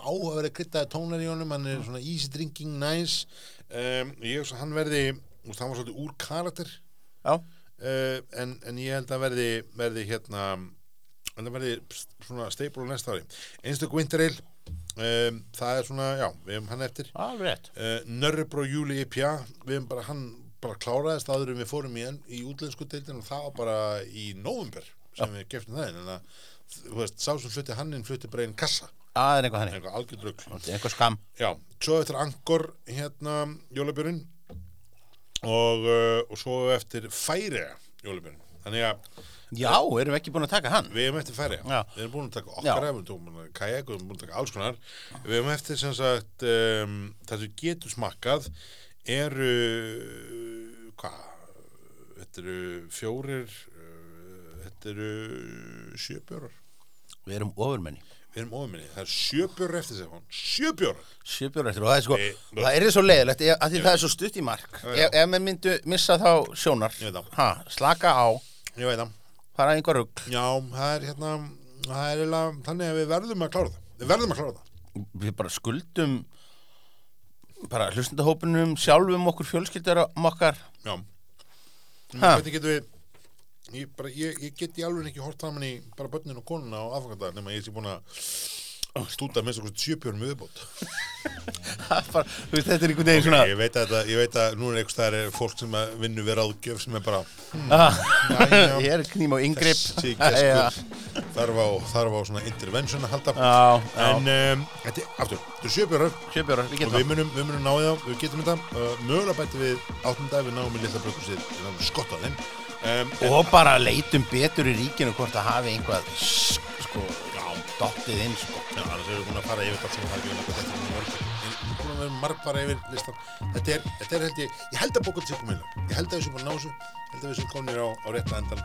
áhugaverið kryddaðir tónar í honum, hann er svona easy drinking nice. Um, ég að hann verði veist, hann var svolítið úr karakter. Uh, en, en ég held að verði verði hérna en það verði svona staple á næsta ári. Einstök winter ale um, það er svona, já, við hefum hann eftir. Alveg uh, Nörrebró Júli IPA við hefum bara, hann bara kláraðist áður en við fórum í, í útlensku deildin og það var bara í nóvumber sem við geftum það en að, þú veist, sá sem flutti hann inn flutti bara einn kassa, Það er einhvað þannig. Einhver algjörð rugl. Þetta er Einhver skam já, svo eftir Angor hérna, jólabjörn og, uh, og svo eftir Færiða jólabjörn þannig að Já, erum við ekki búin að taka hann? Við hefum eftir Færiða Já. við erum búin að taka Já. okkar ef við tókum kajak, við erum búin að taka alls konar. Við hefum eftir sem sagt um, það sem getur smakkað eru hvað? Þetta eru fjórir uh, þetta eru sjöbjórar Við erum ofurmenni. Við erum ofinminni, það er sjöbjórar eftir sig hann sjöbjórar Sjöbjörn eftir. Og það er sko Nei, Það er svo leiðilegt af því það er svo stutt í mark. Já, já. Ef, maður myndu missa þá sjónar. Ha, Slaka á, ég veit það, fara einhver rugg já, það er hérna það er eiginlega, þannig að við verðum að klára það. Við verðum að klára það. Við bara skuldum bara hlustendahópunum sjálfum okkur fjölskyldar okkar. Já. Hvernig getum við ég, bara, ég, ég get í alveg ekki hort saman í bara börnin og konuna á afgönda nema ég sé búin að stúta með svo sjöbjörn með viðbót [LAUGHS] Það bara, veist, Þetta er einhvern veginn svona ég veit að, ég veit að nú er einhvers staðar er fólk sem að vinnu við ráðgjöf sem er bara ah, já. [LAUGHS] Ég er kným á yngripp [LAUGHS] þarf á, þarf á svona intervention að halda. Já, en um, þetta er aftur, þetta er við og við munum, við munum náðu þá, við getum þetta. Uh, mögulega bæti við við náum í litla brökusið, við náum skott á þeim. Um, það Og bara leitum betur í ríkinu hvort það hafi einhvað sko, dottið inn sko. Já, erum við búin að fara yfir allt sem við hafa ekki þetta er búin að vera marg bara yfir listan þetta er, þetta er held ég, ég held að bókald sé komin ég held að við séum búin að ná þessu. Ég held að við séum komin á, á rétta endan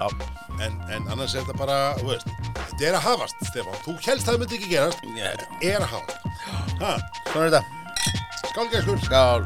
en, en annars er þetta bara, þú veist þetta er að hafast, Stefán, þú helst að það myndi ekki gerast. Já. þetta er að hafast. Ha, Svona er þetta. Skálgæskur Skál